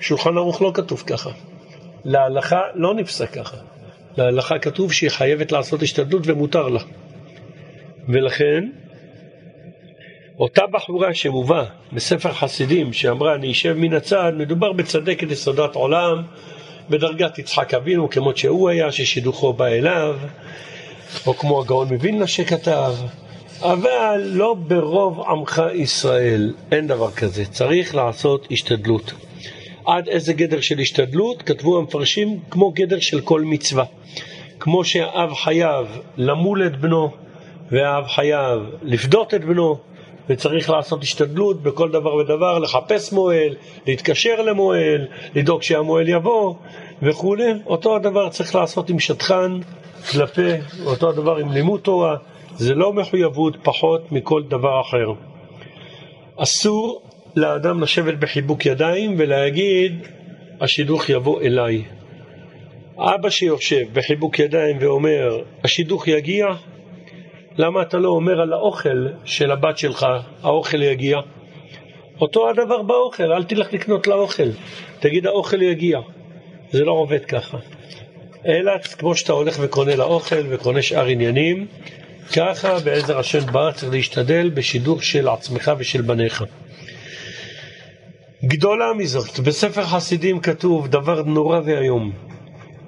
שולחן ערוך לא כתוב ככה. להלכה לא נפסק ככה. להלכה כתוב שהיא חייבת לעשות השתדלות ומותר לה. ולכן, אותה בחורה שמובא בספר חסידים שאמרה אני אשב מן הצד, מדובר בצדקת יסודת עולם, בדרגת יצחק אבינו כמות שהוא היה, ששידוכו בא אליו, או כמו הגאון מווילנה שכתב, אבל לא ברוב עמך ישראל, אין דבר כזה, צריך לעשות השתדלות. עד איזה גדר של השתדלות? כתבו המפרשים כמו גדר של כל מצווה. כמו שהאב חייב למול את בנו, והאב חייב לפדות את בנו, וצריך לעשות השתדלות בכל דבר ודבר, לחפש מועל, להתקשר למועל, לדאוג שהמועל יבוא וכולי. אותו הדבר צריך לעשות עם שטחן כלפי, אותו הדבר עם לימוד תורה. זה לא מחויבות פחות מכל דבר אחר. אסור לאדם לשבת בחיבוק ידיים ולהגיד, השידוך יבוא אליי. אבא שיושב בחיבוק ידיים ואומר, השידוך יגיע, למה אתה לא אומר על האוכל של הבת שלך, האוכל יגיע? אותו הדבר באוכל, אל תלך לקנות לאוכל, תגיד האוכל יגיע. זה לא עובד ככה. אלא כמו שאתה הולך וקונה לאוכל וקונה שאר עניינים, ככה בעזר השם בר צריך להשתדל בשידוך של עצמך ושל בניך. גדולה מזאת, בספר חסידים כתוב דבר נורא ואיום.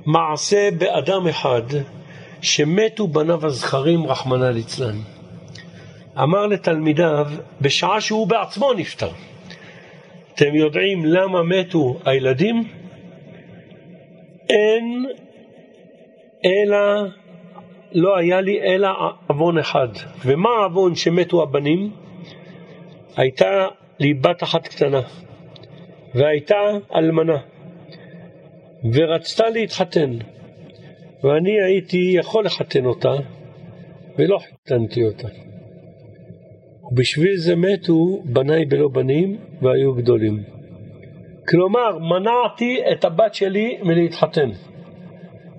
מעשה באדם אחד שמתו בניו הזכרים, רחמנא ליצלן. אמר לתלמידיו, בשעה שהוא בעצמו נפטר. אתם יודעים למה מתו הילדים? אין אלא, לא היה לי אלא עוון אחד. ומה העוון שמתו הבנים? הייתה לי בת אחת קטנה, והייתה אלמנה, ורצתה להתחתן. ואני הייתי יכול לחתן אותה, ולא חיתנתי אותה. ובשביל זה מתו בניי בלא בנים, והיו גדולים. כלומר, מנעתי את הבת שלי מלהתחתן.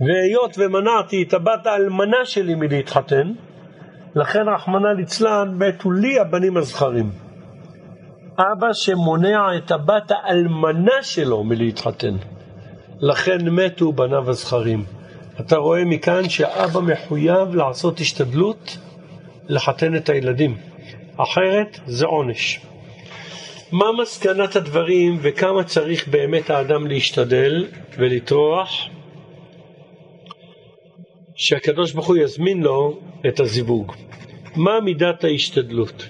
והיות ומנעתי את הבת האלמנה שלי מלהתחתן, לכן רחמנא ליצלן מתו לי הבנים הזכרים. אבא שמונע את הבת האלמנה שלו מלהתחתן. לכן מתו בניו הזכרים. אתה רואה מכאן שהאבא מחויב לעשות השתדלות לחתן את הילדים, אחרת זה עונש. מה מסקנת הדברים וכמה צריך באמת האדם להשתדל ולטרוח שהקדוש ברוך הוא יזמין לו את הזיווג. מה מידת ההשתדלות?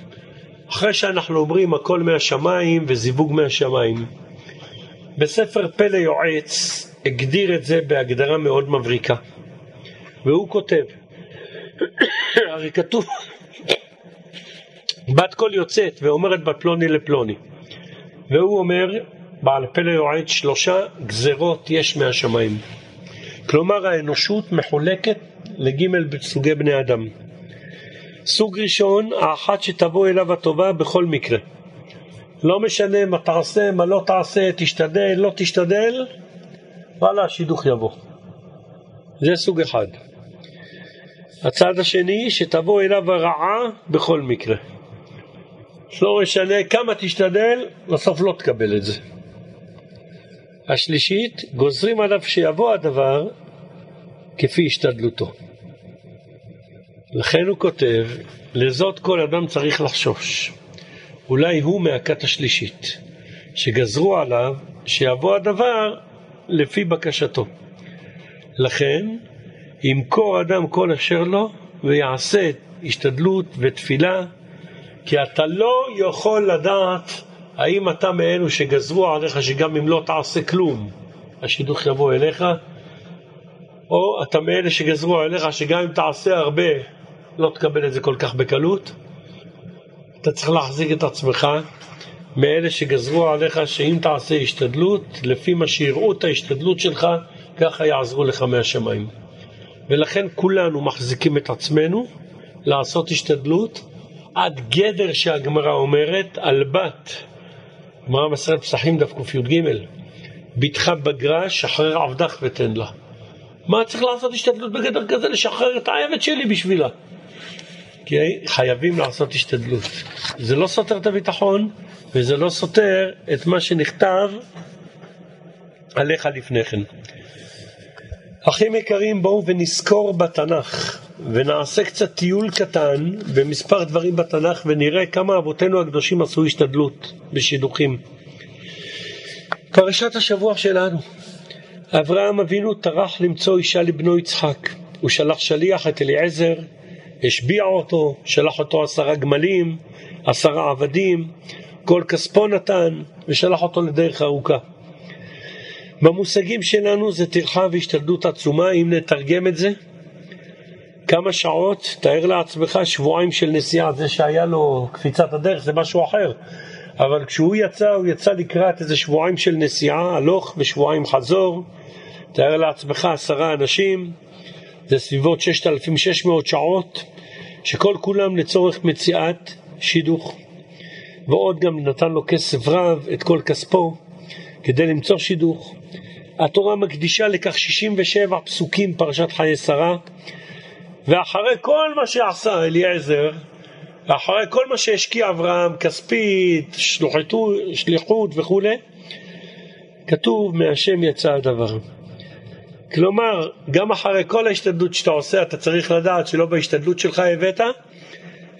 אחרי שאנחנו אומרים הכל מהשמיים וזיווג מהשמיים, בספר פלא יועץ הגדיר את זה בהגדרה מאוד מבריקה. והוא כותב, הרי כתוב, בת קול יוצאת ואומרת בת פלוני לפלוני. והוא אומר, בעל פלא יועד, שלושה גזרות יש מהשמיים. כלומר האנושות מחולקת לגימל סוגי בני אדם. סוג ראשון, האחת שתבוא אליו הטובה בכל מקרה. לא משנה מה תעשה, מה לא תעשה, תשתדל, לא תשתדל, וואלה, השידוך יבוא. זה סוג אחד. הצד השני, שתבוא אליו הרעה בכל מקרה. לא משנה כמה תשתדל, בסוף לא תקבל את זה. השלישית, גוזרים עליו שיבוא הדבר כפי השתדלותו. לכן הוא כותב, לזאת כל אדם צריך לחשוש. אולי הוא מהכת השלישית, שגזרו עליו שיבוא הדבר לפי בקשתו. לכן, ימכור אדם כל אשר לו ויעשה השתדלות ותפילה, כי אתה לא יכול לדעת האם אתה מאלו שגזרו עליך שגם אם לא תעשה כלום, השידוך יבוא אליך, או אתה מאלה שגזרו עליך שגם אם תעשה הרבה, לא תקבל את זה כל כך בקלות. אתה צריך להחזיק את עצמך מאלה שגזרו עליך שאם תעשה השתדלות, לפי מה שיראו את ההשתדלות שלך, ככה יעזרו לך מהשמיים. ולכן כולנו מחזיקים את עצמנו לעשות השתדלות עד גדר שהגמרא אומרת על בת, גמרא מסרת פסחים דף קי"ג, בתך בגרה שחרר עבדך ותן לה. מה צריך לעשות השתדלות בגדר כזה? לשחרר את העבד שלי בשבילה. כי חייבים לעשות השתדלות. זה לא סותר את הביטחון, וזה לא סותר את מה שנכתב עליך לפני כן. אחים יקרים, בואו ונזכור בתנ"ך, ונעשה קצת טיול קטן במספר דברים בתנ"ך, ונראה כמה אבותינו הקדושים עשו השתדלות בשידוכים. פרשת השבוע שלנו, אברהם אבינו טרח למצוא אישה לבנו יצחק. הוא שלח שליח את אליעזר, השביע אותו, שלח אותו עשרה גמלים, עשרה עבדים, כל כספו נתן, ושלח אותו לדרך ארוכה. במושגים שלנו זה טרחה והשתלדות עצומה, אם נתרגם את זה, כמה שעות, תאר לעצמך שבועיים של נסיעה, זה שהיה לו קפיצת הדרך זה משהו אחר, אבל כשהוא יצא, הוא יצא לקראת איזה שבועיים של נסיעה, הלוך ושבועיים חזור, תאר לעצמך עשרה אנשים, זה סביבות 6,600 שעות, שכל כולם לצורך מציאת שידוך. ועוד גם נתן לו כסף רב, את כל כספו, כדי למצוא שידוך. התורה מקדישה לכך 67 פסוקים, פרשת חיי שרה, ואחרי כל מה שעשה אליעזר, ואחרי כל מה שהשקיע אברהם, כספית, שלוחתו, שליחות וכולי, כתוב מהשם יצא הדבר. כלומר, גם אחרי כל ההשתדלות שאתה עושה, אתה צריך לדעת שלא בהשתדלות שלך הבאת,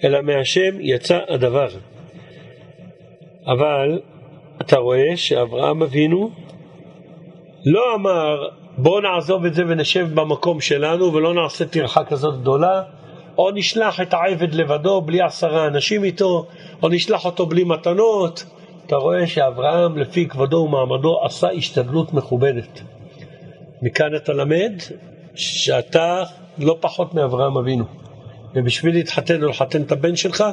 אלא מהשם יצא הדבר. אבל אתה רואה שאברהם אבינו לא אמר בוא נעזוב את זה ונשב במקום שלנו ולא נעשה טרחה כזאת גדולה, או נשלח את העבד לבדו בלי עשרה אנשים איתו, או נשלח אותו בלי מתנות. אתה רואה שאברהם לפי כבודו ומעמדו עשה השתדלות מכובדת. מכאן אתה למד שאתה לא פחות מאברהם אבינו. ובשביל להתחתן או לחתן את הבן שלך,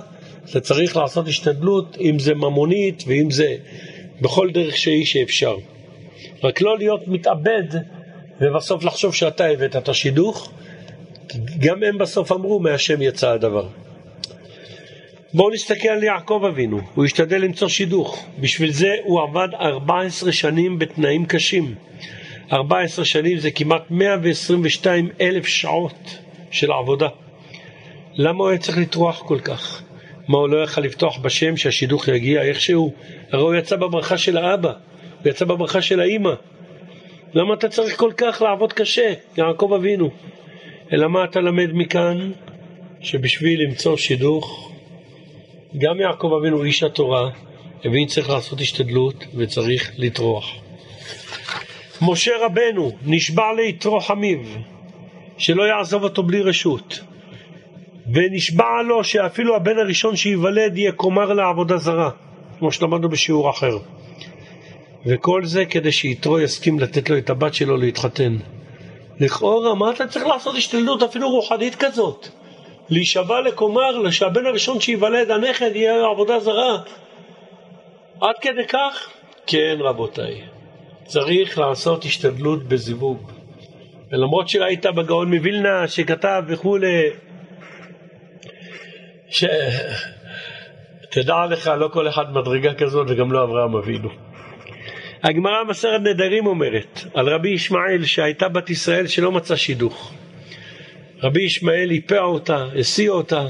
אתה צריך לעשות השתדלות, אם זה ממונית ואם זה בכל דרך שהיא שאפשר. רק לא להיות מתאבד ובסוף לחשוב שאתה הבאת את השידוך. גם הם בסוף אמרו, מהשם יצא הדבר. בואו נסתכל על יעקב אבינו, הוא השתדל למצוא שידוך. בשביל זה הוא עבד 14 שנים בתנאים קשים. 14 שנים זה כמעט 122 אלף שעות של עבודה. למה הוא היה צריך לטרוח כל כך? מה הוא לא יכל לפתוח בשם שהשידוך יגיע איכשהו? הרי הוא יצא בברכה של האבא, הוא יצא בברכה של האימא. למה אתה צריך כל כך לעבוד קשה, יעקב אבינו? אלא מה אתה למד מכאן? שבשביל למצוא שידוך, גם יעקב אבינו איש התורה, הבין צריך לעשות השתדלות וצריך לטרוח. משה רבנו נשבע ליתרו חמיו, שלא יעזוב אותו בלי רשות. ונשבע לו שאפילו הבן הראשון שייוולד יהיה כומר לעבודה זרה, כמו שלמדנו בשיעור אחר. וכל זה כדי שיתרו יסכים לתת לו את הבת שלו להתחתן. לכאורה, מה אתה צריך לעשות השתלדות אפילו רוחנית כזאת? להישבע לכומר, שהבן הראשון שייוולד, הנכד, יהיה עבודה זרה. עד כדי כך? כן, רבותיי. צריך לעשות השתדלות בזיווג. ולמרות שראית בגאון מווילנה שכתב וכולי, ש... תדע לך, לא כל אחד מדרגה כזאת וגם לא אברהם אבינו. הגמרא מסרת נדרים אומרת על רבי ישמעאל שהייתה בת ישראל שלא מצא שידוך. רבי ישמעאל איפע אותה, השיא אותה,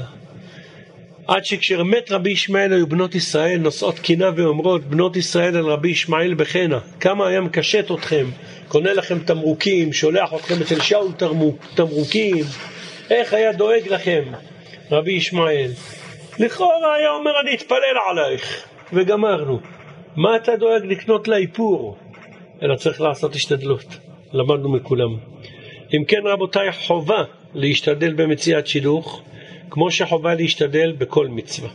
עד שכשמת רבי ישמעאל היו בנות ישראל נושאות קינה ואומרות בנות ישראל על רבי ישמעאל בחנה כמה היה מקשט אתכם, קונה לכם תמרוקים, שולח אתכם אצל שאול תמרוקים, איך היה דואג לכם רבי ישמעאל. לכאורה היה אומר אני אתפלל עלייך וגמרנו. מה אתה דואג לקנות לאיפור? אלא צריך לעשות השתדלות. למדנו מכולם. אם כן רבותיי, חובה להשתדל במציאת שילוך, כמו שחובה להשתדל בכל מצווה.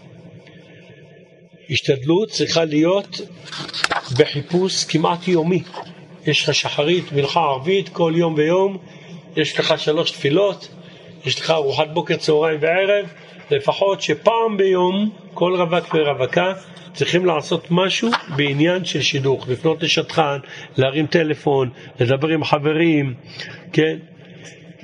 השתדלות צריכה להיות בחיפוש כמעט יומי. יש לך שחרית, מנחה ערבית, כל יום ויום, יש לך שלוש תפילות, יש לך ארוחת בוקר, צהריים וערב, לפחות שפעם ביום כל רווק ורווקה צריכים לעשות משהו בעניין של שידוך, לפנות לשטחן, להרים טלפון, לדבר עם חברים, כן?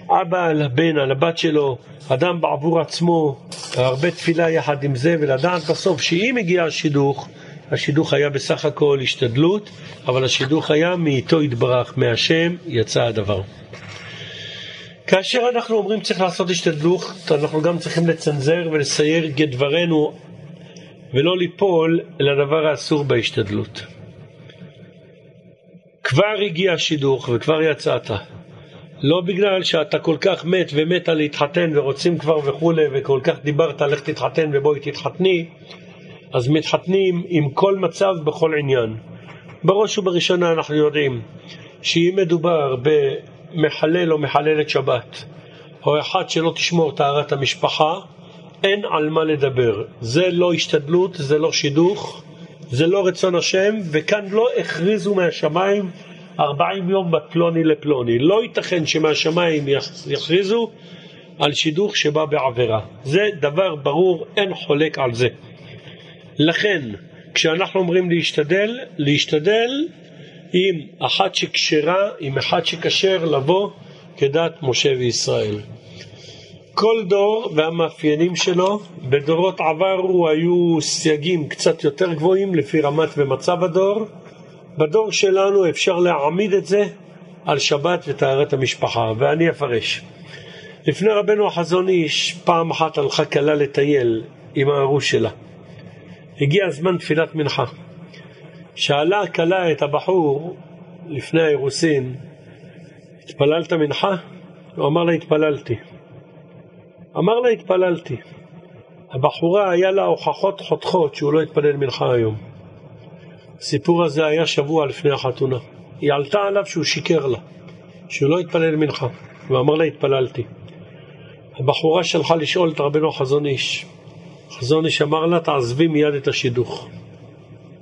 אבא על הבן, על הבת שלו, אדם בעבור עצמו, הרבה תפילה יחד עם זה, ולדעת בסוף שאם הגיע השידוך, השידוך היה בסך הכל השתדלות, אבל השידוך היה מאיתו יתברך, מהשם יצא הדבר. כאשר אנחנו אומרים צריך לעשות השתדלות, אנחנו גם צריכים לצנזר ולסייר כדברנו ולא ליפול לדבר האסור בהשתדלות. כבר הגיע השידוך וכבר יצאת. לא בגלל שאתה כל כך מת ומתה להתחתן ורוצים כבר וכולי וכל כך דיברת לך תתחתן ובואי תתחתני, אז מתחתנים עם כל מצב בכל עניין. בראש ובראשונה אנחנו יודעים שאם מדובר במחלל או מחללת שבת, או אחד שלא תשמור טהרת המשפחה, אין על מה לדבר. זה לא השתדלות, זה לא שידוך, זה לא רצון השם, וכאן לא הכריזו מהשמיים ארבעים יום בפלוני לפלוני. לא ייתכן שמהשמיים יכריזו על שידוך שבא בעבירה. זה דבר ברור, אין חולק על זה. לכן, כשאנחנו אומרים להשתדל, להשתדל עם אחת שכשרה, עם אחד שכשר לבוא כדת משה וישראל. כל דור והמאפיינים שלו, בדורות עברו היו סייגים קצת יותר גבוהים לפי רמת ומצב הדור. בדור שלנו אפשר להעמיד את זה על שבת וטהרת המשפחה, ואני אפרש. לפני רבנו החזון איש, פעם אחת הלכה כלה לטייל עם הארוש שלה. הגיע זמן תפילת מנחה. שאלה הכלה את הבחור לפני האירוסין, התפללת מנחה? הוא אמר לה, התפללתי. אמר לה, התפללתי. הבחורה היה לה הוכחות חותכות שהוא לא התפלל מנחה היום. הסיפור הזה היה שבוע לפני החתונה. היא עלתה עליו שהוא שיקר לה, שהוא לא התפלל מנחה, ואמר לה, התפללתי. הבחורה שלחה לשאול את רבנו חזון איש. חזון איש אמר לה, תעזבי מיד את השידוך.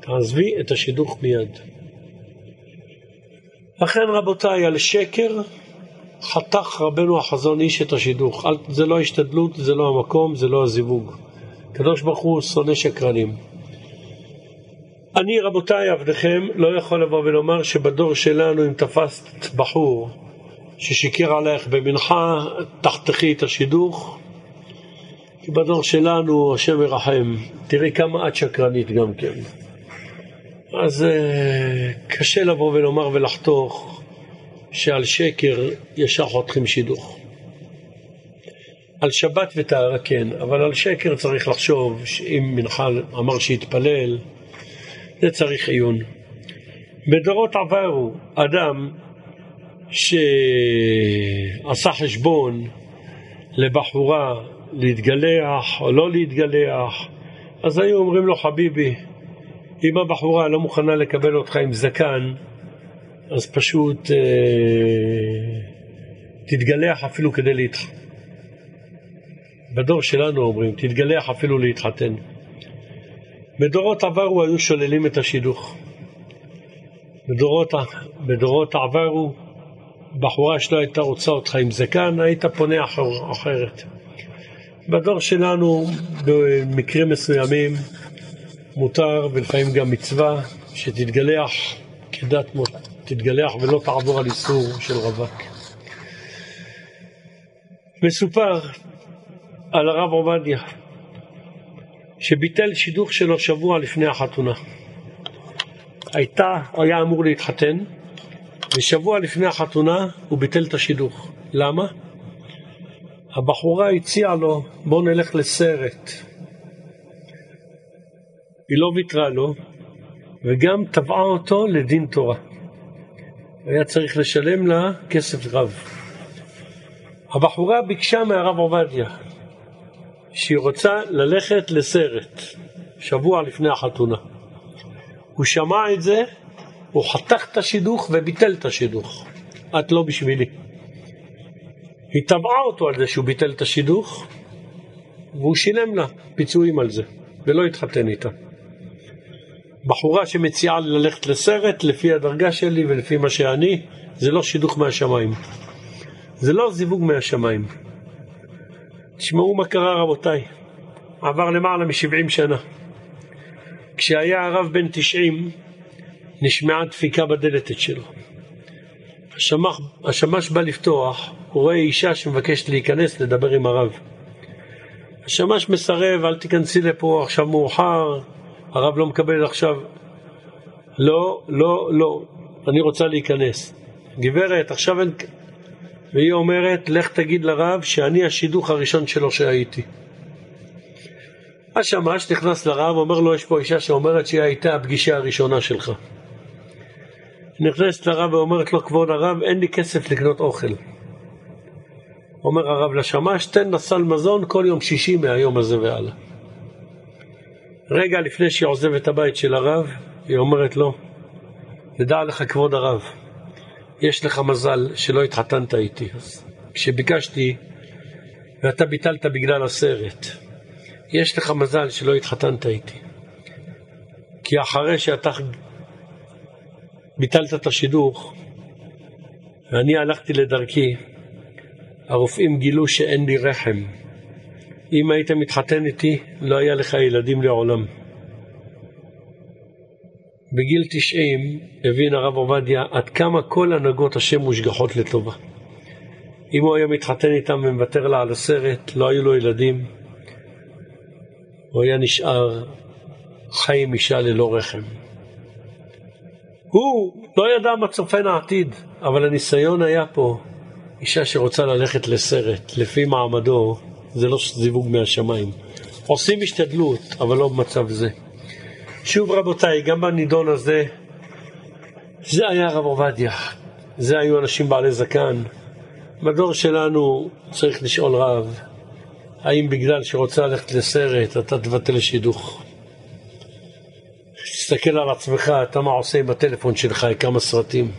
תעזבי את השידוך מיד. לכן רבותיי, על שקר חתך רבנו החזון איש את השידוך. זה לא ההשתדלות, זה לא המקום, זה לא הזיווג. הקדוש ברוך הוא שונא שקרנים. אני, רבותיי, עבדכם, לא יכול לבוא ולומר שבדור שלנו, אם תפסת בחור ששיקר עליך במנחה, תחתכי את השידוך. כי בדור שלנו, השם ירחם, תראי כמה את שקרנית גם כן. אז uh, קשה לבוא ולומר ולחתוך שעל שקר ישר חותכים שידוך. על שבת וטהרה כן, אבל על שקר צריך לחשוב שאם מנחה אמר שיתפלל, זה צריך עיון. בדורות עברו, אדם שעשה חשבון לבחורה להתגלח או לא להתגלח, אז היו אומרים לו, חביבי, אם הבחורה לא מוכנה לקבל אותך עם זקן, אז פשוט אה, תתגלח אפילו כדי להתחתן. בדור שלנו אומרים, תתגלח אפילו להתחתן. בדורות עברו היו שוללים את השידוך. בדורות, בדורות עברו, בחורה שלא הייתה רוצה אותך עם זקן, היית פונה אחר, אחרת. בדור שלנו, במקרים מסוימים, מותר ולפעמים גם מצווה שתתגלח כדת מות, תתגלח ולא תעבור על איסור של רווק. מסופר על הרב עובדיה, שביטל שידוך שלו שבוע לפני החתונה. הייתה, היה אמור להתחתן, ושבוע לפני החתונה הוא ביטל את השידוך. למה? הבחורה הציעה לו, בוא נלך לסרט. היא לא ויתרה לו, וגם תבעה אותו לדין תורה. היה צריך לשלם לה כסף רב. הבחורה ביקשה מהרב עובדיה, שהיא רוצה ללכת לסרט, שבוע לפני החתונה. הוא שמע את זה, הוא חתך את השידוך וביטל את השידוך. את לא בשבילי. היא תבעה אותו על זה שהוא ביטל את השידוך, והוא שילם לה פיצויים על זה, ולא התחתן איתה. בחורה שמציעה ללכת לסרט, לפי הדרגה שלי ולפי מה שאני, זה לא שידוך מהשמיים. זה לא זיווג מהשמיים. תשמעו מה קרה רבותיי. עבר למעלה מ-70 שנה. כשהיה הרב בן 90, נשמעה דפיקה בדלת שלו. השמש, השמש בא לפתוח, הוא רואה אישה שמבקשת להיכנס לדבר עם הרב. השמש מסרב, אל תיכנסי לפה, עכשיו מאוחר, הרב לא מקבל עכשיו. לא, לא, לא, אני רוצה להיכנס. גברת, עכשיו אין... והיא אומרת, לך תגיד לרב שאני השידוך הראשון שלו שהייתי. השמש נכנס לרב, אומר לו, יש פה אישה שאומרת שהיא הייתה הפגישה הראשונה שלך. נכנסת לרב ואומרת לו, כבוד הרב, אין לי כסף לקנות אוכל. אומר הרב לשמש, תן לה סל מזון כל יום שישי מהיום הזה והלאה. רגע לפני שהיא עוזבת את הבית של הרב, היא אומרת לו, תדע לך כבוד הרב, יש לך מזל שלא התחתנת איתי. כשביקשתי ואתה ביטלת בגלל הסרט, יש לך מזל שלא התחתנת איתי. כי אחרי שאתה ביטלת את השידוך ואני הלכתי לדרכי, הרופאים גילו שאין לי רחם. אם היית מתחתן איתי, לא היה לך ילדים לעולם. בגיל 90 הבין הרב עובדיה עד כמה כל הנהגות השם מושגחות לטובה. אם הוא היה מתחתן איתם ומוותר לה על הסרט, לא היו לו ילדים, הוא היה נשאר חי עם אישה ללא רחם. הוא לא ידע מה צופן העתיד, אבל הניסיון היה פה. אישה שרוצה ללכת לסרט, לפי מעמדו, זה לא זיווג מהשמיים. עושים השתדלות, אבל לא במצב זה. שוב רבותיי, גם בנידון הזה, זה היה הרב עובדיה, זה היו אנשים בעלי זקן. בדור שלנו צריך לשאול רב, האם בגלל שרוצה ללכת לסרט אתה תבטל שידוך? תסתכל על עצמך, אתה מה עושה עם הטלפון שלך, כמה סרטים.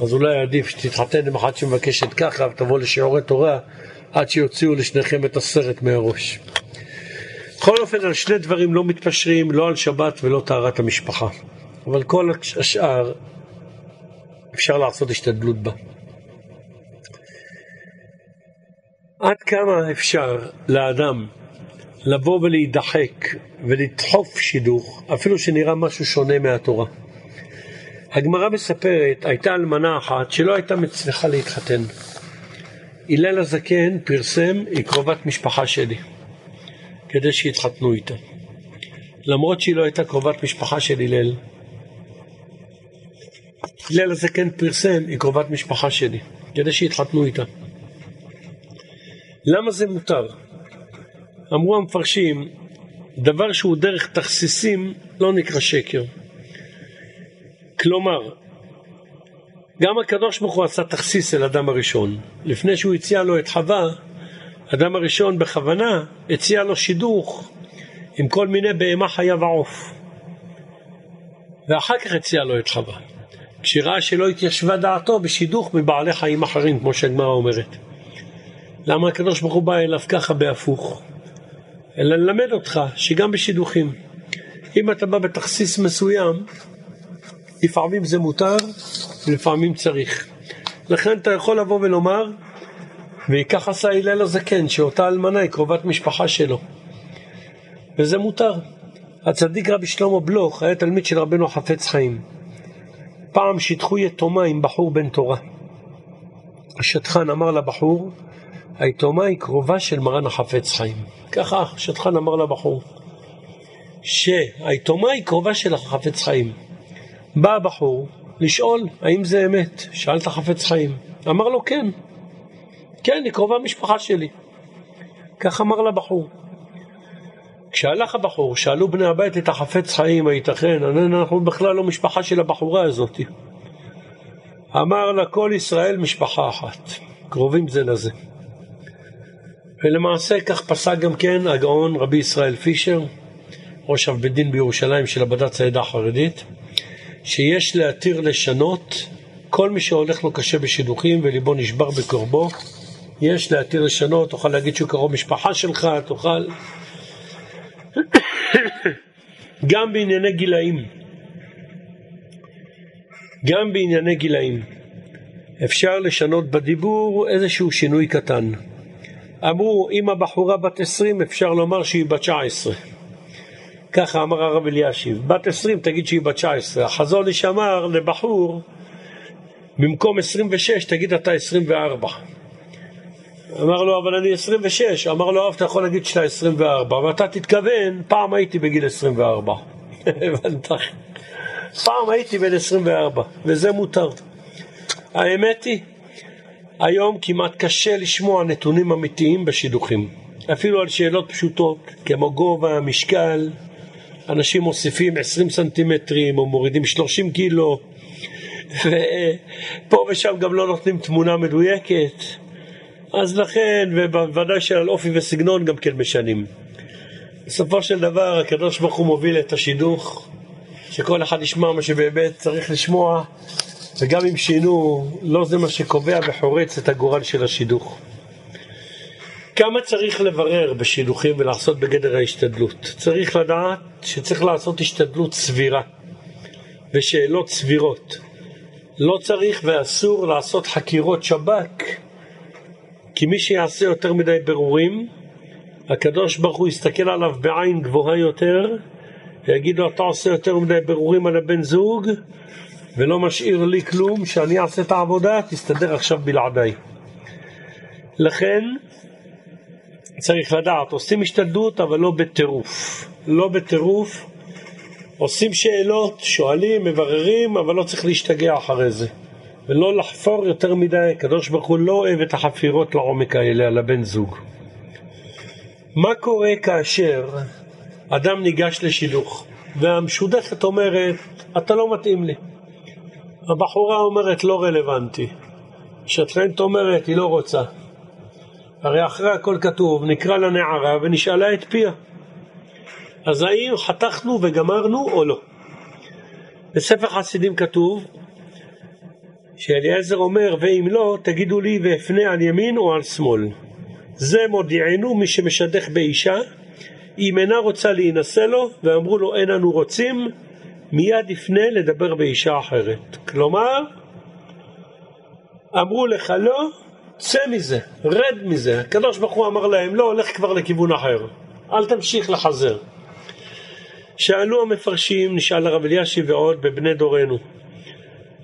אז אולי עדיף שתתחתן עם אחת שמבקשת ככה ותבוא לשיעורי תורה עד שיוציאו לשניכם את הסרט מהראש. בכל אופן, על שני דברים לא מתפשרים, לא על שבת ולא טהרת המשפחה. אבל כל השאר אפשר לעשות השתדלות בה. עד כמה אפשר לאדם לבוא ולהידחק ולדחוף שידוך, אפילו שנראה משהו שונה מהתורה. הגמרא מספרת, הייתה אלמנה אחת שלא הייתה מצליחה להתחתן. הלל הזקן פרסם, היא קרובת משפחה שלי. כדי שיתחתנו איתה. למרות שהיא לא הייתה קרובת משפחה של הלל. הלל הזה כן פרסם, היא קרובת משפחה שלי, כדי שיתחתנו איתה. למה זה מותר? אמרו המפרשים, דבר שהוא דרך תכסיסים לא נקרא שקר. כלומר, גם הקדוש ברוך הוא עשה תכסיס אל אדם הראשון. לפני שהוא הציע לו את חווה, אדם הראשון בכוונה הציע לו שידוך עם כל מיני בהמה חיה ועוף. ואחר כך הציע לו את חווה. כשראה שלא התיישבה דעתו בשידוך מבעלי חיים אחרים, כמו שהגמרא אומרת. למה הקדוש ברוך הוא בא אליו ככה בהפוך? אלא ללמד אותך שגם בשידוכים, אם אתה בא בתכסיס מסוים, לפעמים זה מותר ולפעמים צריך. לכן אתה יכול לבוא ולומר, וכך עשה הלל הזקן, שאותה אלמנה היא קרובת משפחה שלו. וזה מותר. הצדיק רבי שלמה בלוך היה תלמיד של רבנו חפץ חיים. פעם שיתחו יתומה עם בחור בן תורה. השטחן אמר לבחור, היתומה היא קרובה של מרן החפץ חיים. ככה השטחן אמר לבחור, שהיתומה היא קרובה של החפץ חיים. בא הבחור לשאול האם זה אמת, שאל את החפץ חיים. אמר לו כן, כן, היא קרובה משפחה שלי. כך אמר לבחור. כשהלך הבחור, שאלו בני הבית את החפץ חיים, הייתכן, אנחנו בכלל לא משפחה של הבחורה הזאת. אמר לה, כל ישראל משפחה אחת, קרובים זה לזה. ולמעשה כך פסק גם כן הגאון רבי ישראל פישר, ראש אב בית דין בירושלים של הבד"ץ העדה החרדית, שיש להתיר לשנות כל מי שהולך לו קשה בשידוכים וליבו נשבר בקרבו, יש להתיר לשנות, תוכל להגיד שהוא קרוב משפחה שלך, תוכל... גם בענייני גילאים, גם בענייני גילאים, אפשר לשנות בדיבור איזשהו שינוי קטן. אמרו, אם הבחורה בת 20, אפשר לומר שהיא בת 19. ככה אמר הרב אלישיב. בת 20, תגיד שהיא בת 19. החזון איש אמר לבחור, במקום 26, תגיד אתה 24. אמר לו, אבל אני 26. אמר לו, אתה יכול להגיד שאתה 24, ואתה תתכוון, פעם הייתי בגיל 24. הבנת? פעם הייתי בן 24, וזה מותר. האמת היא, היום כמעט קשה לשמוע נתונים אמיתיים בשידוכים. אפילו על שאלות פשוטות, כמו גובה, משקל, אנשים מוסיפים 20 סנטימטרים או מורידים 30 קילו, ופה ושם גם לא נותנים תמונה מדויקת. אז לכן, ובוודאי שעל אופי וסגנון גם כן משנים. בסופו של דבר, הקדוש ברוך הוא מוביל את השידוך, שכל אחד ישמע מה שבאמת צריך לשמוע, וגם אם שינו, לא זה מה שקובע וחורץ את הגורל של השידוך. כמה צריך לברר בשידוכים ולעשות בגדר ההשתדלות? צריך לדעת שצריך לעשות השתדלות סבירה ושאלות סבירות. לא צריך ואסור לעשות חקירות שב"כ, כי מי שיעשה יותר מדי ברורים, הקדוש ברוך הוא יסתכל עליו בעין גבוהה יותר, ויגיד לו, אתה עושה יותר מדי ברורים על הבן זוג, ולא משאיר לי כלום, שאני אעשה את העבודה, תסתדר עכשיו בלעדיי. לכן, צריך לדעת, עושים השתדלות, אבל לא בטירוף. לא בטירוף, עושים שאלות, שואלים, מבררים, אבל לא צריך להשתגע אחרי זה. ולא לחפור יותר מדי, הקדוש ברוך הוא לא אוהב את החפירות לעומק האלה על הבן זוג. מה קורה כאשר אדם ניגש לשידוך, והמשודכת אומרת, אתה לא מתאים לי. הבחורה אומרת, לא רלוונטי. השטרנט אומרת, היא לא רוצה. הרי אחרי הכל כתוב, נקרא לנערה ונשאלה את פיה. אז האם חתכנו וגמרנו או לא? בספר חסידים כתוב שאליעזר אומר, ואם לא, תגידו לי ואפנה על ימין או על שמאל. זה מודיענו מי שמשדך באישה, אם אינה רוצה להינשא לו, ואמרו לו אין אנו רוצים, מיד יפנה לדבר באישה אחרת. כלומר, אמרו לך לא, צא מזה, רד מזה. הקדוש ברוך הוא אמר להם, לא, הולך כבר לכיוון אחר. אל תמשיך לחזר. שאלו המפרשים, נשאל הרב אלישיב ועוד בבני דורנו,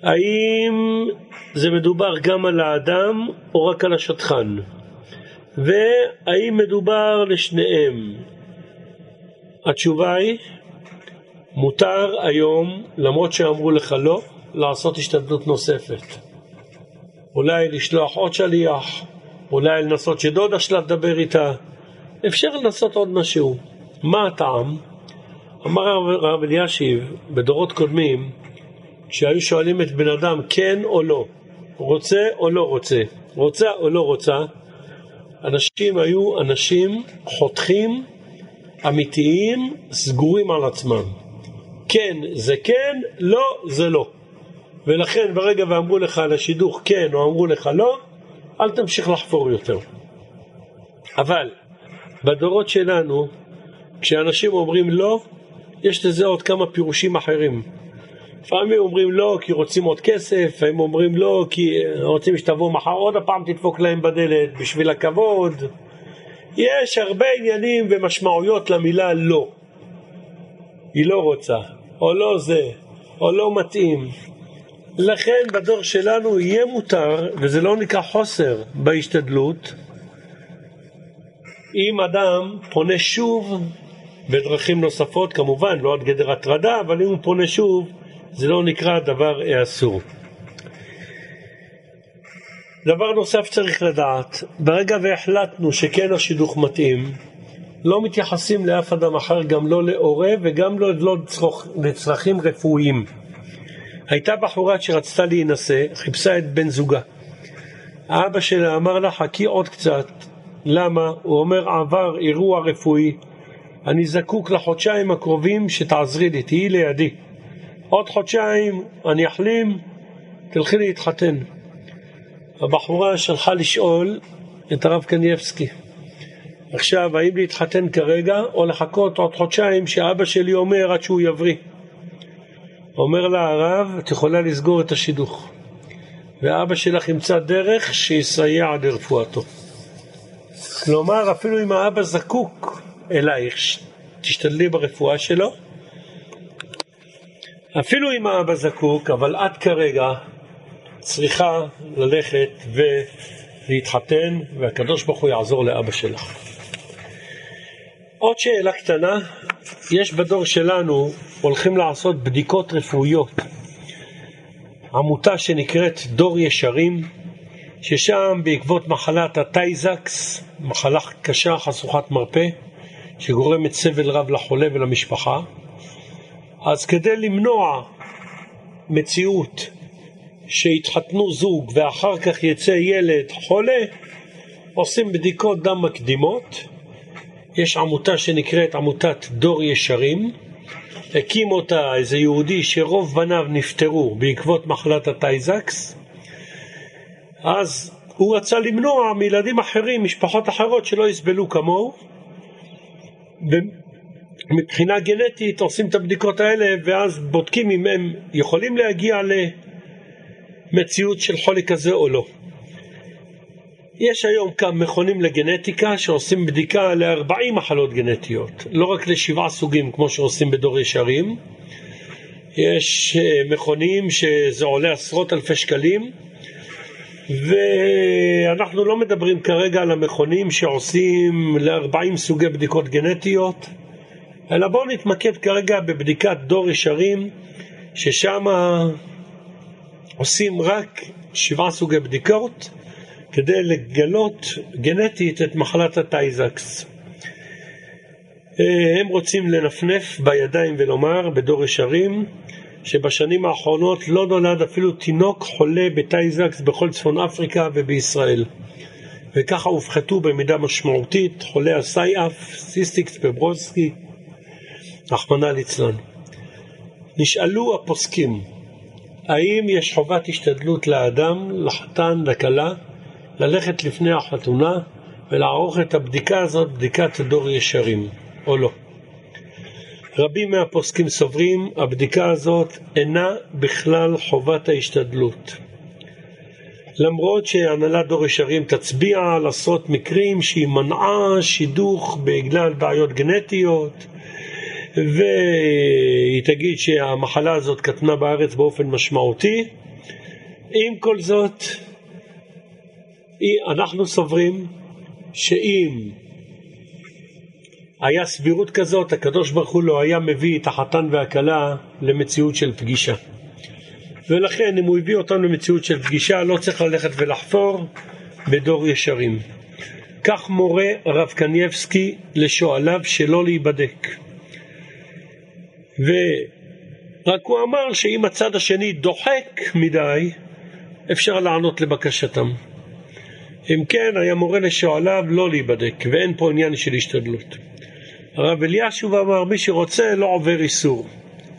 האם זה מדובר גם על האדם או רק על השטחן? והאם מדובר לשניהם? התשובה היא, מותר היום, למרות שאמרו לך לא, לעשות השתדלות נוספת. אולי לשלוח עוד שליח, אולי לנסות שדודה שלה תדבר איתה. אפשר לנסות עוד משהו. מה הטעם? אמר הרב אלישיב בדורות קודמים, כשהיו שואלים את בן אדם כן או לא, רוצה או לא רוצה, רוצה או לא רוצה, אנשים היו אנשים חותכים, אמיתיים, סגורים על עצמם. כן זה כן, לא זה לא. ולכן ברגע ואמרו לך על השידוך כן או אמרו לך לא, אל תמשיך לחפור יותר. אבל בדורות שלנו, כשאנשים אומרים לא, יש לזה עוד כמה פירושים אחרים. לפעמים אומרים לא כי רוצים עוד כסף, לפעמים אומרים לא כי רוצים שתבוא מחר עוד הפעם תדפוק להם בדלת בשביל הכבוד. יש הרבה עניינים ומשמעויות למילה לא. היא לא רוצה, או לא זה, או לא מתאים. לכן בדור שלנו יהיה מותר, וזה לא נקרא חוסר בהשתדלות, אם אדם פונה שוב בדרכים נוספות, כמובן לא עד גדר הטרדה, אבל אם הוא פונה שוב, זה לא נקרא דבר אסור. דבר נוסף צריך לדעת, ברגע והחלטנו שכן השידוך מתאים, לא מתייחסים לאף אדם אחר, גם לא להורה וגם לא, לצרכים רפואיים. הייתה בחורה שרצתה להינשא, חיפשה את בן זוגה. האבא שלה אמר לה, חכי עוד קצת. למה? הוא אומר, עבר אירוע רפואי, אני זקוק לחודשיים הקרובים שתעזרי לי, תהיי לידי. עוד חודשיים אני אחלים, תלכי להתחתן. הבחורה שלחה לשאול את הרב קנייבסקי. עכשיו, האם להתחתן כרגע או לחכות עוד חודשיים שאבא שלי אומר עד שהוא יבריא? אומר לה הרב, את יכולה לסגור את השידוך. ואבא שלך ימצא דרך שיסייע לרפואתו. כלומר, אפילו אם האבא זקוק אלייך, תשתדלי ברפואה שלו. אפילו אם האבא זקוק, אבל את כרגע צריכה ללכת ולהתחתן, והקדוש ברוך הוא יעזור לאבא שלך. עוד שאלה קטנה, יש בדור שלנו, הולכים לעשות בדיקות רפואיות. עמותה שנקראת דור ישרים, ששם בעקבות מחלת הטייזקס, מחלה קשה חשוכת מרפא, שגורמת סבל רב לחולה ולמשפחה, אז כדי למנוע מציאות שהתחתנו זוג ואחר כך יצא ילד חולה, עושים בדיקות דם מקדימות. יש עמותה שנקראת עמותת דור ישרים, הקים אותה איזה יהודי שרוב בניו נפטרו בעקבות מחלת הטייזקס, אז הוא רצה למנוע מילדים אחרים, משפחות אחרות שלא יסבלו כמוהו. מבחינה גנטית עושים את הבדיקות האלה ואז בודקים אם הם יכולים להגיע למציאות של חולי כזה או לא. יש היום כמה מכונים לגנטיקה שעושים בדיקה ל-40 מחלות גנטיות, לא רק לשבעה סוגים כמו שעושים בדור ישרים. יש אה, מכונים שזה עולה עשרות אלפי שקלים. ואנחנו לא מדברים כרגע על המכונים שעושים ל-40 סוגי בדיקות גנטיות, אלא בואו נתמקד כרגע בבדיקת דור ישרים, ששם עושים רק שבעה סוגי בדיקות כדי לגלות גנטית את מחלת הטיי-זקס. אה, הם רוצים לנפנף בידיים ולומר בדור ישרים שבשנים האחרונות לא נולד אפילו תינוק חולה בטיי-זקס בכל צפון אפריקה ובישראל. וככה הופחתו במידה משמעותית חולי ה CF, cystic fibrosis, רחמנא ליצלן. נשאלו הפוסקים, האם יש חובת השתדלות לאדם, לחתן, לכלה, ללכת לפני החתונה ולערוך את הבדיקה הזאת, בדיקת דור ישרים, או לא? רבים מהפוסקים סוברים, הבדיקה הזאת אינה בכלל חובת ההשתדלות. למרות שהנהלת דור ישרים תצביע על עשרות מקרים שהיא מנעה שידוך בגלל בעיות גנטיות, והיא תגיד שהמחלה הזאת קטנה בארץ באופן משמעותי. עם כל זאת, אנחנו סוברים שאם היה סבירות כזאת, הקדוש ברוך הוא לא היה מביא את החתן והכלה למציאות של פגישה. ולכן אם הוא הביא אותנו למציאות של פגישה, לא צריך ללכת ולחפור בדור ישרים. כך מורה הרב קנייבסקי לשואליו שלא להיבדק. ורק הוא אמר שאם הצד השני דוחק מדי, אפשר לענות לבקשתם. אם כן, היה מורה לשואליו לא להיבדק, ואין פה עניין של השתדלות. הרב אלישוב אמר, מי שרוצה לא עובר איסור,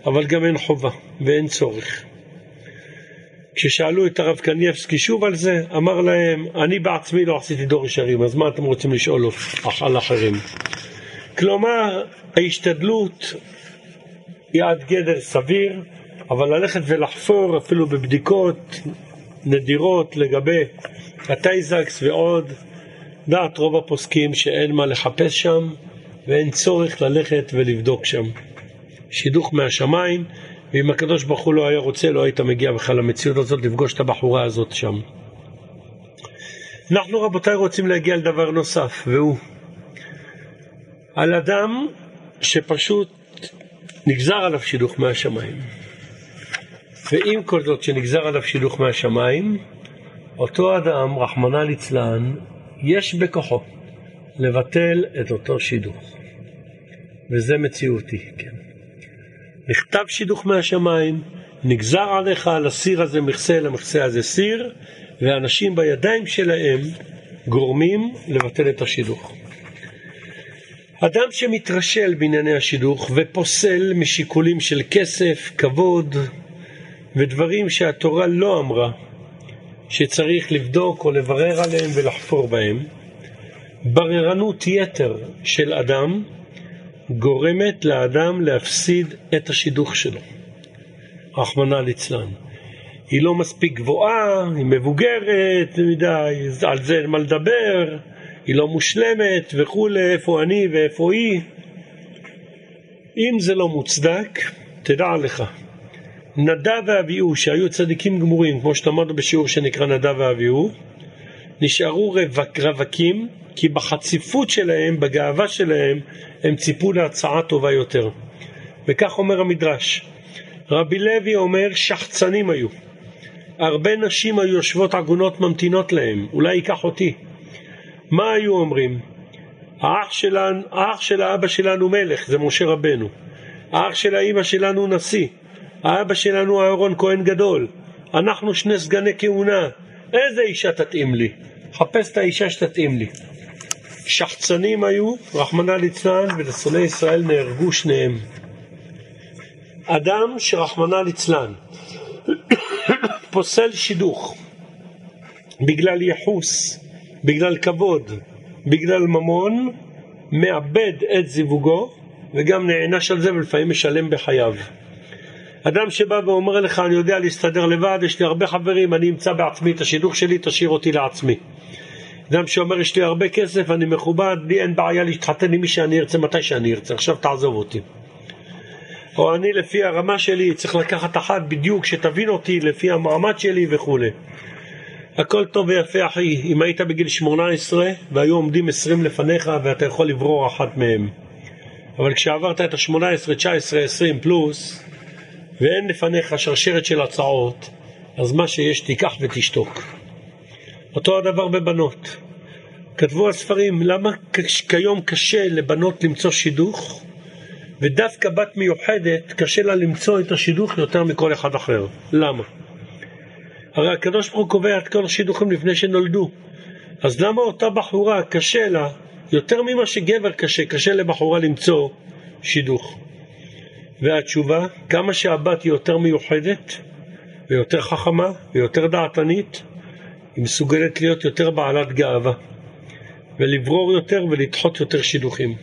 אבל גם אין חובה ואין צורך. כששאלו את הרב קנייבסקי שוב על זה, אמר להם, אני בעצמי לא עשיתי דור ישרים, אז מה אתם רוצים לשאול על אחרים? כלומר, ההשתדלות היא עד גדר סביר, אבל ללכת ולחפור אפילו בבדיקות נדירות לגבי הטייזקס ועוד, דעת רוב הפוסקים שאין מה לחפש שם, ואין צורך ללכת ולבדוק שם. שידוך מהשמיים, ואם הקדוש ברוך הוא לא היה רוצה, לא היית מגיע בכלל למציאות הזאת לפגוש את הבחורה הזאת שם. אנחנו רבותיי רוצים להגיע לדבר נוסף, והוא על אדם שפשוט נגזר עליו שידוך מהשמיים. ועם כל זאת שנגזר עליו שידוך מהשמיים, אותו אדם, רחמנא ליצלן, יש בכוחו לבטל את אותו שידוך. וזה מציאותי, כן. נכתב שידוך מהשמיים, נגזר עליך על הסיר הזה מכסה, למכסה הזה סיר, ואנשים בידיים שלהם גורמים לבטל את השידוך. אדם שמתרשל בענייני השידוך ופוסל משיקולים של כסף, כבוד ודברים שהתורה לא אמרה שצריך לבדוק או לברר עליהם ולחפור בהם, בררנות יתר של אדם גורמת לאדם להפסיד את השידוך שלו, רחמנא ליצלן. היא לא מספיק גבוהה, היא מבוגרת מדי, על זה אין מה לדבר, היא לא מושלמת וכולי, איפה אני ואיפה היא. אם זה לא מוצדק, תדע לך, נדב ואביהו שהיו צדיקים גמורים, כמו שלמדנו בשיעור שנקרא נדב ואביהו, נשארו רווק, רווקים, כי בחציפות שלהם, בגאווה שלהם, הם ציפו להצעה טובה יותר. וכך אומר המדרש. רבי לוי אומר שחצנים היו. הרבה נשים היו יושבות עגונות ממתינות להם, אולי ייקח אותי. מה היו אומרים? האח, שלנו, האח של האבא שלנו מלך, זה משה רבנו. האח של האימא שלנו נשיא. האבא שלנו אהרון כהן גדול. אנחנו שני סגני כהונה. איזה אישה תתאים לי? חפש את האישה שתתאים לי. שחצנים היו, רחמנא ליצלן, ולשונאי ישראל נהרגו שניהם. אדם שרחמנא ליצלן פוסל שידוך בגלל יחוס, בגלל כבוד, בגלל ממון, מאבד את זיווגו וגם נענש על זה ולפעמים משלם בחייו. אדם שבא ואומר לך אני יודע להסתדר לבד, יש לי הרבה חברים, אני אמצא בעצמי את השידוך שלי, תשאיר אותי לעצמי. אדם שאומר יש לי הרבה כסף, אני מכובד, לי אין בעיה להתחתן עם מי שאני ארצה, מתי שאני ארצה, עכשיו תעזוב אותי. או אני לפי הרמה שלי צריך לקחת אחת בדיוק שתבין אותי לפי המעמד שלי וכולי. הכל טוב ויפה אחי, אם היית בגיל 18 והיו עומדים 20 לפניך ואתה יכול לברור אחת מהם. אבל כשעברת את ה-18, 19, 20 פלוס ואין לפניך שרשרת של הצעות, אז מה שיש תיקח ותשתוק. אותו הדבר בבנות. כתבו הספרים, למה כיום קשה לבנות למצוא שידוך? ודווקא בת מיוחדת קשה לה למצוא את השידוך יותר מכל אחד אחר. למה? הרי הקדוש ברוך הוא קובע את כל השידוכים לפני שנולדו. אז למה אותה בחורה קשה לה, יותר ממה שגבר קשה, קשה לבחורה למצוא שידוך? והתשובה, כמה שהבת היא יותר מיוחדת, ויותר חכמה, ויותר דעתנית, היא מסוגלת להיות יותר בעלת גאווה, ולברור יותר ולדחות יותר שידוכים.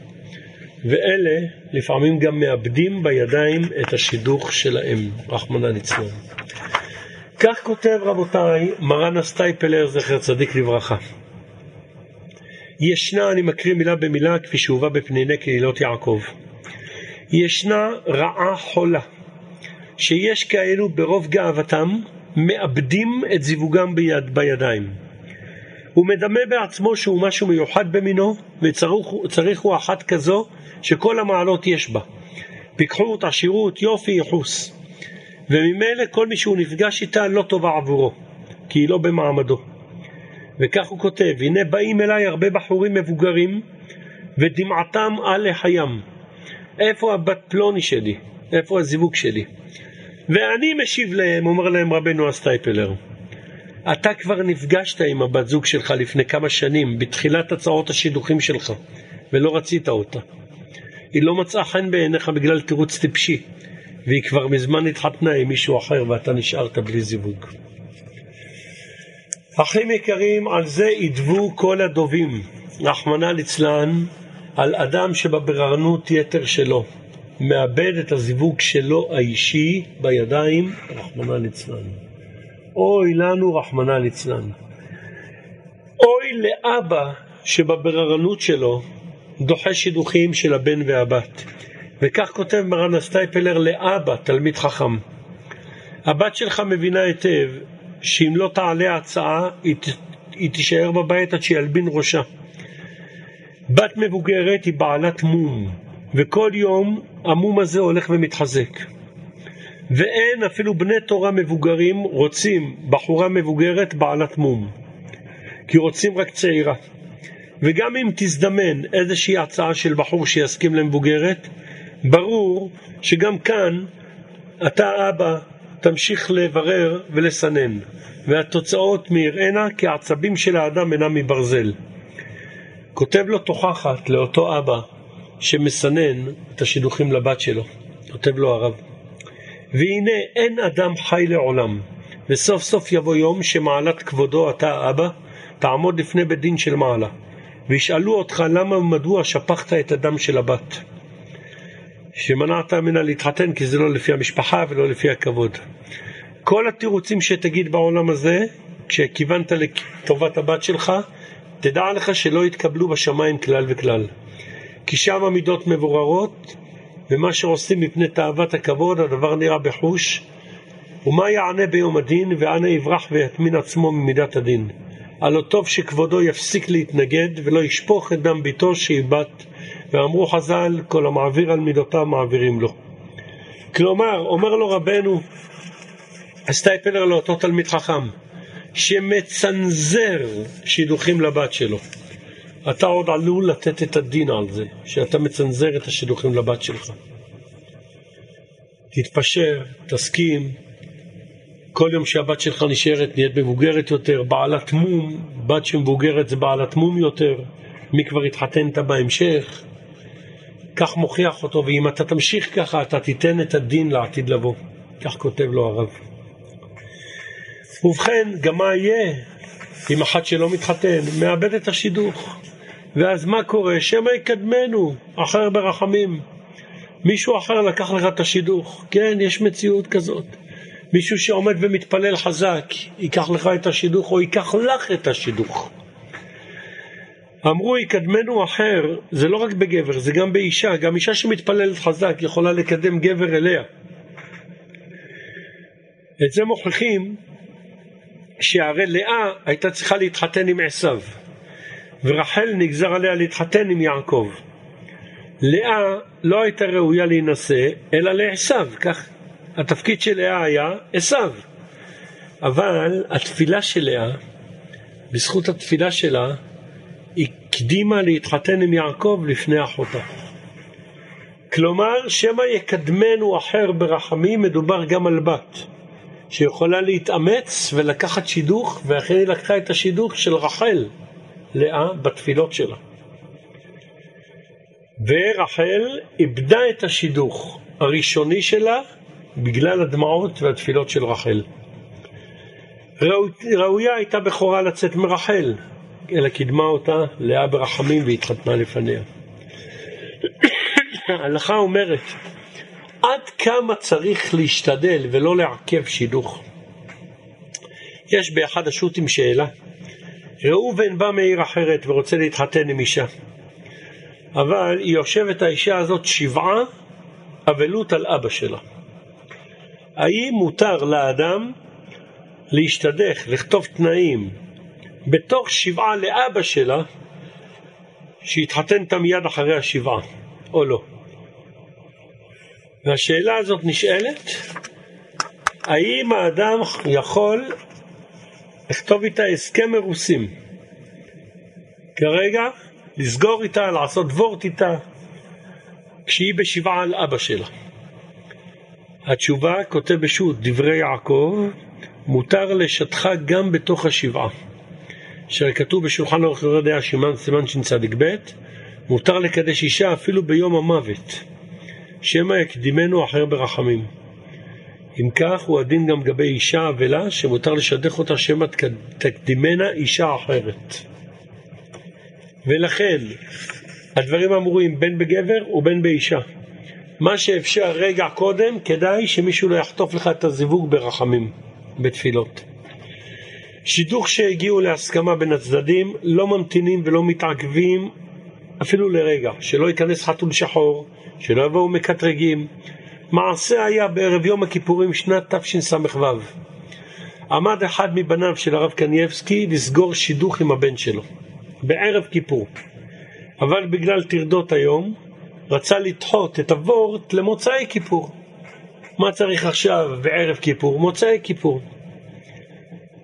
ואלה לפעמים גם מאבדים בידיים את השידוך שלהם, רחמנא ליצלן. כך כותב רבותיי מרן הסטייפלר זכר צדיק לברכה. ישנה, אני מקריא מילה במילה כפי שהובא בפניני קהילות יעקב. ישנה רעה חולה, שיש כאלו ברוב גאוותם מאבדים את זיווגם ביד, בידיים. הוא מדמה בעצמו שהוא משהו מיוחד במינו, וצריך הוא אחת כזו שכל המעלות יש בה. פיקחות, עשירות, יופי, ייחוס. וממילא כל מי שהוא נפגש איתה לא טובה עבורו, כי היא לא במעמדו. וכך הוא כותב, הנה באים אליי הרבה בחורים מבוגרים, ודמעתם על לחיים. איפה הבת פלוני שלי? איפה הזיווג שלי? ואני משיב להם, אומר להם רבנו הסטייפלר, אתה כבר נפגשת עם הבת זוג שלך לפני כמה שנים, בתחילת הצעות השידוכים שלך, ולא רצית אותה. היא לא מצאה חן בעיניך בגלל תירוץ טיפשי, והיא כבר מזמן התחתנה עם מישהו אחר ואתה נשארת בלי זיווג. אחים יקרים, על זה ידבו כל הדובים, רחמנא ליצלן, על אדם שבבררנות יתר שלו, מאבד את הזיווג שלו האישי בידיים, רחמנא ליצלן. אוי לנו, רחמנא ליצלן. אוי לאבא שבבררנות שלו דוחה שידוכים של הבן והבת. וכך כותב מרן הסטייפלר לאבא, תלמיד חכם. הבת שלך מבינה היטב שאם לא תעלה הצעה, היא, תישאר בבית עד שילבין ראשה. בת מבוגרת היא בעלת מום, וכל יום המום הזה הולך ומתחזק. ואין אפילו בני תורה מבוגרים רוצים בחורה מבוגרת בעלת מום, כי רוצים רק צעירה. וגם אם תזדמן איזושהי הצעה של בחור שיסכים למבוגרת, ברור שגם כאן אתה אבא תמשיך לברר ולסנן, והתוצאות מיראנה כי העצבים של האדם אינם מברזל. כותב לו תוכחת לאותו אבא שמסנן את השידוכים לבת שלו, כותב לו הרב. והנה אין אדם חי לעולם, וסוף סוף יבוא יום שמעלת כבודו אתה אבא, תעמוד לפני בית דין של מעלה. וישאלו אותך למה ומדוע שפכת את הדם של הבת. שמנעת ממנה להתחתן כי זה לא לפי המשפחה ולא לפי הכבוד. כל התירוצים שתגיד בעולם הזה, כשכיוונת לטובת הבת שלך, תדע לך שלא יתקבלו בשמיים כלל וכלל. כי שם המידות מבוררות, ומה שעושים מפני תאוות הכבוד, הדבר נראה בחוש. ומה יענה ביום הדין, ואנה יברח ויטמין עצמו ממידת הדין. הלא טוב שכבודו יפסיק להתנגד, ולא ישפוך את דם ביתו שיבת, ואמרו חז"ל, כל המעביר על מידותיו מעבירים לו. כלומר, אומר לו רבנו, הסטייפלר לאותו תלמיד חכם, שמצנזר שידוכים לבת שלו. אתה עוד עלול לתת את הדין על זה, שאתה מצנזר את השידוכים לבת שלך. תתפשר, תסכים, כל יום שהבת שלך נשארת נהיית מבוגרת יותר, בעלת מום, בת שמבוגרת זה בעלת מום יותר, מי כבר התחתנת בהמשך, כך מוכיח אותו, ואם אתה תמשיך ככה אתה תיתן את הדין לעתיד לבוא, כך כותב לו הרב. ובכן, גם מה יהיה אם אחת שלא מתחתן, מאבד את השידוך. ואז מה קורה? שמא יקדמנו, אחר ברחמים. מישהו אחר לקח לך את השידוך. כן, יש מציאות כזאת. מישהו שעומד ומתפלל חזק, ייקח לך את השידוך או ייקח לך את השידוך. אמרו יקדמנו אחר, זה לא רק בגבר, זה גם באישה, גם אישה שמתפללת חזק יכולה לקדם גבר אליה. את זה מוכיחים שהרי לאה הייתה צריכה להתחתן עם עשיו, ורחל נגזר עליה להתחתן עם יעקב. לאה לא הייתה ראויה להינשא, אלא לעשיו, כך התפקיד של לאה היה עשיו. אבל התפילה של לאה, בזכות התפילה שלה, הקדימה להתחתן עם יעקב לפני אחותה. כלומר, שמא יקדמנו אחר ברחמים, מדובר גם על בת. שיכולה להתאמץ ולקחת שידוך, ואכן היא לקחה את השידוך של רחל, לאה, בתפילות שלה. ורחל איבדה את השידוך הראשוני שלה בגלל הדמעות והתפילות של רחל. ראויה הייתה בכורה לצאת מרחל, אלא קידמה אותה לאה ברחמים והתחתנה לפניה. ההלכה אומרת עד כמה צריך להשתדל ולא לעכב שידוך. יש באחד השו"תים שאלה, ראובן בא מעיר אחרת ורוצה להתחתן עם אישה, אבל היא יושבת האישה הזאת שבעה אבלות על אבא שלה. האם מותר לאדם להשתדך, לכתוב תנאים בתוך שבעה לאבא שלה, שיתחתן איתה מיד אחרי השבעה, או לא? והשאלה הזאת נשאלת, האם האדם יכול לכתוב איתה הסכם מרוסים? כרגע, לסגור איתה, לעשות וורט איתה, כשהיא בשבעה על אבא שלה. התשובה, כותב בשו"ת, דברי יעקב, מותר לשטחה גם בתוך השבעה. אשר כתוב בשולחן אורך יורד היה סימן סימן שצ"ב, מותר לקדש אישה אפילו ביום המוות. שמא יקדימנו אחר ברחמים. אם כך, הוא הדין גם לגבי אישה אבלה, שמותר לשדך אותה שמא תקדימנה אישה אחרת. ולכן, הדברים אמורים בין בגבר ובין באישה. מה שאפשר רגע קודם, כדאי שמישהו לא יחטוף לך את הזיווג ברחמים, בתפילות. שידוך שהגיעו להסכמה בין הצדדים, לא ממתינים ולא מתעכבים אפילו לרגע, שלא ייכנס חתול שחור, שלא יבואו מקטרגים. מעשה היה בערב יום הכיפורים שנת תשס"ו. עמד אחד מבניו של הרב קנייבסקי לסגור שידוך עם הבן שלו, בערב כיפור. אבל בגלל טרדות היום, רצה לדחות את הוורט למוצאי כיפור. מה צריך עכשיו בערב כיפור? מוצאי כיפור.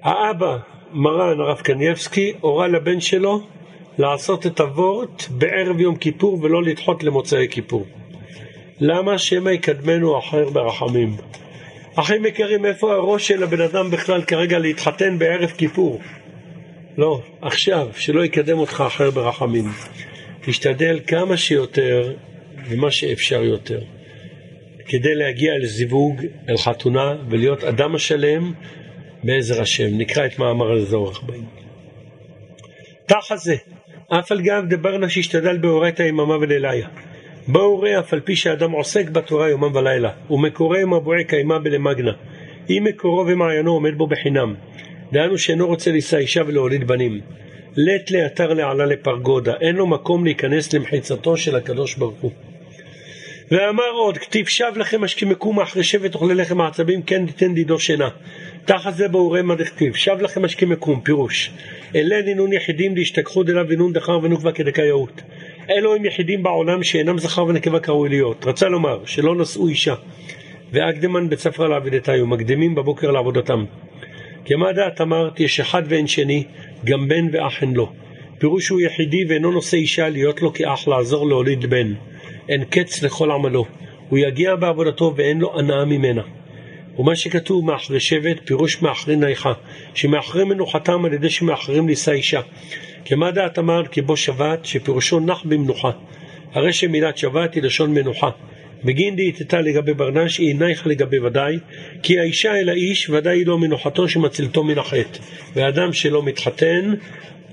האבא, מרן הרב קנייבסקי, הורה לבן שלו לעשות את הוורט בערב יום כיפור ולא לדחות למוצאי כיפור. למה שמא יקדמנו אחר ברחמים? אחים יקרים, איפה הראש של הבן אדם בכלל כרגע להתחתן בערב כיפור? לא, עכשיו, שלא יקדם אותך אחר ברחמים. תשתדל כמה שיותר ומה שאפשר יותר, כדי להגיע לזיווג, אל חתונה, ולהיות אדם השלם בעזר השם. נקרא את מאמר הזורך בהם. תחת זה, אף על גב דברנה שהשתדל באורייתא יממה וליליה. בואו ראה אף על פי שאדם עוסק בתורה יומם ולילה, ומקורא עם הבועה קיימה בלמגנה. אם מקורו ומעיינו עומד בו בחינם, דהיינו שאינו רוצה לישא אישה ולהוליד בנים. לית לאתר לעלה לפרגודה, אין לו מקום להיכנס למחיצתו של הקדוש ברוך הוא. ואמר עוד, כתיב שב לכם השכימקום אחרי שבט אוכלי לחם העצבים, כן תיתן דידו שינה. תחת זה באורי מה דכתיב, שב לכם השכימקום, פירוש. אלה נינון יחידים להשתכחו דלה ונון דחר ונוקבה כדקאיות. אלו הם יחידים בעולם שאינם זכר ונקבה כראוי להיות. רצה לומר, שלא נשאו אישה. ואקדמן בצפרא לעבודתיו, מקדימים בבוקר לעבודתם. כמה דעת אמרת, יש אחד ואין שני, גם בן ואח אין לו. פירוש הוא יחידי ואינו נושא אישה להיות לו כאח לעזור להוליד בן. אין קץ לכל עמלו. הוא יגיע בעבודתו ואין לו הנאה ממנה. ומה שכתוב מאחרי שבט, פירוש מאחרי נייחה, שמאחרי מנוחתם על ידי שמאחרים לישא אישה. כמה דעת אמרת כי בו שבת, שפירושו נח במנוחה. הרי שמילת שבת היא לשון מנוחה. בגין דהיתתה לגבי ברנש, היא נייך לגבי ודאי, כי האישה אל האיש ודאי היא לא מנוחתו שמצילתו מן החטא. ואדם שלא מתחתן,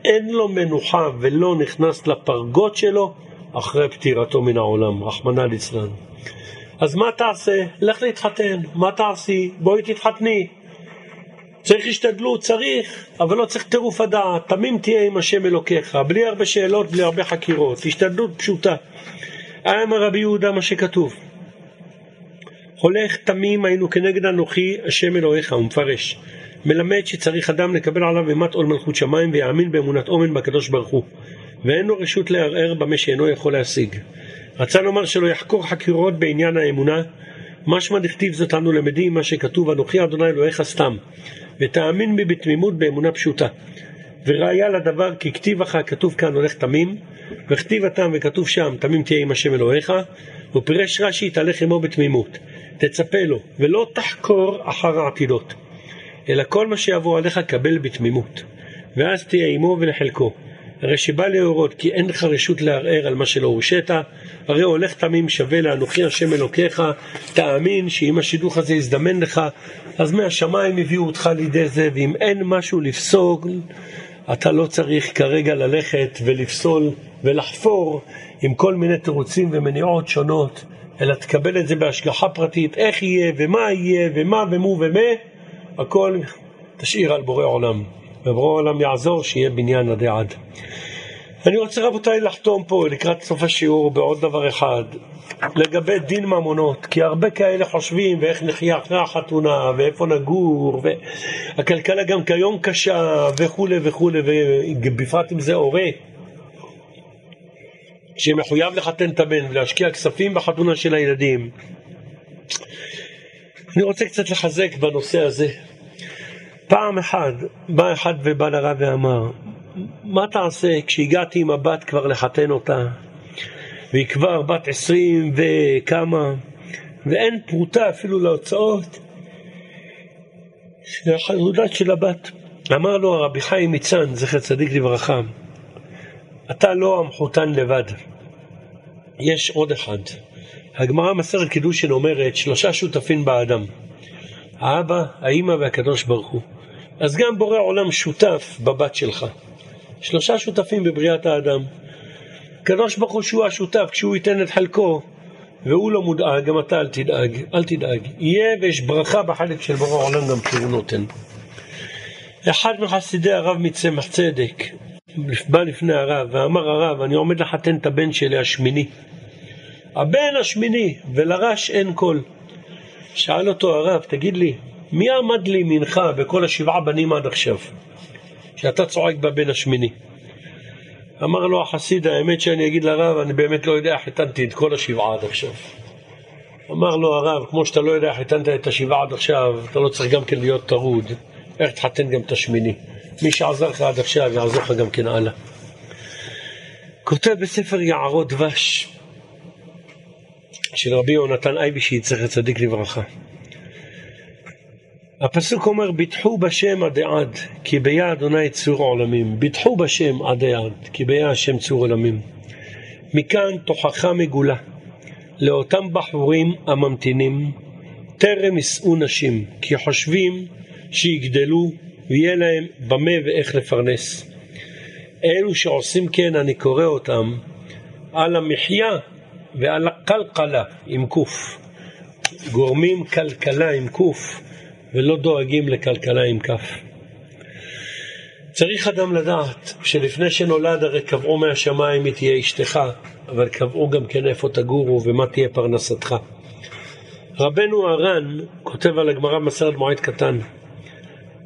אין לו מנוחה ולא נכנס לפרגות שלו אחרי פטירתו מן העולם, רחמנא ליצלן. אז מה תעשה? לך להתחתן. מה תעשי? בואי תתחתני. צריך השתדלות, צריך, אבל לא צריך טירוף הדעת. תמים תהיה עם השם אלוקיך, בלי הרבה שאלות, בלי הרבה חקירות. השתדלות פשוטה. אמר רבי יהודה מה שכתוב. הולך תמים היינו כנגד אנוכי השם אלוהיך, הוא מפרש. מלמד שצריך אדם לקבל עליו אימת עול מלכות שמיים ויאמין באמונת אומן בקדוש ברוך הוא. ואין לו רשות לערער במה שאינו יכול להשיג. רצה לומר שלא יחקור חקירות בעניין האמונה, משמע דכתיב זאת אנו למדים מה שכתוב אנוכי אדוני אלוהיך סתם, ותאמין בי בתמימות באמונה פשוטה. וראיה לדבר כי כתיב לך כתוב כאן הולך תמים, וכתיב התם וכתוב שם תמים תהיה עם השם אלוהיך, ופירש רש"י תהלך עמו בתמימות, תצפה לו, ולא תחקור אחר העתידות, אלא כל מה שיבוא עליך קבל בתמימות, ואז תהיה עמו ולחלקו. הרי שבא להורות כי אין לך רשות לערער על מה שלא הורשית, הרי הולך תמים שווה לאנוכי השם אלוקיך, תאמין שאם השידוך הזה יזדמן לך, אז מהשמיים הביאו אותך לידי זה, ואם אין משהו לפסוק, אתה לא צריך כרגע ללכת ולפסול ולחפור עם כל מיני תירוצים ומניעות שונות, אלא תקבל את זה בהשגחה פרטית, איך יהיה ומה יהיה ומה ומו ומה, הכל תשאיר על בורא עולם. ובורא עולם יעזור שיהיה בניין עדי עד. אני רוצה רבותיי לחתום פה לקראת סוף השיעור בעוד דבר אחד, לגבי דין ממונות, כי הרבה כאלה חושבים ואיך נחיה אחרי החתונה, ואיפה נגור, והכלכלה גם כיום קשה, וכולי וכולי, ובפרט אם זה הורה, שמחויב לחתן את הבן ולהשקיע כספים בחתונה של הילדים. אני רוצה קצת לחזק בנושא הזה. פעם אחת בא אחד ובא לרב ואמר, מה תעשה כשהגעתי עם הבת כבר לחתן אותה, והיא כבר בת עשרים וכמה, ואין פרוטה אפילו להוצאות של של הבת. אמר לו הרבי חיים מצאן, זכר צדיק לברכה, אתה לא המחותן לבד, יש עוד אחד. הגמרא מסרת קידושין אומרת שלושה שותפים באדם, האבא, האימא והקדוש ברוך הוא. אז גם בורא עולם שותף בבת שלך. שלושה שותפים בבריאת האדם. הקדוש ברוך הוא שהוא השותף, כשהוא ייתן את חלקו, והוא לא מודאג, גם אתה אל תדאג, אל תדאג. יהיה ויש ברכה בחלק של בורא עולם גם כי הוא נותן. אחד מחסידי הרב הצמח צדק בא לפני הרב ואמר הרב, אני עומד לחתן את הבן שלי השמיני. הבן השמיני, ולרש אין כל. שאל אותו הרב, תגיד לי, מי עמד לימינך בכל השבעה בנים עד עכשיו? שאתה צועק בבן השמיני. אמר לו החסיד, האמת שאני אגיד לרב, אני באמת לא יודע חיתנתי את כל השבעה עד עכשיו. אמר לו הרב, כמו שאתה לא יודע חיתנת את השבעה עד עכשיו, אתה לא צריך גם כן להיות טרוד, איך תחתן גם את השמיני. מי שעזר לך עד עכשיו, יעזור לך גם כן הלאה. כותב בספר יערות דבש של רבי יונתן אייבישי, זכר צדיק לברכה. הפסוק אומר, ביטחו בשם עדי עד, כי ביה אדוני צור עולמים. ביטחו בשם עדי עד, כי ביה השם צור עולמים. מכאן תוכחה מגולה לאותם בחורים הממתינים, טרם יישאו נשים, כי חושבים שיגדלו ויהיה להם במה ואיך לפרנס. אלו שעושים כן, אני קורא אותם, על המחיה ועל הכלכלה עם קוף. גורמים כלכלה עם קוף ולא דואגים לכלכלה עם כף. צריך אדם לדעת שלפני שנולד הרי קבעו מהשמיים מי תהיה אשתך, אבל קבעו גם כן איפה תגורו ומה תהיה פרנסתך. רבנו הר"ן כותב על הגמרא במסרת מועד קטן,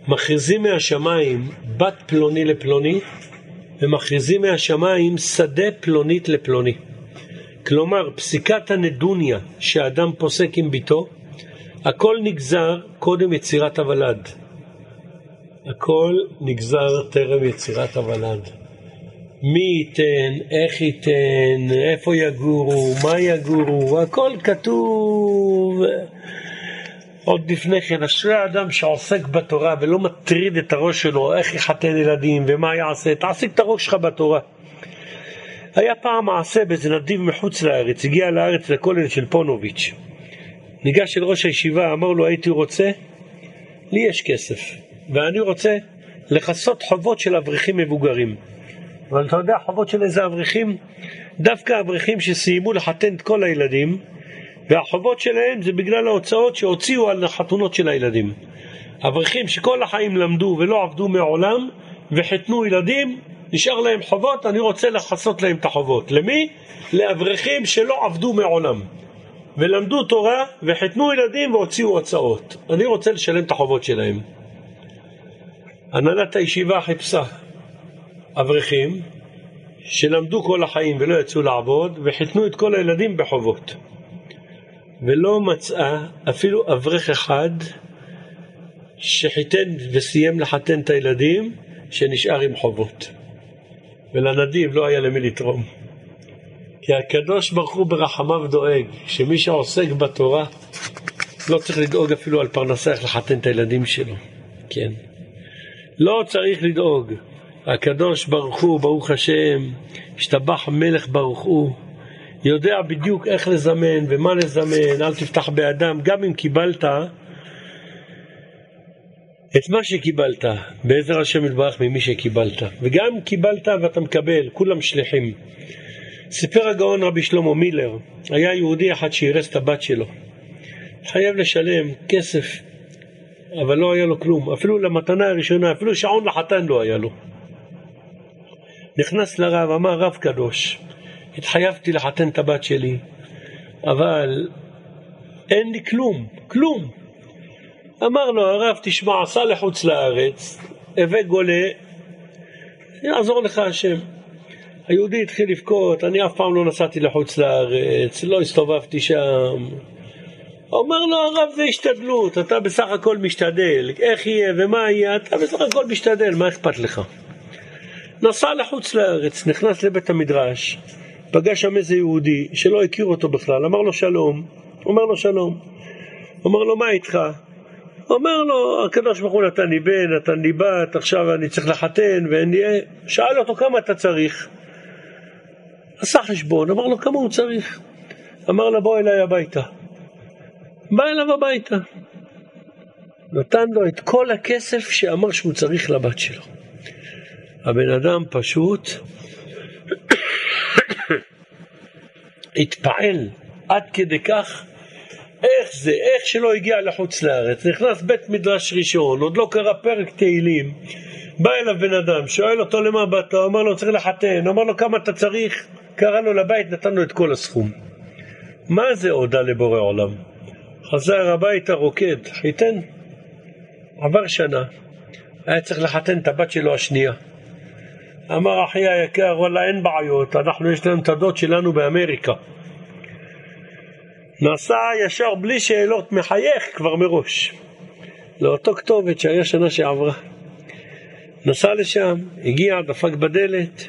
מכריזים מהשמיים בת פלוני לפלוני, ומכריזים מהשמיים שדה פלונית לפלוני. כלומר, פסיקת הנדוניה שאדם פוסק עם ביתו, הכל נגזר קודם יצירת הוולד. הכל נגזר טרם יצירת הוולד. מי ייתן, איך ייתן, איפה יגורו, מה יגורו, הכל כתוב עוד לפני כן. אשרי האדם שעוסק בתורה ולא מטריד את הראש שלו איך יחתן ילדים ומה יעשה, תעסיק את הראש שלך בתורה. היה פעם מעשה באיזה נדיב מחוץ לארץ, הגיע לארץ לכולל של פונוביץ'. ניגש אל ראש הישיבה, אמר לו הייתי רוצה, לי יש כסף, ואני רוצה לכסות חובות של אברכים מבוגרים. אבל אתה יודע חובות של איזה אברכים? דווקא אברכים שסיימו לחתן את כל הילדים, והחובות שלהם זה בגלל ההוצאות שהוציאו על החתונות של הילדים. אברכים שכל החיים למדו ולא עבדו מעולם וחיתנו ילדים, נשאר להם חובות, אני רוצה לכסות להם את החובות. למי? לאברכים שלא עבדו מעולם. ולמדו תורה וחיתנו ילדים והוציאו הוצאות. אני רוצה לשלם את החובות שלהם. הנהלת הישיבה חיפשה אברכים שלמדו כל החיים ולא יצאו לעבוד וחיתנו את כל הילדים בחובות. ולא מצאה אפילו אברך אחד שחיתן וסיים לחתן את הילדים שנשאר עם חובות. ולנדיב לא היה למי לתרום. כי הקדוש ברוך הוא ברחמיו דואג שמי שעוסק בתורה לא צריך לדאוג אפילו על פרנסה איך לחתן את הילדים שלו. כן. לא צריך לדאוג. הקדוש ברוך הוא, ברוך השם, השתבח מלך ברוך הוא, יודע בדיוק איך לזמן ומה לזמן, אל תפתח באדם, גם אם קיבלת את מה שקיבלת, בעזר השם יתברך ממי שקיבלת, וגם קיבלת ואתה מקבל, כולם שליחים. סיפר הגאון רבי שלמה מילר, היה יהודי אחד שאירס את הבת שלו. חייב לשלם כסף, אבל לא היה לו כלום, אפילו למתנה הראשונה, אפילו שעון לחתן לא היה לו. נכנס לרב, אמר רב קדוש, התחייבתי לחתן את הבת שלי, אבל אין לי כלום, כלום. אמר לו הרב, תשמע, סע לחוץ לארץ, הווה גולה, יעזור לך השם. היהודי התחיל לבכות, אני אף פעם לא נסעתי לחוץ לארץ, לא הסתובבתי שם. אומר לו הרב זה השתדלות, אתה בסך הכל משתדל, איך יהיה ומה יהיה, אתה בסך הכל משתדל, מה אכפת לך? נסע לחוץ לארץ, נכנס לבית המדרש, פגש שם איזה יהודי שלא הכיר אותו בכלל, אמר לו שלום, אומר לו שלום, אומר לו מה איתך? אומר לו, הקדוש ברוך הוא נתן לי בן, נתן לי בת, עכשיו אני צריך לחתן ואין לי... שאל אותו כמה אתה צריך? עשה חשבון, אמר לו כמה הוא צריך? אמר לו בוא אליי הביתה. בא אליו הביתה. נתן לו את כל הכסף שאמר שהוא צריך לבת שלו. הבן אדם פשוט התפעל עד כדי כך איך זה, איך שלא הגיע לחוץ לארץ, נכנס בית מדרש ראשון, עוד לא קרא פרק תהילים, בא אליו בן אדם, שואל אותו למה באת, אומר לו צריך לחתן, אומר לו כמה אתה צריך, קרא לו לבית, נתן לו את כל הסכום. מה זה הודה לבורא עולם? חזר הביתה רוקד, חיתן, עבר שנה, היה צריך לחתן את הבת שלו השנייה. אמר אחי היקר, וואלה אין בעיות, אנחנו יש להם את הדוד שלנו באמריקה. נסע ישר בלי שאלות, מחייך כבר מראש. לאותו כתובת שהיה שנה שעברה. נסע לשם, הגיע, דפק בדלת,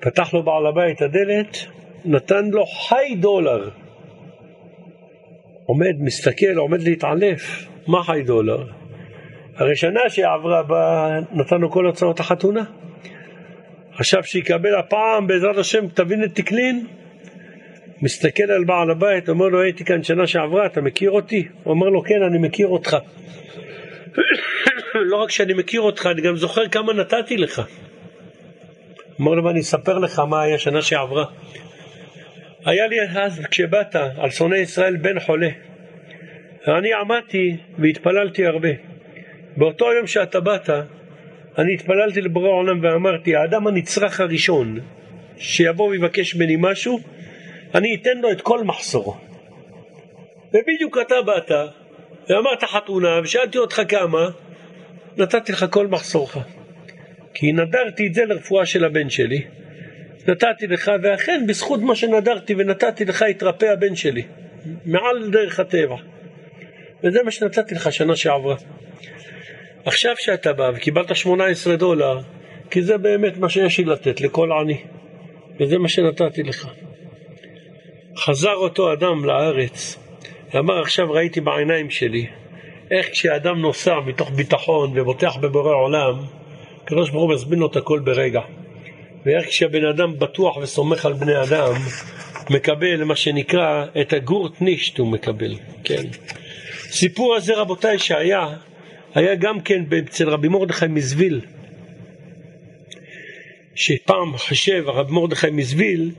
פתח לו בעל הבית הדלת, נתן לו חי דולר. עומד, מסתכל, עומד להתעלף. מה חי דולר? הרי שנה שעברה בה נתן לו כל הוצאות החתונה. חשב שיקבל הפעם בעזרת השם תבין את תקלין מסתכל על בעל הבית, אומר לו הייתי כאן שנה שעברה, אתה מכיר אותי? הוא אומר לו כן, אני מכיר אותך. לא רק שאני מכיר אותך, אני גם זוכר כמה נתתי לך. אומר לו, ואני אספר לך מה היה שנה שעברה. היה לי אז, כשבאת, על שונאי ישראל בן חולה. ואני עמדתי והתפללתי הרבה. באותו יום שאתה באת, אני התפללתי לבורא העולם ואמרתי, האדם הנצרך הראשון שיבוא ויבקש ממני משהו, אני אתן לו את כל מחסורו. ובדיוק אתה באת ואמרת חתונה ושאלתי אותך כמה, נתתי לך כל מחסורך. כי נדרתי את זה לרפואה של הבן שלי. נתתי לך, ואכן בזכות מה שנדרתי ונתתי לך התרפא הבן שלי, מעל דרך הטבע. וזה מה שנתתי לך שנה שעברה. עכשיו שאתה בא וקיבלת 18 דולר, כי זה באמת מה שיש לי לתת לכל עני, וזה מה שנתתי לך. חזר אותו אדם לארץ, ואמר עכשיו ראיתי בעיניים שלי איך כשאדם נוסע מתוך ביטחון ובוטח בבורא עולם, הקדוש ברוך הוא מזמין לו את הכל ברגע. ואיך כשהבן אדם בטוח וסומך על בני אדם, מקבל מה שנקרא את הגורט נישט הוא מקבל, כן. סיפור הזה רבותיי שהיה, היה גם כן אצל רבי מרדכי מזוויל, שפעם חשב הרב מרדכי מזוויל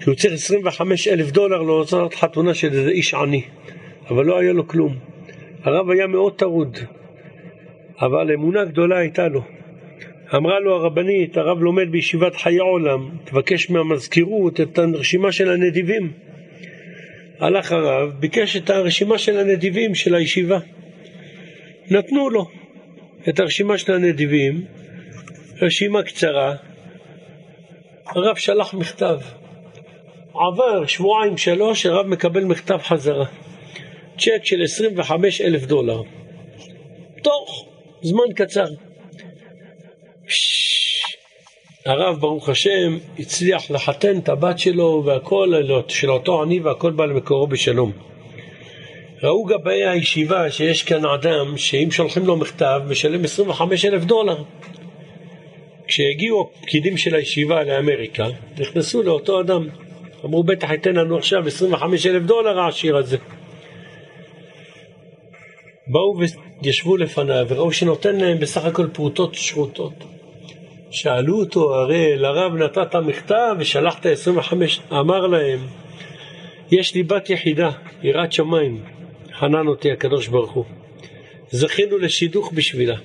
שהוא צריך 25 אלף דולר להוצאת חתונה של איזה איש עני, אבל לא היה לו כלום. הרב היה מאוד טרוד, אבל אמונה גדולה הייתה לו. אמרה לו הרבנית, הרב לומד בישיבת חיי עולם, תבקש מהמזכירות את הרשימה של הנדיבים. הלך הרב, ביקש את הרשימה של הנדיבים של הישיבה. נתנו לו את הרשימה של הנדיבים, רשימה קצרה. הרב שלח מכתב. עבר שבועיים שלוש, הרב מקבל מכתב חזרה. צ'ק של 25 אלף דולר. תוך זמן קצר. הרב ברוך השם הצליח לחתן את הבת שלו והכל של אותו עני והכל בא למקורו בשלום. ראו גבי הישיבה שיש כאן אדם שאם שולחים לו מכתב משלם 25 אלף דולר. כשהגיעו הפקידים של הישיבה לאמריקה נכנסו לאותו אדם אמרו בטח ייתן לנו עכשיו 25 אלף דולר העשיר הזה באו וישבו לפניו וראו שנותן להם בסך הכל פרוטות שרוטות שאלו אותו, הרי לרב נתת מכתב ושלחת 25, אמר להם, יש לי בת יחידה, יראת שמיים, חנן אותי הקדוש ברוך הוא. זכינו לשידוך בשבילה.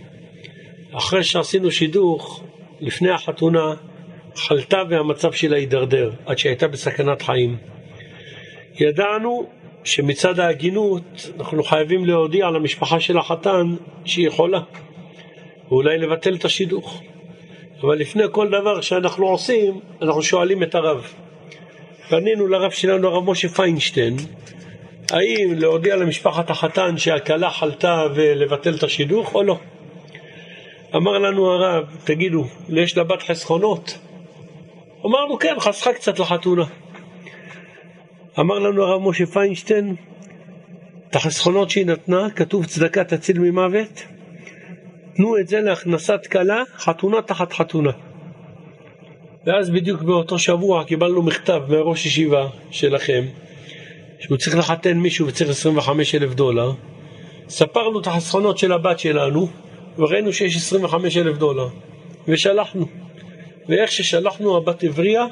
אחרי שעשינו שידוך, לפני החתונה, חלתה והמצב שלה הידרדר, עד שהייתה בסכנת חיים. ידענו שמצד ההגינות אנחנו חייבים להודיע למשפחה של החתן שהיא חולה, ואולי לבטל את השידוך. אבל לפני כל דבר שאנחנו עושים, אנחנו שואלים את הרב. פנינו לרב שלנו, הרב משה פיינשטיין, האם להודיע למשפחת החתן שהכלה חלתה ולבטל את השידוך או לא? אמר לנו הרב, תגידו, יש לבת חסכונות? אמרנו כן, חסכה קצת לחתונה. אמר לנו הרב משה פיינשטיין, את החסכונות שהיא נתנה, כתוב צדקה תציל ממוות, תנו את זה להכנסת כלה, חתונה תחת חתונה. ואז בדיוק באותו שבוע קיבלנו מכתב מהראש ישיבה שלכם, שהוא צריך לחתן מישהו וצריך 25 אלף דולר. ספרנו את החסכונות של הבת שלנו, וראינו שיש 25 אלף דולר, ושלחנו. ואיך ששלחנו הבת הבריאה,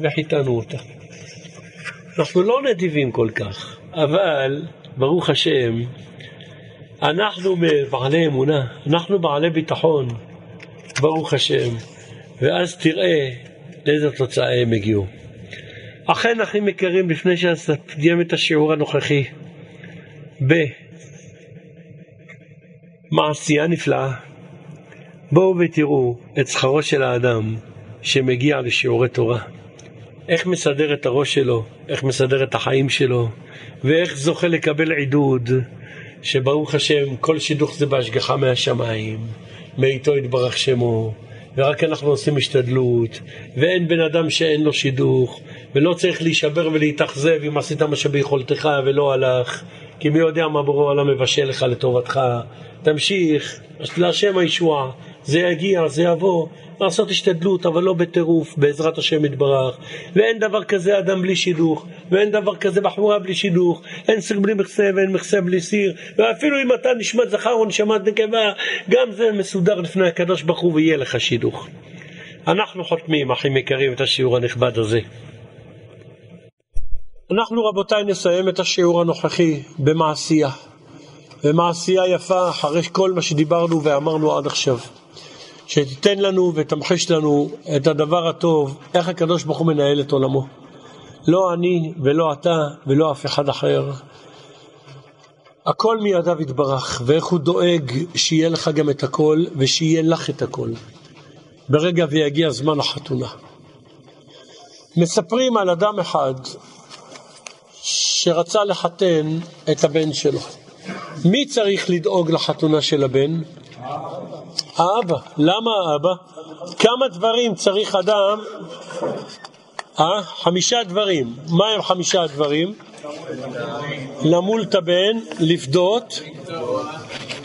וחיתנו אותה. אנחנו לא נדיבים כל כך, אבל ברוך השם, אנחנו בעלי אמונה, אנחנו בעלי ביטחון, ברוך השם, ואז תראה לאיזו תוצאה הם הגיעו. אכן, אחים יקרים, לפני שאסיים את השיעור הנוכחי, במעשייה נפלאה, בואו ותראו את שכרו של האדם שמגיע לשיעורי תורה. איך מסדר את הראש שלו, איך מסדר את החיים שלו, ואיך זוכה לקבל עידוד. שברוך השם, כל שידוך זה בהשגחה מהשמיים, מאיתו יתברך שמו, ורק אנחנו עושים השתדלות, ואין בן אדם שאין לו שידוך, ולא צריך להישבר ולהתאכזב אם עשית מה שביכולתך ולא הלך, כי מי יודע מה ברור העולם מבשל לך לטובתך. תמשיך, להשם הישועה, זה יגיע, זה יבוא, לעשות השתדלות, אבל לא בטירוף, בעזרת השם יתברך. ואין דבר כזה אדם בלי שידוך, ואין דבר כזה בחורה בלי שידוך, אין סיר בלי מכסה ואין מכסה בלי סיר, ואפילו אם אתה נשמת זכר או נשמת נקבה, גם זה מסודר לפני הקדוש ברוך הוא ויהיה לך שידוך. אנחנו חותמים, אחים יקרים, את השיעור הנכבד הזה. אנחנו רבותיי נסיים את השיעור הנוכחי במעשייה. במעשייה יפה אחרי כל מה שדיברנו ואמרנו עד עכשיו. שתיתן לנו ותמחיש לנו את הדבר הטוב, איך הקדוש ברוך הוא מנהל את עולמו. לא אני ולא אתה ולא אף אחד אחר. הכל מידיו יתברך, ואיך הוא דואג שיהיה לך גם את הכל ושיהיה לך את הכל. ברגע ויגיע זמן החתונה. מספרים על אדם אחד שרצה לחתן את הבן שלו. מי צריך לדאוג לחתונה של הבן? האבא. למה האבא? כמה דברים צריך אדם? אה? חמישה דברים. מה הם חמישה דברים? למול את הבן, לפדות,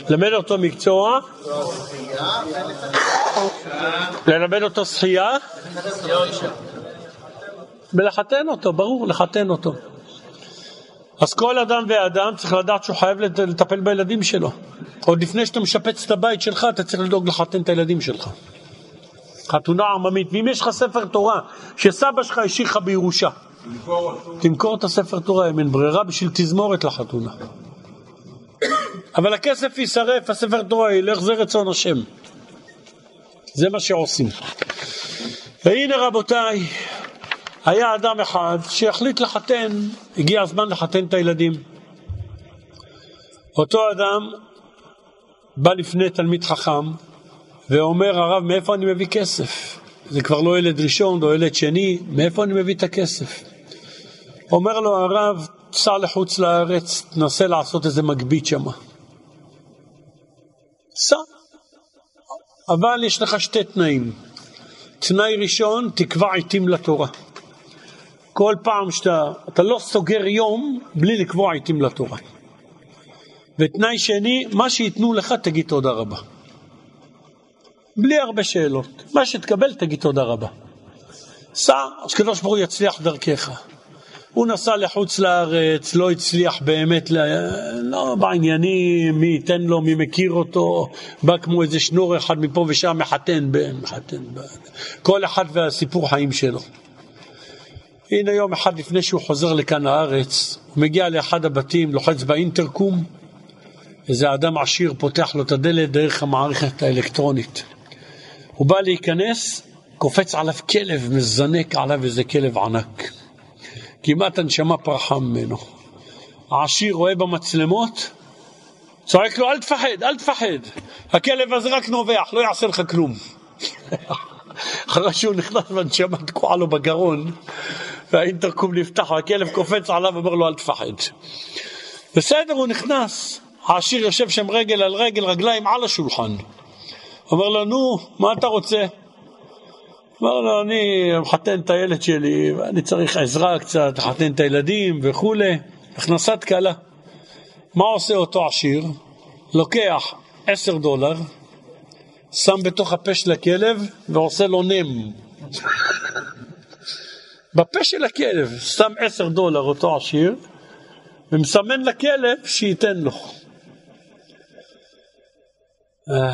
ללמד אותו מקצוע, ללמד אותו שחייה, ולחתן אותו, ברור, לחתן אותו. אז כל אדם ואדם צריך לדעת שהוא חייב לטפל בילדים שלו. עוד לפני שאתה משפץ את הבית שלך, אתה צריך לדאוג לחתן את הילדים שלך. חתונה עממית. ואם יש לך ספר תורה שסבא שלך השאיר לך בירושה, תמכור את הספר תורה, אם אין ברירה, בשביל תזמורת לחתונה. אבל הכסף יישרף, הספר תורה ילך, זה רצון השם. זה מה שעושים. והנה רבותיי, היה אדם אחד שהחליט לחתן, הגיע הזמן לחתן את הילדים. אותו אדם בא לפני תלמיד חכם ואומר, הרב, מאיפה אני מביא כסף? זה כבר לא ילד ראשון, או ילד שני, מאיפה אני מביא את הכסף? אומר לו הרב, סע לחוץ לארץ, תנסה לעשות איזה מגבית שמה. סע. אבל יש לך שתי תנאים. תנאי ראשון, תקבע עיתים לתורה. כל פעם שאתה, אתה לא סוגר יום בלי לקבוע עיתים לתורה. ותנאי שני, מה שייתנו לך תגיד תודה רבה. בלי הרבה שאלות. מה שתקבל תגיד תודה רבה. סע, אז קדוש ברוך הוא יצליח דרכך. הוא נסע לחוץ לארץ, לא הצליח באמת, לא בעניינים, מי ייתן לו, מי מכיר אותו, בא כמו איזה שנור אחד מפה ושם, מחתן מחתן. כל אחד והסיפור חיים שלו. הנה יום אחד לפני שהוא חוזר לכאן לארץ, הוא מגיע לאחד הבתים, לוחץ באינטרקום, איזה אדם עשיר פותח לו את הדלת דרך המערכת האלקטרונית. הוא בא להיכנס, קופץ עליו כלב, מזנק עליו איזה כלב ענק. כמעט הנשמה פרחה ממנו. העשיר רואה במצלמות, צועק לו, אל תפחד, אל תפחד, הכלב הזה רק נובח, לא יעשה לך כלום. אחרי שהוא נכנס והנשמה תקועה לו בגרון, והאינטרקום נפתח, והכלב קופץ עליו ואומר לו, אל תפחד. בסדר, הוא נכנס, העשיר יושב שם רגל על רגל, רגליים על השולחן. אומר לו, נו, מה אתה רוצה? אמר לו, אני מחתן את הילד שלי, ואני צריך עזרה קצת, לחתן את הילדים וכולי, הכנסת כלה. מה עושה אותו עשיר? לוקח עשר דולר, שם בתוך הפה של הכלב ועושה לו נם. בפה של הכלב שם עשר דולר אותו עשיר ומסמן לכלב שייתן לו. אה,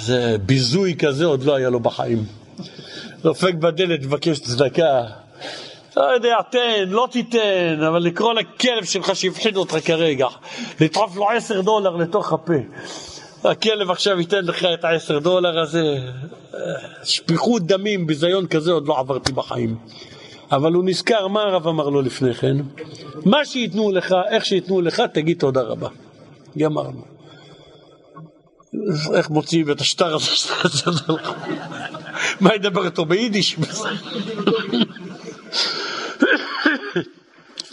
זה ביזוי כזה עוד לא היה לו בחיים. דופק בדלת, מבקש צדקה. לא יודע, תן, לא תיתן, אבל לקרוא לכלב שלך שהפחיד אותך כרגע, לדחוף לו עשר דולר לתוך הפה. הכלב עכשיו ייתן לך את העשר דולר הזה. שפיכות דמים, ביזיון כזה עוד לא עברתי בחיים. אבל הוא נזכר, מה הרב אמר לו לפני כן? מה שייתנו לך, איך שייתנו לך, תגיד תודה רבה. גמרנו. איך מוציאים את השטר הזה מה ידבר איתו ביידיש?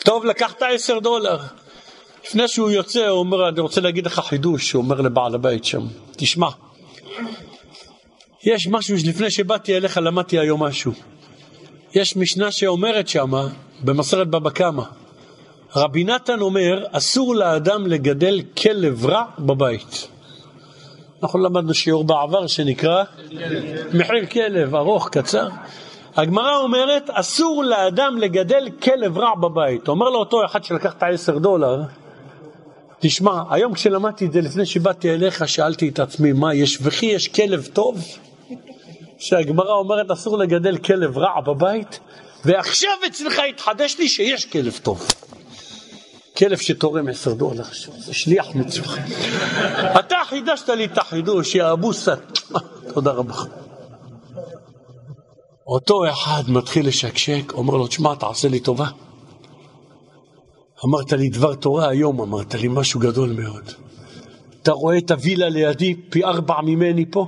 טוב, לקחת עשר דולר. לפני שהוא יוצא, הוא אומר, אני רוצה להגיד לך חידוש, הוא אומר לבעל הבית שם, תשמע, יש משהו שלפני שבאתי אליך למדתי היום משהו. יש משנה שאומרת שמה, במסרת בבא קמא, רבי נתן אומר, אסור לאדם לגדל כלב רע בבית. אנחנו למדנו שיעור בעבר שנקרא מחיר כלב, ארוך, קצר. הגמרא אומרת, אסור לאדם לגדל כלב רע בבית. אומר לו אותו אחד שלקח את העשר דולר, תשמע, היום כשלמדתי את זה לפני שבאתי אליך, שאלתי את עצמי, מה, יש וכי יש כלב טוב? שהגמרא אומרת, אסור לגדל כלב רע בבית, ועכשיו אצלך התחדש לי שיש כלב טוב. כלב שתורם עשר דולר, זה שליח מצווה. אתה חידשת לי את החידוש, יא אבוסה. תודה רבה. אותו אחד מתחיל לשקשק, אומר לו, תשמע, תעשה לי טובה. אמרת לי דבר תורה היום, אמרת לי משהו גדול מאוד. אתה רואה את הווילה לידי פי ארבע ממני פה?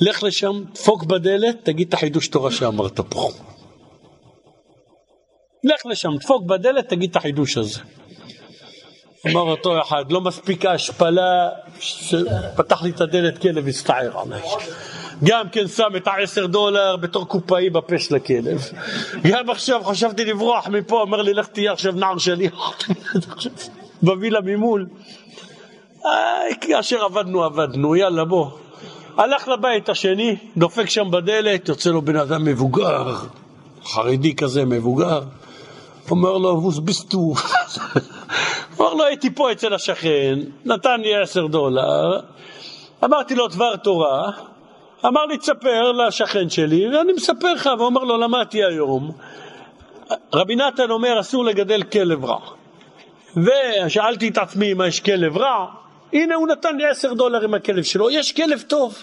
לך לשם, דפוק בדלת, תגיד את החידוש תורה שאמרת פה. לך לשם, דפוק בדלת, תגיד את החידוש הזה. אמר אותו אחד, לא מספיק ההשפלה שפתח לי את הדלת כלב הסתער עליי. גם כן שם את העשר דולר בתור קופאי בפה של הכלב. גם עכשיו חשבתי לברוח מפה, אומר לי לך תהיה עכשיו נער שלי בווילה ממול. כאשר עבדנו עבדנו, יאללה בוא. הלך לבית השני, דופק שם בדלת, יוצא לו בן אדם מבוגר, חרדי כזה מבוגר, אומר לו, ווסביסטו. אמר לו, הייתי פה אצל השכן, נתן לי עשר דולר, אמרתי לו דבר תורה, אמר לי, תספר לשכן שלי, ואני מספר לך, ואומר לו, למדתי היום. רבי נתן אומר, אסור לגדל כלב רע. ושאלתי את עצמי אם יש כלב רע, הנה הוא נתן לי עשר דולר עם הכלב שלו, יש כלב טוב.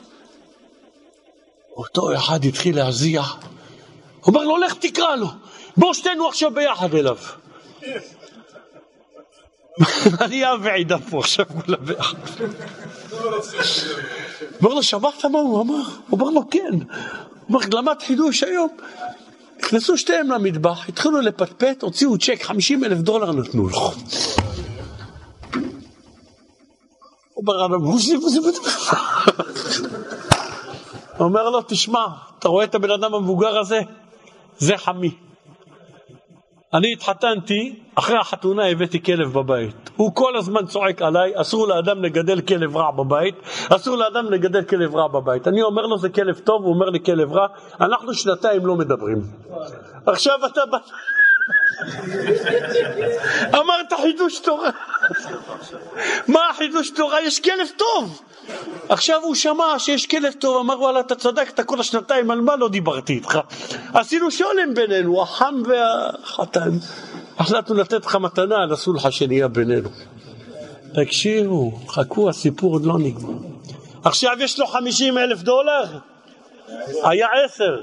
אותו אחד התחיל להזיע, אומר לו, לך תקרא לו, בוא שתינו עכשיו ביחד אליו. אני ועידה פה עכשיו כולה ביחד. אומר לו, שמעת מה הוא אמר? הוא אומר לו, כן. הוא אומר, למד חידוש היום. נכנסו שתיהם למטבח, התחילו לפטפט, הוציאו צ'ק, 50 אלף דולר נתנו לו. בוזי. אומר לו, תשמע, אתה רואה את הבן אדם המבוגר הזה? זה חמי. אני התחתנתי, אחרי החתונה הבאתי כלב בבית. הוא כל הזמן צועק עליי, אסור לאדם לגדל כלב רע בבית, אסור לאדם לגדל כלב רע בבית. אני אומר לו זה כלב טוב, הוא אומר לי כלב רע, אנחנו שנתיים לא מדברים. עכשיו אתה בא... אמרת חידוש תורה. מה החידוש תורה? יש כלב טוב. עכשיו הוא שמע שיש כלב טוב, אמר וואלה אתה צדקת כל השנתיים, על מה לא דיברתי איתך? עשינו שולם בינינו, החם והחתן. החלטנו לתת לך מתנה על הסולחה שנהיה בינינו. תקשיבו, חכו, הסיפור עוד לא נגמר. עכשיו יש לו חמישים אלף דולר? היה עשר.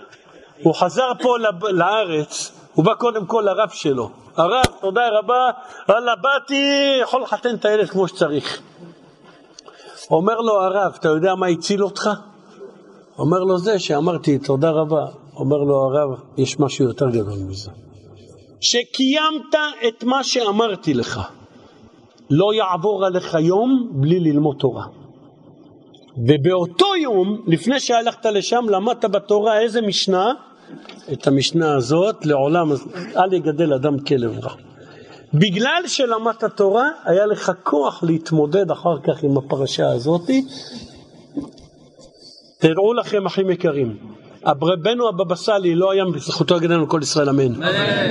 הוא חזר פה לארץ, הוא בא קודם כל לרב שלו. הרב, תודה רבה, וואלה, באתי, יכול לחתן את הילד כמו שצריך. אומר לו הרב, אתה יודע מה הציל אותך? אומר לו זה שאמרתי תודה רבה. אומר לו הרב, יש משהו יותר גדול מזה. שקיימת את מה שאמרתי לך. לא יעבור עליך יום בלי ללמוד תורה. ובאותו יום, לפני שהלכת לשם, למדת בתורה איזה משנה? את המשנה הזאת, לעולם אל יגדל אדם כלב רע. בגלל שלמדת תורה, היה לך כוח להתמודד אחר כך עם הפרשה הזאת. תדעו לכם, אחים יקרים, רבנו הבבא סאלי לא היה, בזכותו יגיד לנו כל ישראל אמן,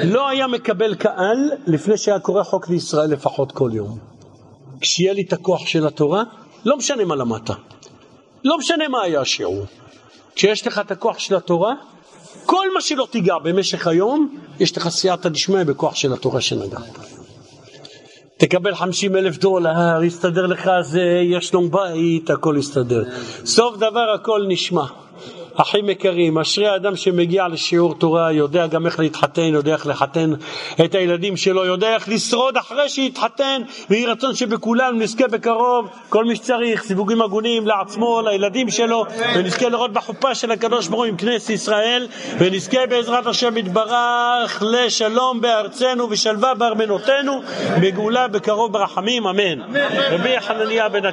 לא היה מקבל קהל לפני שהיה קורא חוק לישראל לפחות כל יום. כשיהיה לי את הכוח של התורה, לא משנה מה למדת, לא משנה מה היה השיעור. כשיש לך את הכוח של התורה, כל מה שלא תיגע במשך היום, יש לך סייעתא דשמיא בכוח של התורה שנגעת. תקבל חמישים אלף דולר, יסתדר לך זה, יש לו בית, הכל יסתדר. סוף דבר הכל נשמע. אחים יקרים, אשרי האדם שמגיע לשיעור תורה, יודע גם איך להתחתן, יודע איך לחתן את הילדים שלו, יודע איך לשרוד אחרי שיתחתן, ויהי רצון שבכולם נזכה בקרוב כל מי שצריך, סיווגים הגונים לעצמו, לילדים שלו, ונזכה לראות בחופה של הקדוש ברוך הוא עם כנסת ישראל, ונזכה בעזרת השם יתברך לשלום בארצנו ושלווה בארמנותינו, בגאולה בקרוב ברחמים, אמן. רבי חנניה בן